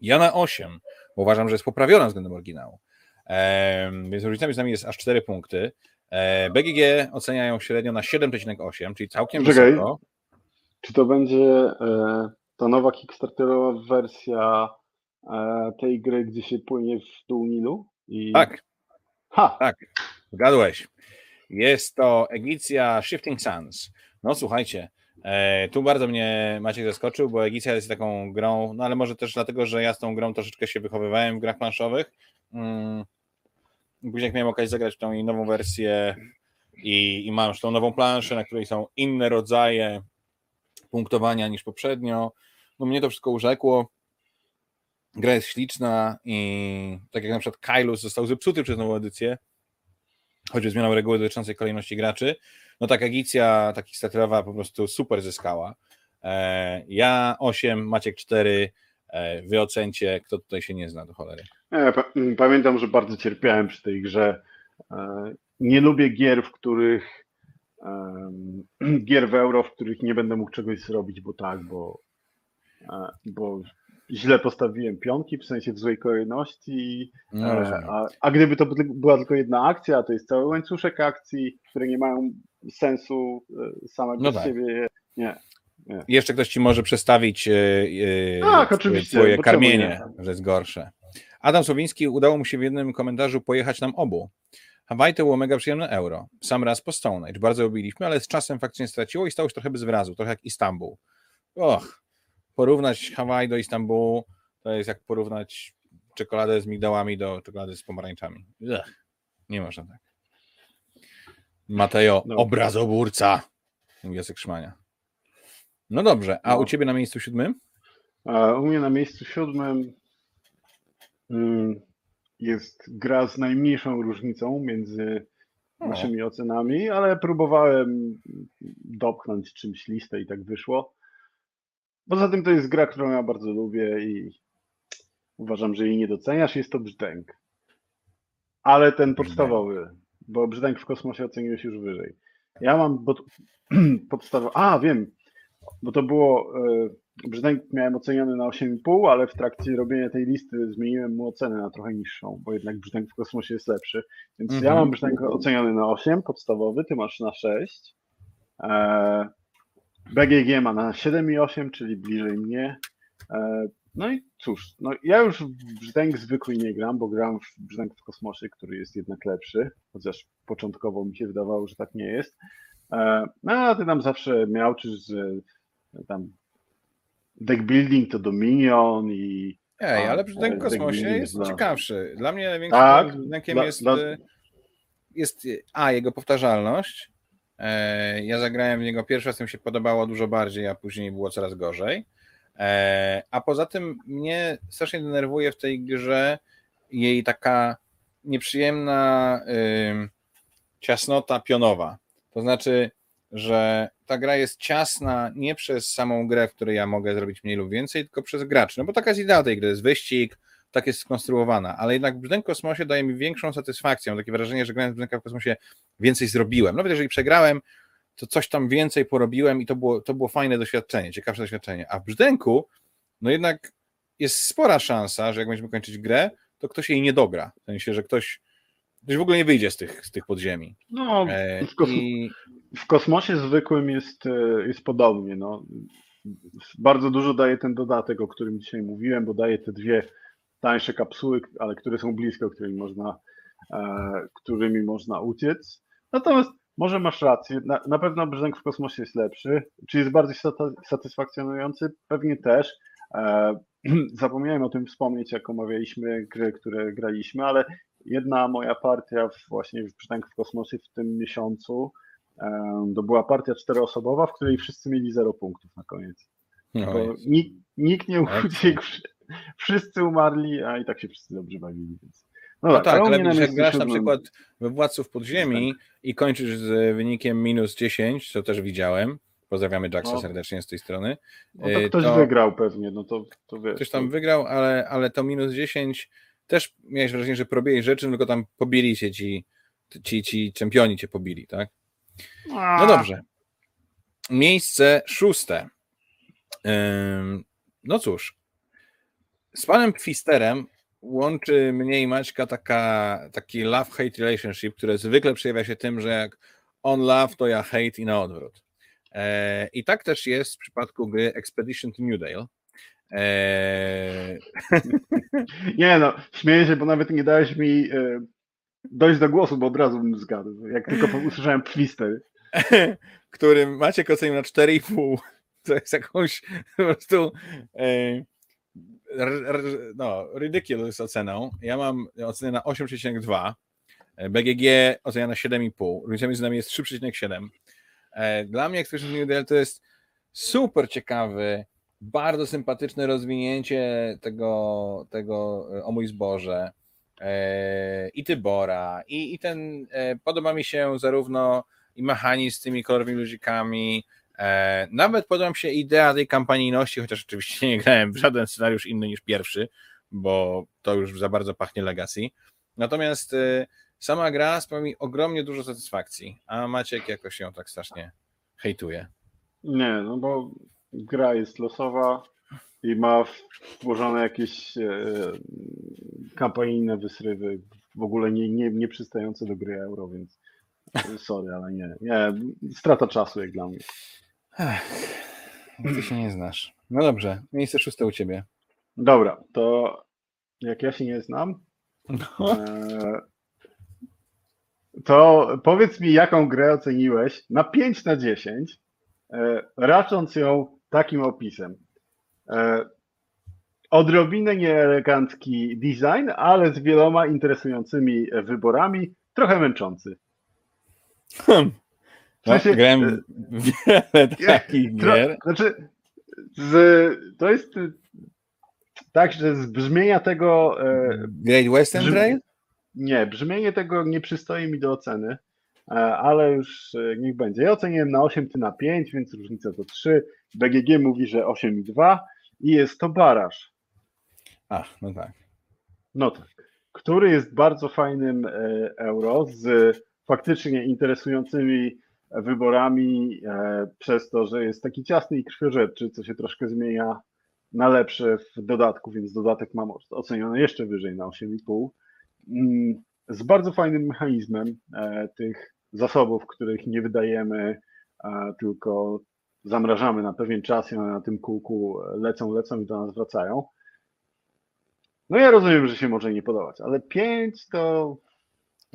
ja na 8, bo uważam, że jest poprawiona względem oryginału. Em, Więc różnica między nami jest aż 4 punkty. E, BGG oceniają średnio na 7,8, czyli całkiem Czekaj. wysoko. Czy to będzie e, ta nowa Kickstarterowa wersja e, tej gry, gdzie się płynie w dół Nilu? I... Tak, Ha! tak, zgadłeś. Jest to Egicja Shifting Suns. No słuchajcie, tu bardzo mnie Maciek zaskoczył, bo Egicja jest taką grą, no ale może też dlatego, że ja z tą grą troszeczkę się wychowywałem w grach planszowych. Później jak miałem okazję zagrać tą jej nową wersję i, i mam już tą nową planszę, na której są inne rodzaje punktowania niż poprzednio, no mnie to wszystko urzekło. Gra jest śliczna i tak jak na przykład Kailus został zepsuty przez nową edycję, choćby zmianą reguły dotyczącej kolejności graczy, no tak Agicja, taki starterowa po prostu super zyskała. E, Ja 8, Maciek 4, e, wy ocencie, kto tutaj się nie zna do cholery. Ja mm, pamiętam, że bardzo cierpiałem przy tej grze. E, Nie lubię gier, w których gier w euro, w których nie będę mógł czegoś zrobić, bo tak, bo, e, bo źle postawiłem pionki, w sensie w złej kolejności. No, E. A, a gdyby to by- była tylko jedna akcja, to jest cały łańcuszek akcji, które nie mają sensu e, samego No tak. siebie. Nie. Jeszcze ktoś ci może przestawić e, Tak, twoje- karmienie, nie? że jest gorsze. Adam Słowiński udało mu się w jednym komentarzu pojechać nam obu. Hawaii to było mega przyjemne euro. Sam raz po Stone Age. Bardzo lubiliśmy, ale z czasem faktycznie straciło i stało się trochę bez wyrazu, trochę jak Istanbul. Och, porównać Hawaii do Istanbulu to jest jak porównać czekoladę z migdałami do czekolady z pomarańczami. Ech, nie można tak. Mateo, No. obrazoburca. Jacek Szmania. No dobrze, a No. u ciebie na miejscu siódmym? A u mnie na miejscu siódmym mm, jest gra z najmniejszą różnicą między naszymi ocenami, ale próbowałem dopchnąć czymś listę i tak wyszło. Poza tym to jest gra, którą ja bardzo lubię i uważam, że jej nie doceniasz. Jest to Brzdęk. Ale ten podstawowy, bo Brzdęk w kosmosie oceniłeś już wyżej. Ja mam pod, podstawę. A, wiem, bo to było. e, brzdęk miałem oceniony na 8,5, ale w trakcie robienia tej listy zmieniłem mu ocenę na trochę niższą, bo jednak brzdęk w kosmosie jest lepszy. Więc Mhm. ja mam brzdęk oceniony na 8, podstawowy, ty masz na 6. Eee, BGG ma na 7,8, czyli bliżej mnie. Eee, no i cóż, no ja już w brzdęk zwykły nie gram, bo gram w brzdęk w kosmosie, który jest jednak lepszy, chociaż początkowo mi się wydawało, że tak nie jest. No a ty tam zawsze miałczysz, że tam deck building to Dominion i Ej, ale brzdęk w tak kosmosie jest dla- ciekawszy. Dla mnie największym Tak, brzdękiem dla- jest, dla- y, jest A, jego powtarzalność. E, Ja zagrałem w niego pierwszy raz, mi się podobało dużo bardziej, a później było coraz gorzej. E, A poza tym mnie strasznie denerwuje w tej grze jej taka nieprzyjemna ciasnota pionowa. To znaczy, że ta gra jest ciasna nie przez samą grę, w której ja mogę zrobić mniej lub więcej, tylko przez graczy. No bo taka jest idea tej gry, jest wyścig, tak jest skonstruowana, ale jednak w kosmosie daje mi większą satysfakcję. Mam takie wrażenie, że grając w w kosmosie więcej zrobiłem. Nawet jeżeli przegrałem, to coś tam więcej porobiłem i to było, to było fajne doświadczenie, ciekawsze doświadczenie. A w Brzdęku, no jednak jest spora szansa, że jak będziemy kończyć grę, to ktoś jej nie dogra. W sensie, że ktoś, ktoś w ogóle nie wyjdzie z tych, z tych podziemi. no, E, I w kosmosie zwykłym jest, e, jest podobnie. No. Bardzo dużo daje ten dodatek, o którym dzisiaj mówiłem, bo daje te dwie tańsze kapsuły, ale które są blisko, którymi można, e, którymi można uciec. Natomiast może masz rację, na, na pewno brzdęk w kosmosie jest lepszy. Czy jest bardziej satysfakcjonujący? Pewnie też. E, zapomniałem o tym wspomnieć, jak omawialiśmy gry, które graliśmy, ale jedna moja partia właśnie w brzdęk w kosmosie w tym miesiącu to była partia czteroosobowa, w której wszyscy mieli 0 punktów na koniec. no, nikt, nikt nie uciekł, wszy- wszyscy umarli, a i tak się wszyscy dobrze bawili. Więc... No tak, u ale jak grasz na przykład we Władców Podziemi i kończysz z wynikiem minus 10, co też widziałem, pozdrawiamy Jacksa No. serdecznie z tej strony, No to y, ktoś to- wygrał pewnie, no to, to wiesz. ktoś tam to- wygrał, ale, ale to minus 10 też miałeś wrażenie, że porobiłeś rzeczy, tylko tam pobili się ci, ci, ci czempioni cię pobili, tak? No dobrze. Miejsce szóste. No cóż, z panem Pfisterem łączy mnie i Maćka taka, taki love-hate relationship, które zwykle przejawia się tym, że jak on love, to ja hate i na odwrót. E, I tak też jest w przypadku gry Expedition to New Dale. E, Nie no, śmieję się, bo nawet nie dałeś mi e, dojść do głosu, bo od razu bym zgadł. Jak tylko usłyszałem twister. który Maciek ocenił na 4,5. To jest jakąś po prostu e, r, r, no, ridiculous oceną. Ja mam ocenę na 8,2. e, BGG ocenia na 7,5. Różnica między nami jest 3,7. E, Dla mnie Expedition New Deal to jest super ciekawy, bardzo sympatyczne rozwinięcie tego, tego o mój zboże i Tybora i, i ten, e, podoba mi się zarówno i mechanizm z tymi kolorowymi ludzikami, e, nawet podoba mi się idea tej kampanijności, chociaż oczywiście nie grałem w żaden scenariusz inny niż pierwszy, bo to już za bardzo pachnie Legacy. Natomiast e, sama gra sprawia mi ogromnie dużo satysfakcji, a Maciek jakoś ją tak strasznie hejtuje. Nie, no bo gra jest losowa i ma włożone jakieś e, kampanijne wysrywy, w ogóle nie, nie, nie przystające do gry euro, więc sorry, ale nie. Nie, strata czasu jak dla mnie. Ech, ty się nie znasz. No dobrze, miejsce szóste u ciebie. Dobra, to jak ja się nie znam, No. e, to powiedz mi, jaką grę oceniłeś na 5 na 10, e, racząc ją takim opisem. E, Odrobinę nieelegancki design, ale z wieloma interesującymi wyborami, trochę męczący. Hmm. W No, sensie, grałem w wiele takich Tro, gier. znaczy, z, to jest y, tak, że z brzmienia tego e, Great Western brzmi- Trail? Nie, brzmienie tego nie przystoi mi do oceny, e, ale już e, niech będzie. Ja oceniłem na 8, ty na 5, więc różnica to 3. BGG mówi, że 8,2 i jest to baraż. Ach, no tak. No tak. Który jest bardzo fajnym e, euro z faktycznie interesującymi wyborami e, przez to, że jest taki ciasny i krwiożerczy, co się troszkę zmienia na lepsze w dodatku, więc dodatek mam oceniony jeszcze wyżej na 8,5. Mm, z bardzo fajnym mechanizmem e, tych zasobów, których nie wydajemy, tylko zamrażamy na pewien czas i one na tym kółku lecą, lecą i do nas wracają. No ja rozumiem, że się może nie podobać, ale 5 to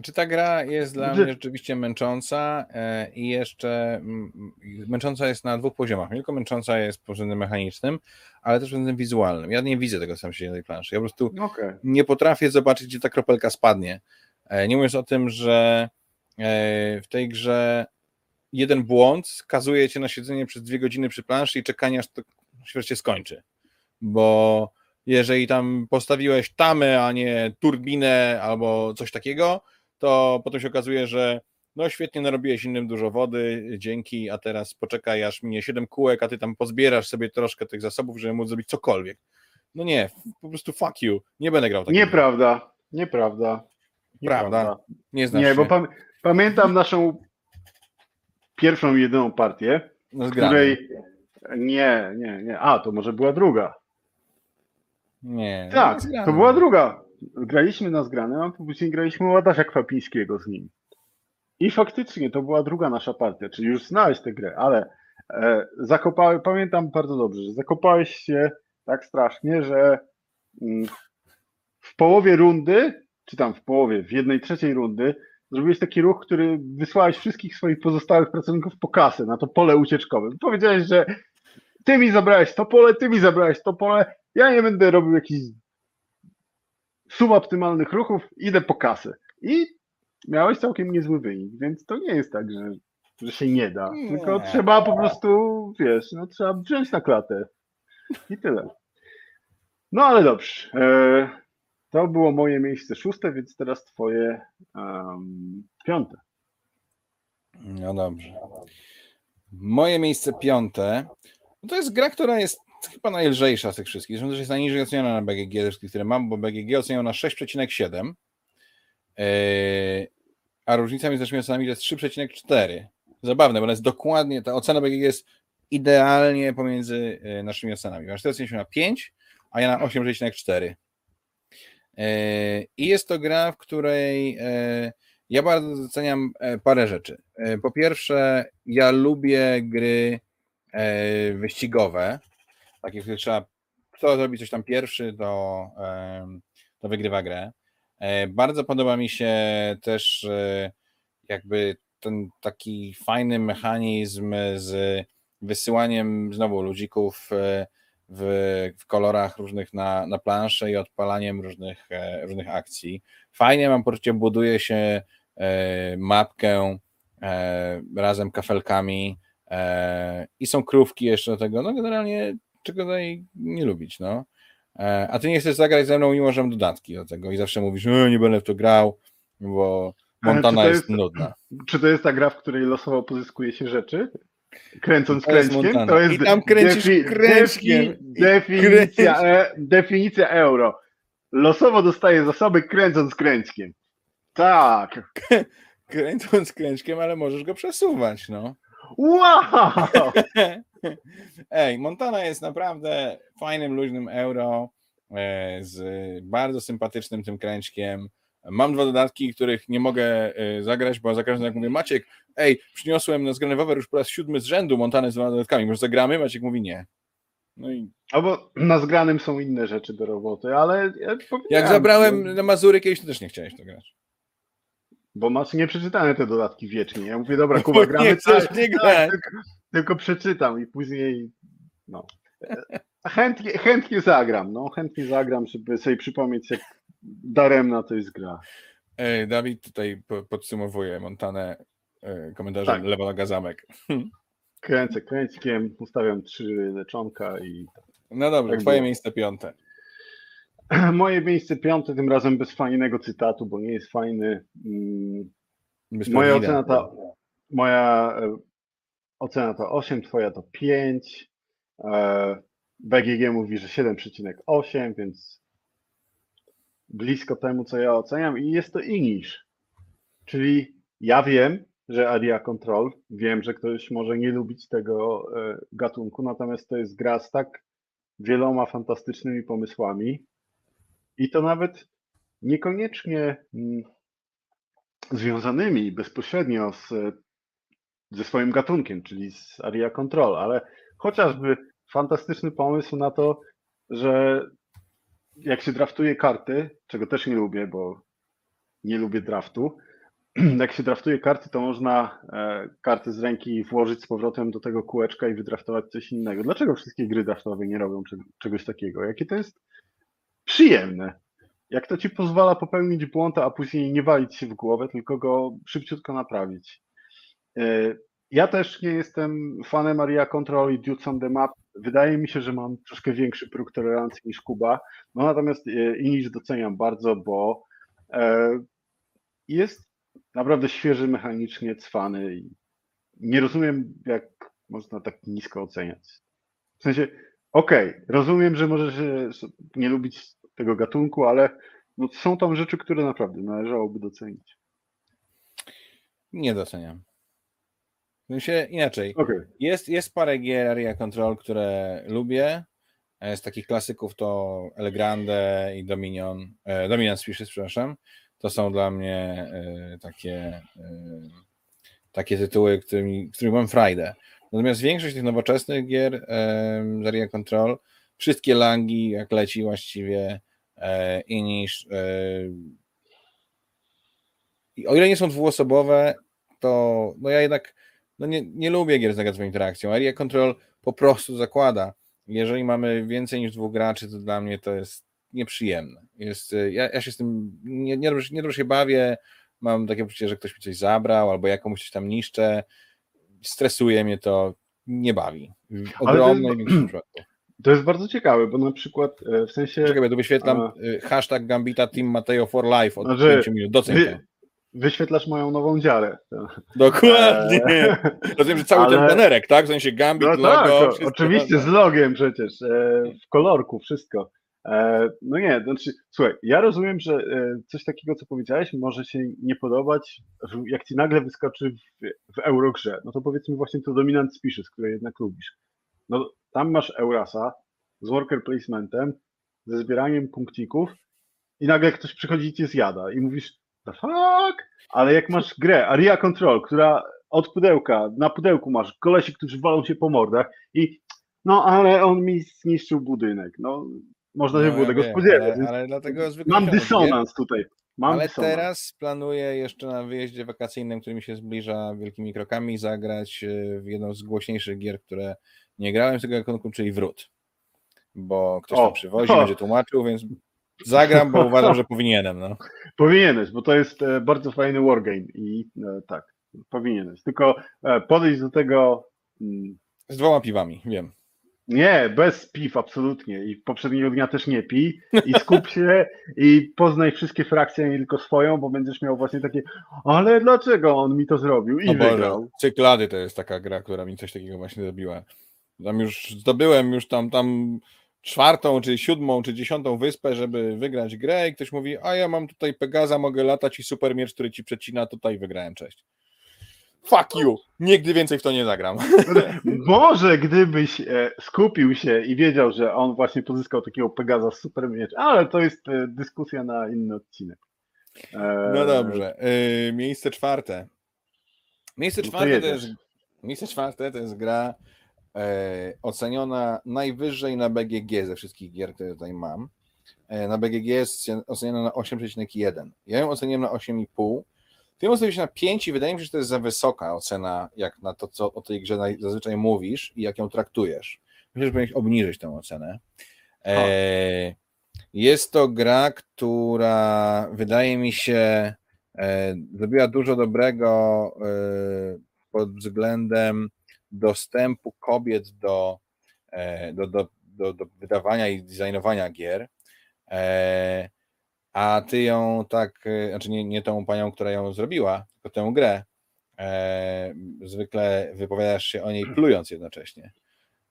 czy ta gra jest dla mnie rzeczywiście męcząca e, i jeszcze męcząca jest na dwóch poziomach. Nie tylko męcząca jest pod względem mechanicznym, ale też pod względem wizualnym. Ja nie widzę tego sam się na tej planszy. Ja po prostu okay. nie potrafię zobaczyć, gdzie ta kropelka spadnie. E, nie mówiąc o tym, że e, w tej grze jeden błąd skazuje cię na siedzenie przez dwie godziny przy planszy i czekanie, aż to się skończy. Bo jeżeli tam postawiłeś tamę, a nie turbinę albo coś takiego, to potem się okazuje, że no świetnie narobiłeś innym dużo wody, dzięki, a teraz poczekaj aż minie 7 kółek, a ty tam pozbierasz sobie troszkę tych zasobów, żeby móc zrobić cokolwiek. No nie, po prostu fuck you, nie będę grał takiego. Nieprawda, nieprawda. nieprawda. Prawda, nie znasz Nie, się. bo pam pamiętam naszą pierwszą, jedyną partię, no, której nie, nie, nie, a to może była druga. Nie. Tak, to była druga graliśmy na zgrane, a później graliśmy Ładasza Kwapińskiego z nim. I faktycznie to była druga nasza partia, czyli już znałeś tę grę, ale e, zakopałeś, pamiętam bardzo dobrze, że zakopałeś się tak strasznie, że mm, w połowie rundy, czy tam w połowie, w jednej trzeciej rundy, zrobiłeś taki ruch, który wysłałeś wszystkich swoich pozostałych pracowników po kasę na to pole ucieczkowe. Powiedziałeś, że ty mi zabrałeś to pole, ty mi zabrałeś to pole, ja nie będę robił jakichś suboptymalnych ruchów, idę po kasę. I miałeś całkiem niezły wynik, więc to nie jest tak, że, że się nie da. Nie. Tylko trzeba po prostu, wiesz, no trzeba wziąć na klatę. I tyle. No ale dobrze. To było moje miejsce szóste, więc teraz twoje um, piąte. No dobrze. Moje miejsce piąte. To jest gra, która jest chyba najlżejsza z tych wszystkich. Zresztą też jest najniżej oceniona na BGG, które mam, bo BGG oceniał na 6,7, yy, a różnica między naszymi ocenami to jest 3,4. Zabawne, bo ona jest dokładnie, ta ocena BGG jest idealnie pomiędzy yy, naszymi ocenami. Masz ocenialiśmy na 5, a ja na 8,4. Yy, I jest to gra, w której ja bardzo doceniam parę rzeczy. Po pierwsze, ja lubię gry wyścigowe, takie, które trzeba, kto zrobi coś tam pierwszy, to, to wygrywa grę. E, bardzo podoba mi się też e, jakby ten taki fajny mechanizm z wysyłaniem znowu ludzików e, w, w kolorach różnych na, na planszę i odpalaniem różnych, różnych akcji. Fajnie mam poczucie, buduje się mapkę razem kafelkami i są krówki jeszcze do tego. No generalnie czego tutaj nie lubić, no. E, a ty nie chcesz zagrać ze mną, mimo że mam dodatki do tego i zawsze mówisz, no, nie będę w to grał, bo Montana jest, jest, nudna. Czy to jest ta gra, w której losowo pozyskuje się rzeczy? Kręcąc to kręćkiem? To jest I tam kręcisz defi kręćkiem. definicja, e, definicja euro. Losowo dostaje zasoby kręcąc kręćkiem. Tak. Kręcąc kręćkiem, ale możesz go przesuwać, no. Wow! Ej, Montana jest naprawdę fajnym, luźnym euro e, z bardzo sympatycznym tym kręćkiem. Mam dwa dodatki, których nie mogę e, zagrać, bo za każdym razem mówię, Maciek, ej, przyniosłem na zgrany Wawer już po raz siódmy z rzędu Montany z dwoma dodatkami, może zagramy? Maciek mówi nie. No i... Albo na zgranym są inne rzeczy do roboty, ale... Ja Jak zabrałem na Mazury kiedyś, to też nie chciałeś to grać. Bo masz nieprzeczytane te dodatki wiecznie. Ja mówię, dobra, Kuba, gramy. Nie chcesz nie tak. Tylko, tylko, przeczytam i później no. Chętnie, chętnie zagram, no. Chętnie zagram, żeby sobie przypomnieć, jak daremna to jest gra. Dawid tutaj podsumowuje Montanę komentarzem tak. Lewa Noga Zamek. Kręcę kręćkiem, ustawiam trzy leczonka i... No dobrze, tak twoje było. miejsce piąte. Moje miejsce piąte, tym razem bez fajnego cytatu, bo nie jest fajny. Mm, moja ocena to moja e, ocena to 8, twoja to 5. E, BGG mówi, że 7,8, więc blisko temu, co ja oceniam i jest to English. Czyli ja wiem, że Area Control. Wiem, że ktoś może nie lubić tego e, gatunku, natomiast to jest gra z tak wieloma fantastycznymi pomysłami i to nawet niekoniecznie mm, związanymi bezpośrednio z, ze swoim gatunkiem, czyli z Area Control, ale chociażby fantastyczny pomysł na to, że jak się draftuje karty, czego też nie lubię, bo nie lubię draftu, jak się draftuje karty, to można e, karty z ręki włożyć z powrotem do tego kółeczka i wydraftować coś innego. Dlaczego wszystkie gry draftowe nie robią czegoś takiego? Jakie to jest przyjemne. Jak to ci pozwala popełnić błąd, a później nie walić się w głowę, tylko go szybciutko naprawić. E, ja też nie jestem fanem Maria Control i Dudes on the Map. Wydaje mi się, że mam troszkę większy próg tolerancji niż Kuba. No natomiast e, Inish doceniam bardzo, bo jest naprawdę świeży mechanicznie, cwany i nie rozumiem, jak można tak nisko oceniać. W sensie, okej, okay, rozumiem, że możesz nie lubić tego gatunku, ale no, są tam rzeczy, które naprawdę należałoby docenić. Nie doceniam. Sensie inaczej. Okay. Jest, jest parę gier Area Control, które lubię. Z takich klasyków to El Grande i Dominion. E, Dominion Species, przepraszam to są dla mnie e, takie, e, takie tytuły, którymi, którymi mam frajdę. Natomiast większość tych nowoczesnych gier z Area Control, wszystkie langi, jak leci właściwie, e, i niż i o ile nie są dwuosobowe, to no ja jednak no nie, nie lubię gier z negatywną interakcją. Area Control po prostu zakłada, jeżeli mamy więcej niż dwóch graczy, to dla mnie to jest nieprzyjemne. Jest, y, ja, ja się z tym nie, nie, dobrze, nie dobrze się bawię, mam takie poczucie, że ktoś mi coś zabrał, albo ja komuś coś tam niszczę, stresuje mnie to, nie bawi. W ogromnej większości przypadku. To jest bardzo ciekawe, bo na przykład e, w sensie... Czekaj, ja tu wyświetlam a... Y, hashtag Gambita Team Mateo for Life od znaczy, 5 minut, doceń wy, Wyświetlasz moją nową dziarę. Dokładnie. E... Rozumiem, że cały Ale... ten banerek, tak? W sensie Gambit, no logo. Tak, oczywiście, z logiem przecież, e, w kolorku, wszystko. E, no nie, znaczy, słuchaj, ja rozumiem, że e, coś takiego, co powiedziałeś, może się nie podobać, jak ci nagle wyskoczy w, w Eurogrze, no to powiedzmy właśnie to Dominant Species, które jednak lubisz. No tam masz Eurasa z worker placementem, ze zbieraniem punkcików i nagle ktoś przychodzi i cię zjada i mówisz, the fuck? Ale jak masz grę, Aria Control, która od pudełka, na pudełku masz kolesi, którzy walą się po mordach i no ale on mi zniszczył budynek, no można się no, było ja tego wiem, spodziewać. Ale, ale dlatego Mam dysonans tutaj. Mam ale dysonans. teraz planuję jeszcze na wyjeździe wakacyjnym, który mi się zbliża wielkimi krokami, zagrać e, w jedną z głośniejszych gier, które nie grałem z tego gatunku, czyli Wrót. Bo ktoś tam przywozi, o. będzie tłumaczył, więc zagram, bo uważam, że powinienem. No. Powinieneś, bo to jest e, bardzo fajny wargame i e, tak, powinieneś. Tylko podejść do tego... Mm, z dwoma piwami, wiem. Nie, bez piw absolutnie. I poprzedniego dnia też nie pij. I skup się i poznaj wszystkie frakcje, nie tylko swoją, bo będziesz miał właśnie takie, ale dlaczego on mi to zrobił? I o wygrał. Boże, Cyklady to jest taka gra, która mi coś takiego właśnie zrobiła. Tam już zdobyłem już tam, tam czwartą, czy siódmą, czy dziesiątą wyspę, żeby wygrać grę i ktoś mówi, a ja mam tutaj Pegaza, mogę latać i super miecz, który ci przecina, tutaj wygrałem, cześć fuck you, nigdy więcej w to nie zagram. Może gdybyś e, skupił się i wiedział, że on właśnie pozyskał takiego Pegaza super miecz, ale to jest e, dyskusja na inny odcinek. E, no dobrze, miejsce czwarte. Miejsce no czwarte to, jest, miejsce czwarte to jest gra oceniona najwyżej na BGG ze wszystkich gier, które tutaj mam. na BGG jest oceniona na 8,1. Ja ją oceniłem na 8,5 ty ustawiłeś na 5 i wydaje mi się, że to jest za wysoka ocena, jak na to, co o tej grze zazwyczaj mówisz i jak ją traktujesz. Myślę, że powinieneś obniżyć tę ocenę. E, jest to gra, która wydaje mi się e, zrobiła dużo dobrego e, pod względem dostępu kobiet do, e, do, do, do, do wydawania i designowania gier. E, a ty ją tak, y, znaczy nie, nie tą panią, która ją zrobiła, tylko tę grę, e, zwykle wypowiadasz się o niej plując jednocześnie.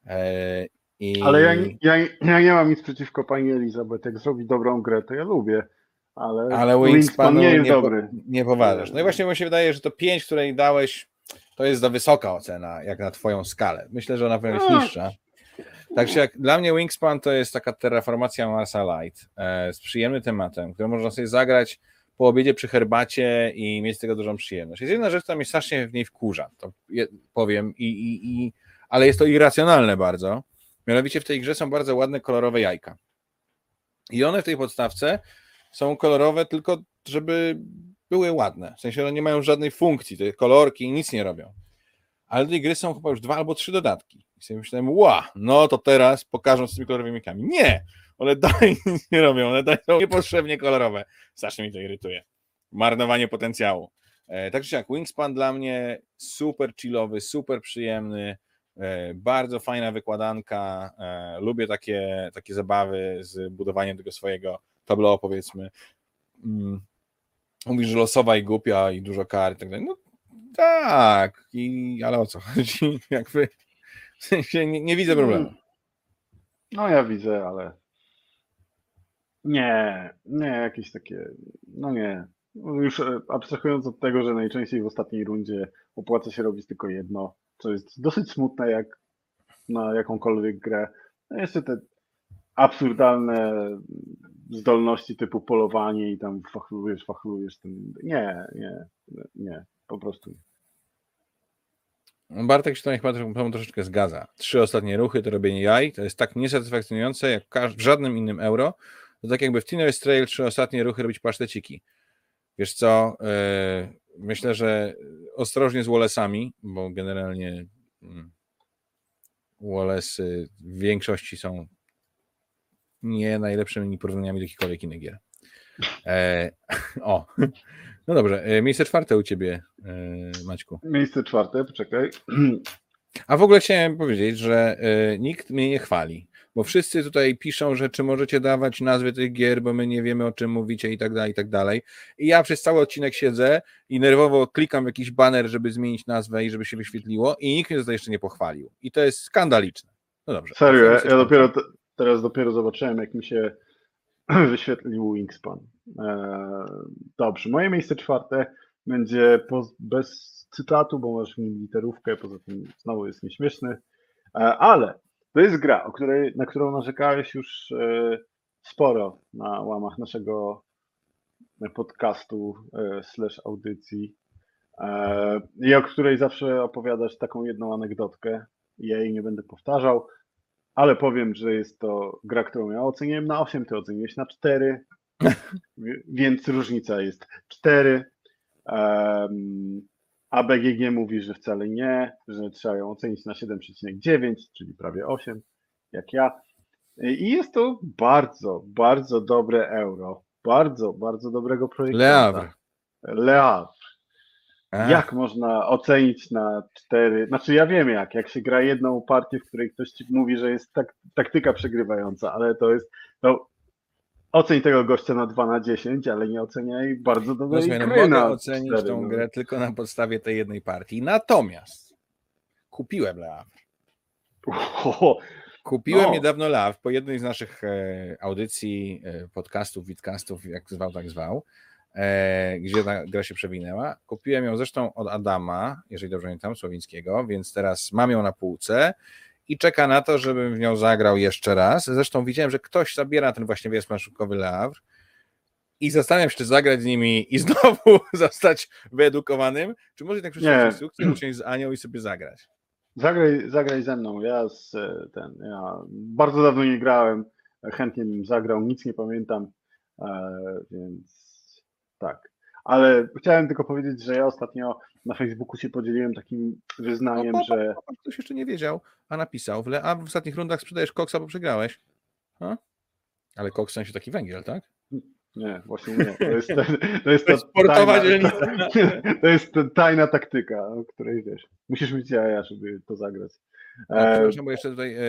E, i... Ale ja, ja, ja nie mam nic przeciwko pani Elizabeth. Jak zrobi dobrą grę, to ja lubię. ale, Ale Wingspan nie jest nie, po, dobry. nie poważasz. No i właśnie mi się wydaje, że to 5, której dałeś, to jest za wysoka ocena, jak na twoją skalę. Myślę, że ona powinna być A. niższa. Także jak dla mnie Wingspan to jest taka terraformacja Marsa Light e, z przyjemnym tematem, którą można sobie zagrać po obiedzie przy herbacie i mieć z tego dużą przyjemność. Jest jedna rzecz, która mnie strasznie w niej wkurza, to je, powiem, i, i, i, ale jest to irracjonalne bardzo. Mianowicie w tej grze są bardzo ładne, kolorowe jajka. I one w tej podstawce są kolorowe tylko, żeby były ładne. W sensie one nie mają żadnej funkcji, te kolorki nic nie robią. Ale do tej gry są chyba już dwa albo trzy dodatki. I sobie myślałem, ła, no to teraz pokażą z tymi kolorowymi jajkami. Nie! One dalej nic nie robią, one dalej są niepotrzebnie kolorowe. Strasznie mi to irytuje. Marnowanie potencjału. E, także jak Wingspan dla mnie super chillowy, super przyjemny, e, bardzo fajna wykładanka. E, lubię takie, takie zabawy z budowaniem tego swojego tableau, powiedzmy. Mm. Mówisz, że losowa i głupia i dużo kar i tak dalej. No tak, i, ale o co chodzi? Jakby, w sensie nie, nie widzę problemu. No ja widzę, ale nie, nie, jakieś takie, no nie. Już e, abstrahując od tego, że najczęściej w ostatniej rundzie opłaca się robić tylko jedno, co jest dosyć smutne jak na jakąkolwiek grę. No jeszcze te absurdalne zdolności typu polowanie i tam fachlujesz, fachlujesz. Ten... Nie, nie, nie, po prostu nie. Bartek się to chyba tobą troszeczkę zgadza. Trzy ostatnie ruchy to robienie jaj, to jest tak niesatysfakcjonujące jak w żadnym innym euro. To tak jakby w Teenage Trail trzy ostatnie ruchy robić paszteciki. Wiesz co, yy, myślę, że ostrożnie z Wallace'ami, bo generalnie mm, Wallace'y w większości są nie najlepszymi porównaniami do jakichkolwiek innych gier. E, o, no dobrze. E, Miejsce czwarte u ciebie, e, Maćku. Miejsce czwarte, poczekaj. A w ogóle chciałem powiedzieć, że e, nikt mnie nie chwali, bo wszyscy tutaj piszą, że czy możecie dawać nazwy tych gier, bo my nie wiemy o czym mówicie i tak dalej, i tak dalej. I ja przez cały odcinek siedzę i nerwowo klikam jakiś baner, żeby zmienić nazwę i żeby się wyświetliło i nikt mnie za to jeszcze nie pochwalił. I to jest skandaliczne. No dobrze. Serio, ja, ja dopiero teraz dopiero zobaczyłem, jak mi się wyświetlił Wingspan. Eee, dobrze, moje miejsce czwarte będzie bez cytatu, bo masz w nim literówkę, poza tym znowu jest nieśmieszny, eee, ale to jest gra, o której, na którą narzekałeś już e, sporo na łamach naszego podcastu e, slash audycji e, i o której zawsze opowiadasz taką jedną anegdotkę. Ja jej nie będę powtarzał, ale powiem, że jest to gra, którą ja oceniłem na 8, ty oceniłeś na 4, wi- więc różnica jest 4. Um, a BGG mówi, że wcale nie, że trzeba ją ocenić na 7,9, czyli prawie 8, jak ja. I jest to bardzo, bardzo dobre euro. Bardzo, bardzo dobrego projektu. Le Havre. Jak można ocenić na cztery? Znaczy ja wiem jak, jak się gra jedną partię, w której ktoś ci mówi, że jest tak, taktyka przegrywająca, ale to jest, to oceń tego gościa na 2 na 10, ale nie oceniaj bardzo No, dobrej słuchaj, no, gry mogę na ocenić 4, tą no. grę tylko na podstawie tej jednej partii. Natomiast kupiłem Le Havre. O, Kupiłem No. niedawno LAW po jednej z naszych e, audycji, e, podcastów, widcastów, jak zwał, tak zwał, gdzie ta gra się przewinęła. Kupiłem ją zresztą od Adama, jeżeli dobrze pamiętam, Słowińskiego, więc teraz mam ją na półce i czeka na to, żebym w nią zagrał jeszcze raz. Zresztą widziałem, że ktoś zabiera ten właśnie wyjazd marszałkowy Le Havre i zastanawiam się, czy zagrać z nimi i znowu zostać wyedukowanym, czy może jednak przeczytać instrukcję, usiąść z Anią i sobie zagrać. zagraj, zagraj ze mną, ja z, e, ten, ja bardzo dawno nie grałem, chętnie bym zagrał, nic nie pamiętam, e, więc tak. Ale chciałem tylko powiedzieć, że ja ostatnio na Facebooku się podzieliłem takim wyznaniem, O, że Ktoś jeszcze nie wiedział, a napisał, w Le- a w ostatnich rundach sprzedajesz koksa, bo przegrałeś. Ha? Ale koks w sensie taki węgiel, tak? Nie, właśnie nie. To jest, to jest, To jest sportowa tajna, dzielnica. To jest ta tajna taktyka, o której wiesz. Musisz mieć jaja, żeby to zagrać. E, przepraszam, bo jeszcze tutaj e,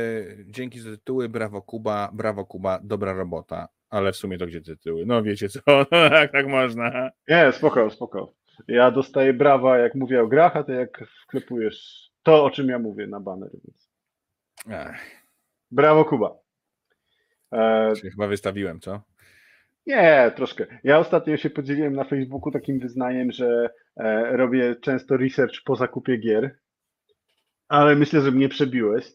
dzięki za tytuły, brawo Kuba, brawo Kuba, dobra robota, ale w sumie to gdzie tytuły? No wiecie co, jak tak można. nie, spoko, spoko. Ja dostaję brawa, jak mówię o grach, a ty jak wklepujesz to, o czym ja mówię na baner. Więc. Ach, Brawo, Kuba. E, się chyba wystawiłem, co? Nie, troszkę. Ja ostatnio się podzieliłem na Facebooku takim wyznaniem, że e, robię często research po zakupie gier, ale myślę, że mnie przebiłeś.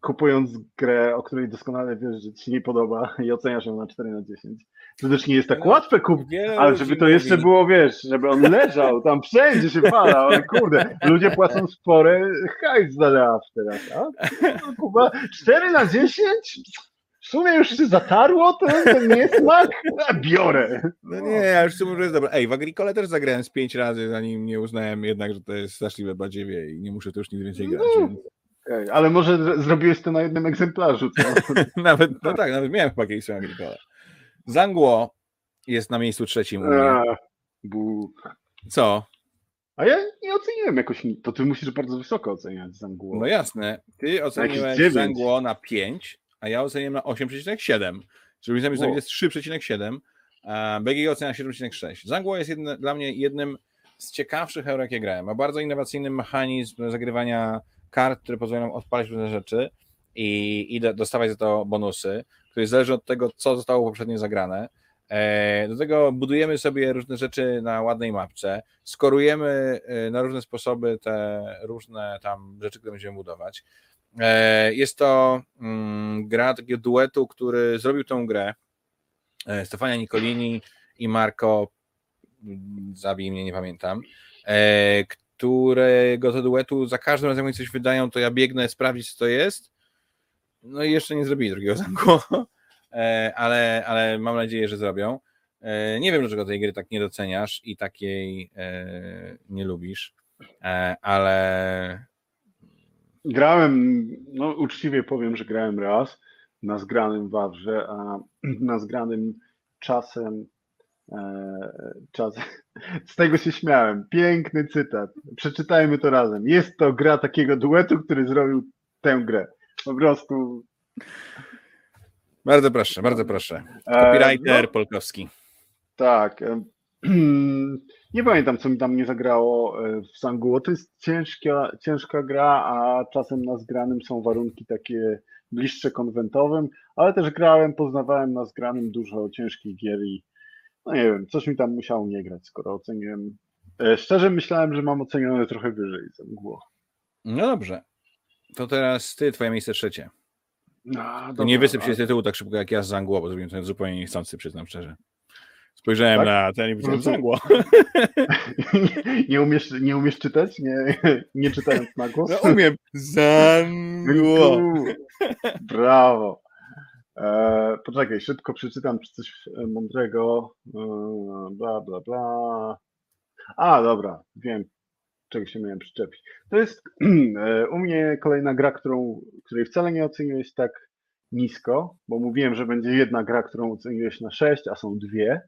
Kupując grę, o której doskonale wiesz, że ci się nie podoba i oceniasz ją na 4 na 10. To też nie jest tak No, łatwe Wiele ale żeby to jeszcze mówi- było, wiesz, żeby on leżał, tam wszędzie się pada, ale kurde, ludzie płacą spore hajs za teraz, a? No, Kuba, 4 na 10? W sumie już się zatarło ten, ten niesmak? A, Biorę. No nie, ja już mówię, że jest dobra. Ej, w Agricole też zagrałem z pięć razy, zanim nie uznałem jednak, że to jest straszliwe badziewie i nie muszę to już nigdy więcej grać. No. Okej, ale może zrobiłeś to na jednym egzemplarzu? Nawet, no tak, nawet miałem chyba kiedyś Agricole. Zangło jest na miejscu trzecim. A, bu. Co? A ja nie oceniłem jakoś, to ty musisz bardzo wysoko oceniać Zangło. No jasne. Ty oceniłeś. Zangło na 5, a ja oceniłem na 8,7. Czyli różnica między jest 3,7, a BGG ocenia 7,6. Zangło jest jedne, dla mnie jednym z ciekawszych euro, jakie grałem. Ma bardzo innowacyjny mechanizm zagrywania kart, które pozwalają nam odpalić różne rzeczy i, i do- dostawać za to bonusy, które zależy od tego, co zostało poprzednio zagrane. E, Do tego budujemy sobie różne rzeczy na ładnej mapce, skorujemy e, na różne sposoby te różne tam rzeczy, które będziemy budować. E, Jest to mm, gra takiego duetu, który zrobił tą grę. E, Stefania Nicolini i Marco, mm, zabij mnie, nie pamiętam, e, którego to duetu za każdym razem, jak coś wydają, to ja biegnę sprawdzić, co to jest. No i jeszcze nie zrobili drugiego zamku, ale, ale mam nadzieję, że zrobią. Nie wiem, dlaczego tej gry tak nie doceniasz i takiej nie lubisz, ale Grałem, no uczciwie powiem, że grałem raz na zgranym Wawrze, a na zgranym czasem, e, czas, z tego się śmiałem. Piękny cytat. Przeczytajmy to razem. Jest to gra takiego duetu, który zrobił tę grę. Po prostu. bardzo proszę, bardzo proszę. e, Copywriter no, Polkowski. tak. Nie pamiętam, co mi tam nie zagrało e, w Sanguło. To jest ciężka, ciężka gra, a czasem na zgranym są warunki takie bliższe konwentowym, ale też grałem, poznawałem na zgranym dużo ciężkich gier i no nie wiem, coś mi tam musiało nie grać, skoro oceniłem. e, Szczerze myślałem, że mam ocenione trochę wyżej Sanguło. No dobrze. To teraz ty, twoje miejsce trzecie. No, To dobra, nie wysyp się z tytułu tak szybko jak ja z Zangło, bo zrobiłem to zupełnie niechcący, przyznam szczerze. Spojrzałem Tak? na ten i powiedziałem Zangło. nie, nie, umiesz, nie umiesz czytać? Nie, nie czytając na głos? No umiem. Zangło. Brawo. E, poczekaj, szybko przeczytam czy coś e, mądrego. E, bla, bla, bla. A, dobra, wiem, czego się miałem przyczepić. To jest e, u mnie kolejna gra, którą, której wcale nie oceniłeś tak nisko, bo mówiłem, że będzie jedna gra, którą oceniłeś na 6, a są dwie.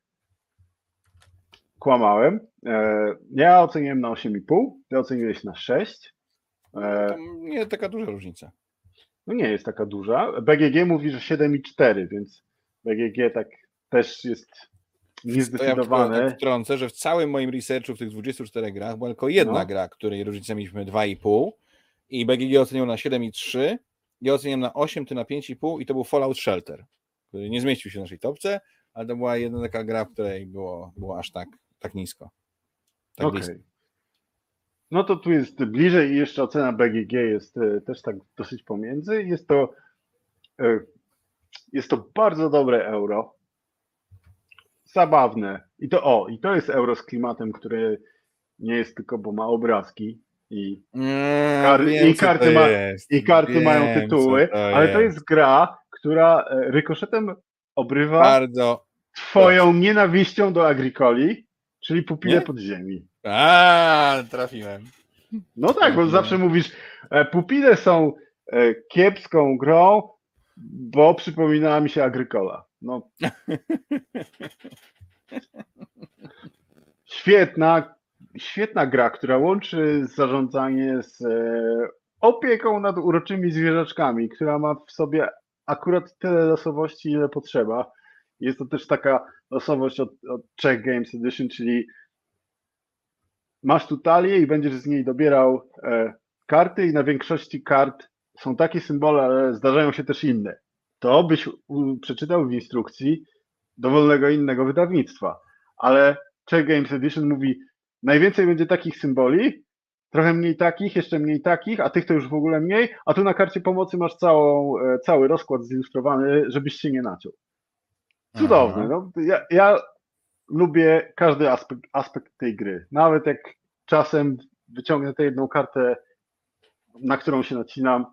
Kłamałem. E, ja oceniłem na 8,5, ty oceniłeś na 6. E, To Nie taka duża różnica. no nie jest taka duża. BGG mówi, że 7,4, więc BGG tak też jest To ja niezdecydowane. wtrącę, że w całym moim researchu w tych 24 grach była tylko jedna No. gra, której różnicę mieliśmy 2,5 i BGG ocenił na 7,3, ja oceniłem na 8, ty na 5,5 i to był Fallout Shelter, który nie zmieścił się w naszej topce, ale to była jedna taka gra, w której było, było aż tak, tak nisko. Tak blisko. No to tu jest bliżej i jeszcze ocena BGG jest e, też tak dosyć pomiędzy. Jest to e, jest to bardzo dobre euro. Zabawne. I to o, i to jest euro z klimatem, które nie jest tylko, bo ma obrazki i Mm, Kar- wiem, i karty to ma- jest. i karty Wiem, mają tytuły, ale to jest gra, która e, rykoszetem obrywa bardzo. twoją nienawiścią do agricoli, czyli pupile Nie? podziemi. A, trafiłem. No tak, bo zawsze mówisz, e, pupile są e, kiepską grą, bo przypominała mi się agrykola. No. Świetna, świetna gra, która łączy zarządzanie z e, opieką nad uroczymi zwierzaczkami, która ma w sobie akurat tyle losowości, ile potrzeba. Jest to też taka losowość od, od Czech Games Edition, czyli masz tu talię i będziesz z niej dobierał e, karty i na większości kart są takie symbole, ale zdarzają się też inne. To byś u, przeczytał w instrukcji, dowolnego innego wydawnictwa. Ale Czech Games Edition mówi, najwięcej będzie takich symboli, trochę mniej takich, jeszcze mniej takich, a tych to już w ogóle mniej, a tu na karcie pomocy masz całą, e, cały rozkład zilustrowany, żebyś się nie naciął. Cudowne. No, ja, ja lubię każdy aspekt, aspekt tej gry. Nawet jak czasem wyciągnę tę jedną kartę, na którą się nacinam,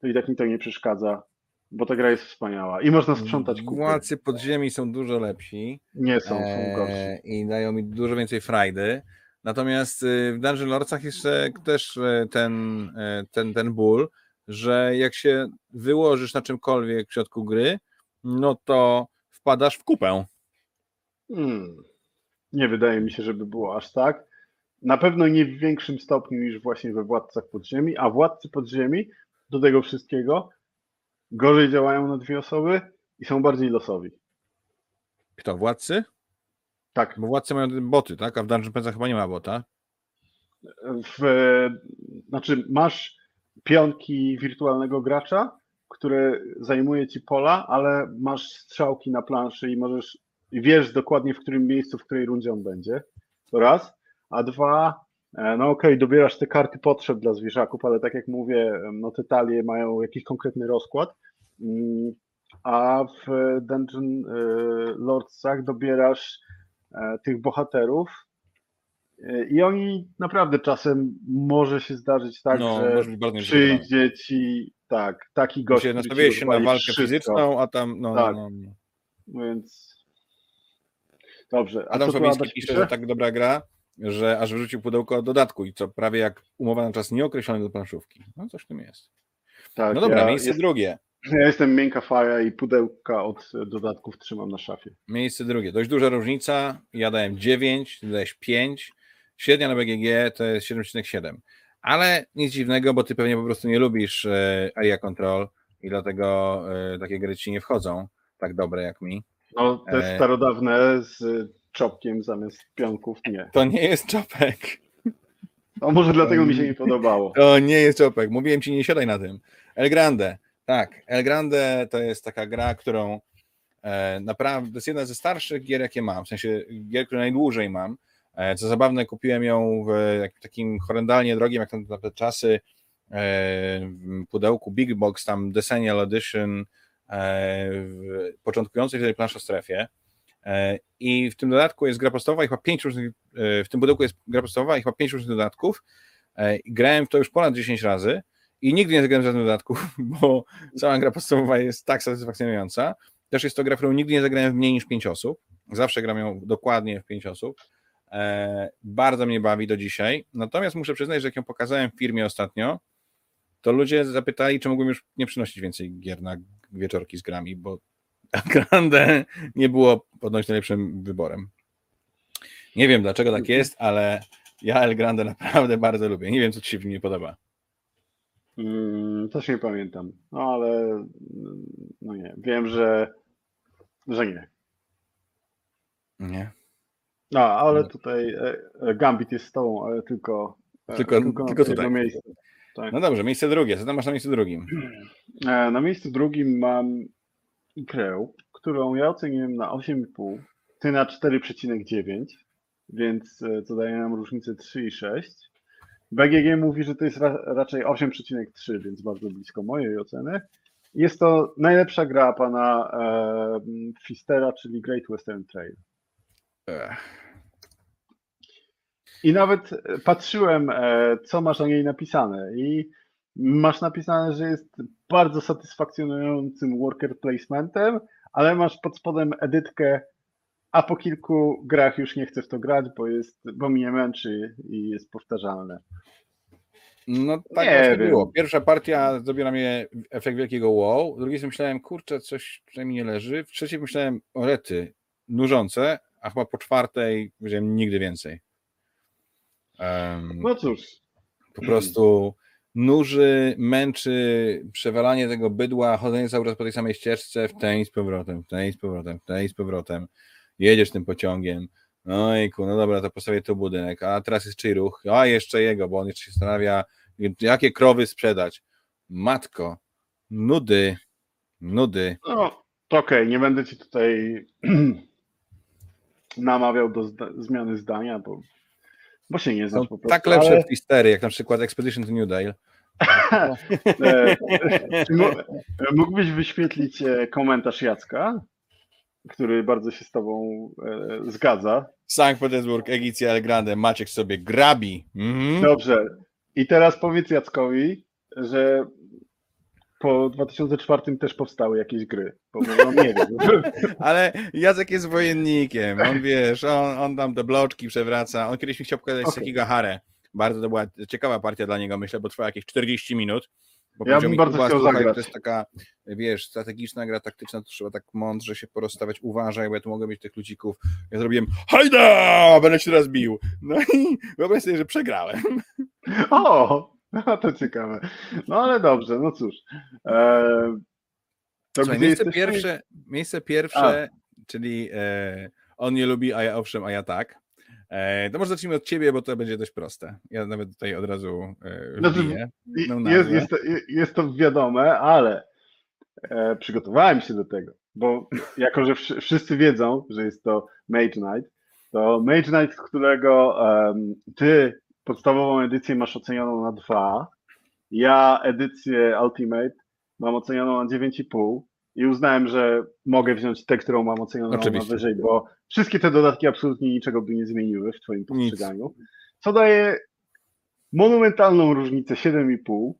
to i tak mi to nie przeszkadza, bo ta gra jest wspaniała i można sprzątać kupy. Władcy podziemi są dużo lepsi. Nie są, są gorsi. e, I dają mi dużo więcej frajdy. Natomiast y, w Dungeon Lordsach jeszcze też e, ten, e, ten, ten ból, że jak się wyłożysz na czymkolwiek w środku gry, no to wpadasz w kupę. Hmm. Nie wydaje mi się, żeby było aż tak. Na pewno nie w większym stopniu niż właśnie we Władcach Podziemi, a Władcy Podziemi do tego wszystkiego gorzej działają na dwie osoby i są bardziej losowi. Kto? Władcy? Tak, Bo władcy mają boty, tak? A w Dungeon Pensa chyba nie ma bota. w, znaczy masz pionki wirtualnego gracza, które zajmuje ci pola, ale masz strzałki na planszy i możesz i wiesz dokładnie w którym miejscu, w której rundzie on będzie. To raz. A dwa, e, no okej, dobierasz te karty potrzeb dla zwierzaków, ale tak jak mówię, no te talie mają jakiś konkretny rozkład. Mm, A w Dungeon e, Lordsach dobierasz e, tych bohaterów, i oni naprawdę czasem może się zdarzyć tak, no, że przyjdzie ci tak, taki gość, się nastawiłeś się na walkę wszystko. fizyczną, a tam no, Tak. no, no. Więc dobrze. A Adam Sławiński pisze, że tak dobra gra, że aż wyrzucił pudełko dodatku i co prawie jak umowa na czas nieokreślony do planszówki. No coś w tym jest. Tak, No dobra, ja, miejsce jest, drugie. ja jestem miękka faja i pudełka od dodatków trzymam na szafie. Miejsce drugie. Dość duża różnica. Ja dałem 9, ty dałeś 5. Średnia na BGG to jest 7,7. Ale nic dziwnego, bo ty pewnie po prostu nie lubisz Area Control i dlatego e, takie gry ci nie wchodzą tak dobre jak mi. No, te E. starodawne z czopkiem zamiast pionków, nie. To nie jest czopek. No może dlatego mi się nie podobało. To nie jest czopek. Mówiłem ci, nie siadaj na tym. El Grande. Tak, El Grande to jest taka gra, którą e, naprawdę, to jest jedna ze starszych gier, jakie mam. W sensie gier, które najdłużej mam. E, co zabawne, kupiłem ją w takim horrendalnie drogim, jak na te czasy, e, pudełku Big Box, tam Decennial Edition, e, w początkującej wtedy planszostrefie. I w tym dodatku jest gra podstawowa i chyba pięć różnych, w tym pudełku jest gra podstawowa i chyba pięć różnych dodatków. Grałem w to już ponad 10 razy i nigdy nie zagrałem żadnych dodatków, bo cała gra podstawowa jest tak satysfakcjonująca. Też jest to gra, którą nigdy nie zagrałem w mniej niż 5 osób. Zawsze gram ją dokładnie w 5 osób. E, bardzo mnie bawi do dzisiaj. Natomiast muszę przyznać, że jak ją pokazałem w firmie ostatnio, to ludzie zapytali, czy mógłbym już nie przynosić więcej gier na wieczorki z grami, bo Grande nie było ponoć najlepszym wyborem. Nie wiem dlaczego tak jest, ale ja El Grande naprawdę bardzo lubię. Nie wiem, co ci się w nim nie podoba. Mm, też nie pamiętam. No ale mm, no nie. Wiem, że, że nie. Nie. A, ale No. tutaj e, e, Gambit jest z tobą, ale tylko, e, Tylko- na tylko jedno tutaj. miejsce. Tak. No dobrze, miejsce drugie. Co tam masz na miejscu drugim? Na miejscu drugim mam Ikrę, którą ja oceniłem na 8,5, ty na 4,9, więc to daje nam różnicę 3,6. BGG mówi, że to jest ra raczej 8,3, więc bardzo blisko mojej oceny. Jest to najlepsza gra pana e, Fistera, czyli Great Western Trail. I nawet e, patrzyłem, e, co masz o niej napisane. I masz napisane, że jest bardzo satysfakcjonującym worker placementem, ale masz pod spodem edytkę, a po kilku grach już nie chcę w to grać, bo, jest, bo mnie męczy i jest powtarzalne. No tak Nie właśnie wiem. było. Pierwsza partia zrobiła mnie efekt wielkiego wow. W drugiej sobie myślałem, kurczę, coś tutaj mi nie leży. W trzeciej myślałem, o rety, nużące, a chyba po czwartej powiedziałem nigdy więcej. Em, No cóż, po prostu nuży, męczy przewalanie tego bydła, chodzenie cały czas po tej samej ścieżce, w tej z powrotem, w tej z powrotem, w tej z powrotem. Jedziesz tym pociągiem. Ojku, no dobra, to postawię tu budynek, a teraz jest czyj ruch? A jeszcze jego, bo on jeszcze się zastanawia, jakie krowy sprzedać. Matko, nudy, nudy. no to okej, nie będę ci tutaj namawiał do zda zmiany zdania, bo, bo się nie znasz Są po prostu. tak lepsze ale- twistery, jak na przykład Expedition to New Dale. E, czy mo- Mógłbyś wyświetlić e, komentarz Jacka, który bardzo się z tobą e, zgadza. Sankt Petersburg, Egicja El Grande, Maciek sobie grabi. Mhm. Dobrze. I teraz powiedz Jackowi, że po 2004 też powstały jakieś gry, bo on nie wie. Ale Jacek jest wojennikiem, on wiesz, on, on tam te bloczki przewraca, on kiedyś mi chciał pokazać Okej. Sekigahara. Bardzo to była ciekawa partia dla niego, myślę, bo trwała jakieś 40 minut. Bo Ja bym mi, bardzo Kuba, chciał słuchaj, zagrać. To jest taka, wiesz, strategiczna gra taktyczna, to trzeba tak mądrze się porozstawiać, uważaj, bo ja tu mogę mieć tych ludzików. Ja zrobiłem, hajda, będę się teraz bił. No i wyobraź sobie, że przegrałem. O, no to ciekawe. No ale dobrze, no cóż. E, to Słuchaj, miejsce jesteśmy? pierwsze, miejsce pierwsze, czyli e, on nie lubi, a ja owszem, a ja tak. E, to może zacznijmy od ciebie, bo to będzie dość proste. Ja nawet tutaj od razu e, Znaczy, No, Jest, jest, to, jest to wiadome, ale e, przygotowałem się do tego, bo jako, że wsz- wszyscy wiedzą, że jest to Mage Knight, to Mage Knight, którego em, ty podstawową edycję masz ocenioną na 2, ja edycję Ultimate mam ocenioną na 9,5 i uznałem, że mogę wziąć tę, którą mam ocenioną Oczywiście. na wyżej, bo wszystkie te dodatki absolutnie niczego by nie zmieniły w twoim Nic. postrzeganiu. Co daje monumentalną różnicę 7,5.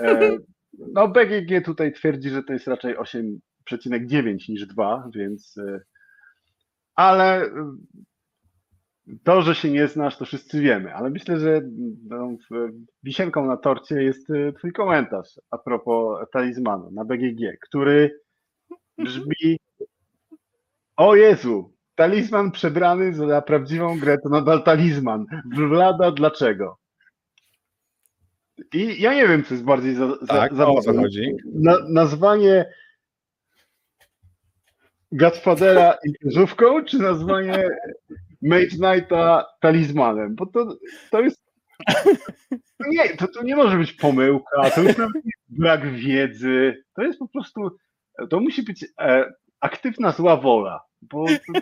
E, no BGG tutaj twierdzi, że to jest raczej 8,9 niż 2, więc e, ale to, że się nie znasz, to wszyscy wiemy, ale myślę, że no, wisienką na torcie jest e, twój komentarz a propos talizmanu na BGG, który brzmi o Jezu, talizman przebrany za prawdziwą grę to nadal talizman. Vlada dlaczego? I ja nie wiem, co jest bardziej za, za, Tak, o zabawne. co chodzi? Na, nazwanie Godfathera imprezówką, czy nazwanie Mage Knighta talizmanem? Bo to, to jest. Nie, to, to nie może być pomyłka, to już nawet brak wiedzy. To jest po prostu. To musi być e, aktywna zła wola. Bo to,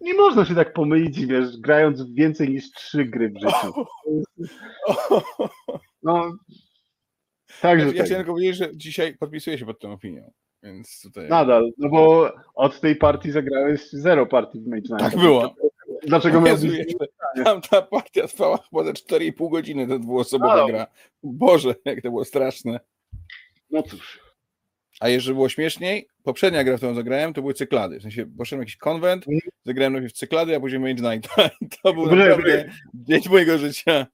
nie można się tak pomylić, wiesz, grając więcej niż trzy gry w życiu. No. Także Ja tak. chciałem tylko powiedzieć, że dzisiaj podpisuję się pod tą opinią, więc tutaj... Nadal, no bo od tej partii zagrałeś zero partii w Mage Knight. Tak było. Dlaczego. Jezu, jeszcze Tamta partia trwała chyba ze 4,5 godziny, to dwuosobowa Halo. gra. Boże, jak to było straszne. No cóż. A jeszcze było śmieszniej, poprzednia gra, w którą zagrałem, to były cyklady. W sensie poszedłem jakiś konwent, Mhm. zagrałem najpierw cyklady, a później Mage Knighta. I to był naprawdę dzień mojego życia.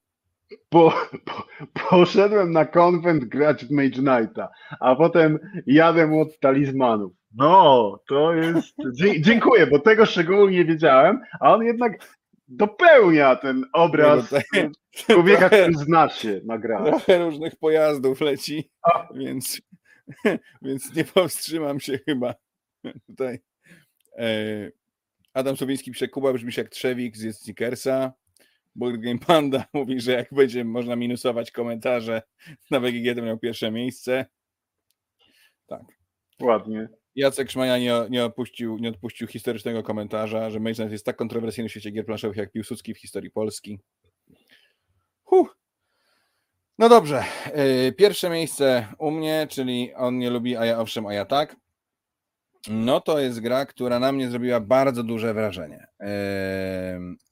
Po, po, poszedłem na konwent grać w Mage Knighta, a potem jadę od talizmanów. No, to jest... Dziękuję, bo tego szczególnie nie wiedziałem, a on jednak dopełnia ten obraz Nie, człowieka, trochę- który zna się na grach. Trochę różnych pojazdów leci, A. więc, więc nie powstrzymam się chyba tutaj. E, Adam Sowiński pisze, Kuba brzmi się jak Trzewik z Snickersa. Board Game Panda mówi, że jak będzie można minusować komentarze na BGG, to miał pierwsze miejsce. Tak. Ładnie. Jacek Szmaja nie, nie, opuścił, nie odpuścił historycznego komentarza, że Knight jest tak kontrowersyjny w świecie gier planszowych jak Piłsudski w historii Polski. Huh. No dobrze. Yy, Pierwsze miejsce u mnie, czyli on nie lubi, a ja owszem, a ja tak. No to jest gra, która na mnie zrobiła bardzo duże wrażenie.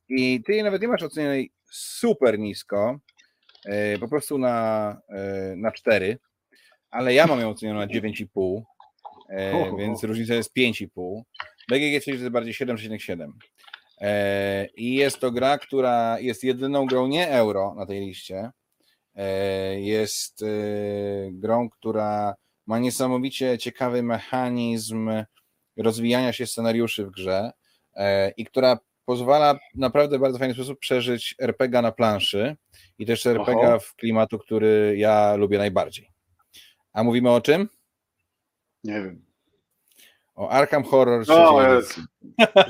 I ty jej nawet nie masz ocenionej super nisko, yy, po prostu na, yy, na 4, ale ja mam ją ocenioną na 9,5. E, więc różnica jest 5,5. BGG twierdzi, że jest bardziej 7,7. E, I jest to gra, która jest jedyną grą nie euro na tej liście. E, jest e, grą, która ma niesamowicie ciekawy mechanizm rozwijania się scenariuszy w grze e, i która pozwala w naprawdę bardzo fajny sposób przeżyć RPG na planszy i też RPG w klimatu, który ja lubię najbardziej. A mówimy o czym? Nie wiem. O Arkham Horror O, trzeciej jest. edycji.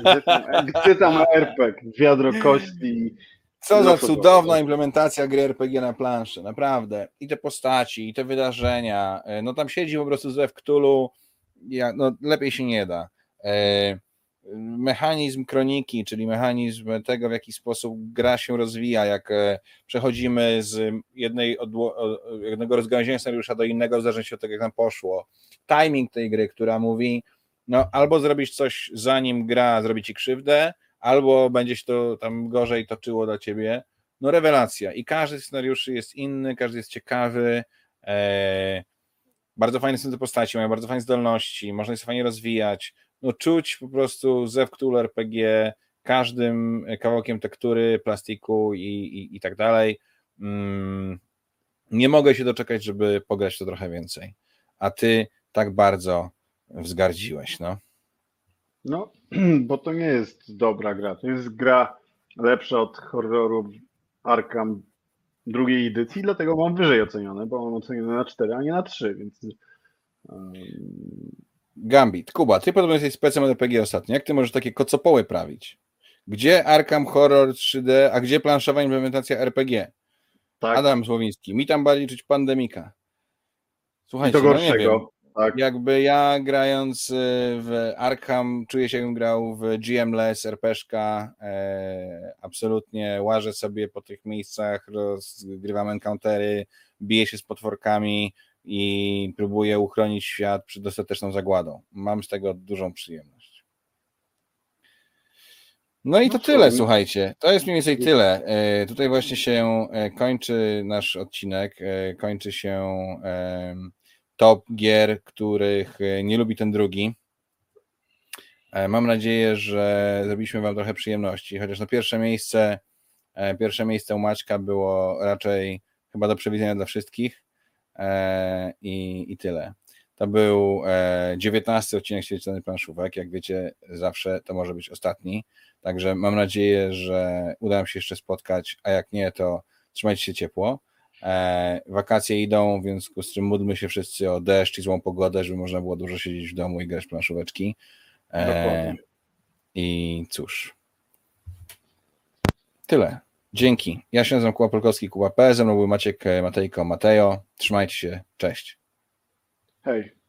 Gdzie tam, gdzie tam RPG? Wiadro kości. Co za No cudowna dobrze. implementacja gry RPG na planszy, naprawdę. I te postaci, i te wydarzenia. E, No tam siedzi po prostu Zew Cthulhu, ja, no lepiej się nie da. E, mechanizm kroniki, czyli mechanizm tego, w jaki sposób gra się rozwija, jak e, przechodzimy z jednej odło- jednego rozgałęzienia scenariusza do innego, w zależności od tego, jak nam poszło. Timing tej gry, która mówi, no albo zrobisz coś, zanim gra zrobi ci krzywdę, albo będzie się to tam gorzej toczyło dla ciebie. No rewelacja. I każdy z scenariuszy jest inny, każdy jest ciekawy. E, bardzo fajne są te postaci, mają bardzo fajne zdolności, można sobie fajnie rozwijać. No czuć po prostu Zew RPG każdym kawałkiem tektury, plastiku i, i, i tak dalej. Mm, nie mogę się doczekać, żeby pograć to trochę więcej. A ty tak bardzo wzgardziłeś, no. No, bo to nie jest dobra gra. To jest gra lepsza od horroru Arkham drugiej edycji, dlatego mam wyżej ocenione, bo mam ocenione na 4, a nie na 3, więc Gambit, Kuba, ty podobno jesteś specem RPG ostatnio. Jak ty możesz takie kocopoły prawić? Gdzie Arkham Horror 3D, a gdzie planszowa implementacja RPG? tak, Adam Słowiński, mi tam bardziej czuć pandemika. i Słuchajcie, do no nie wiem, gorszego. Tak. jakby ja grając y, w Arkham czuję się jakbym grał w GM-less, RPszka, e, absolutnie łażę sobie po tych miejscach, rozgrywam encountery, biję się z potworkami i próbuję uchronić świat przed dostateczną zagładą. Mam z tego dużą przyjemność. No i to No tyle, słuchajcie. To jest mniej więcej tyle. E, Tutaj właśnie się e, kończy nasz odcinek, e, kończy się top gier, których e, nie lubi ten drugi. E, Mam nadzieję, że zrobiliśmy Wam trochę przyjemności, chociaż na pierwsze miejsce, e, pierwsze miejsce u Maćka było raczej chyba do przewidzenia dla wszystkich i, i tyle. To był e, 19 odcinek Ceny Planszówek. Jak wiecie, zawsze to może być ostatni. Także mam nadzieję, że uda nam się jeszcze spotkać, a jak nie, to trzymajcie się ciepło. E, wakacje idą, w związku z czym módlmy się wszyscy o deszcz i złą pogodę, żeby można było dużo siedzieć w domu i grać w planszóweczki. E, Dokładnie. I cóż. Tyle. Dzięki. Ja się nazywam Kuba Polkowski, Kuba P. Ze mną był Maciek e, Matejko, Mateo. Trzymajcie się. Cześć. Hej.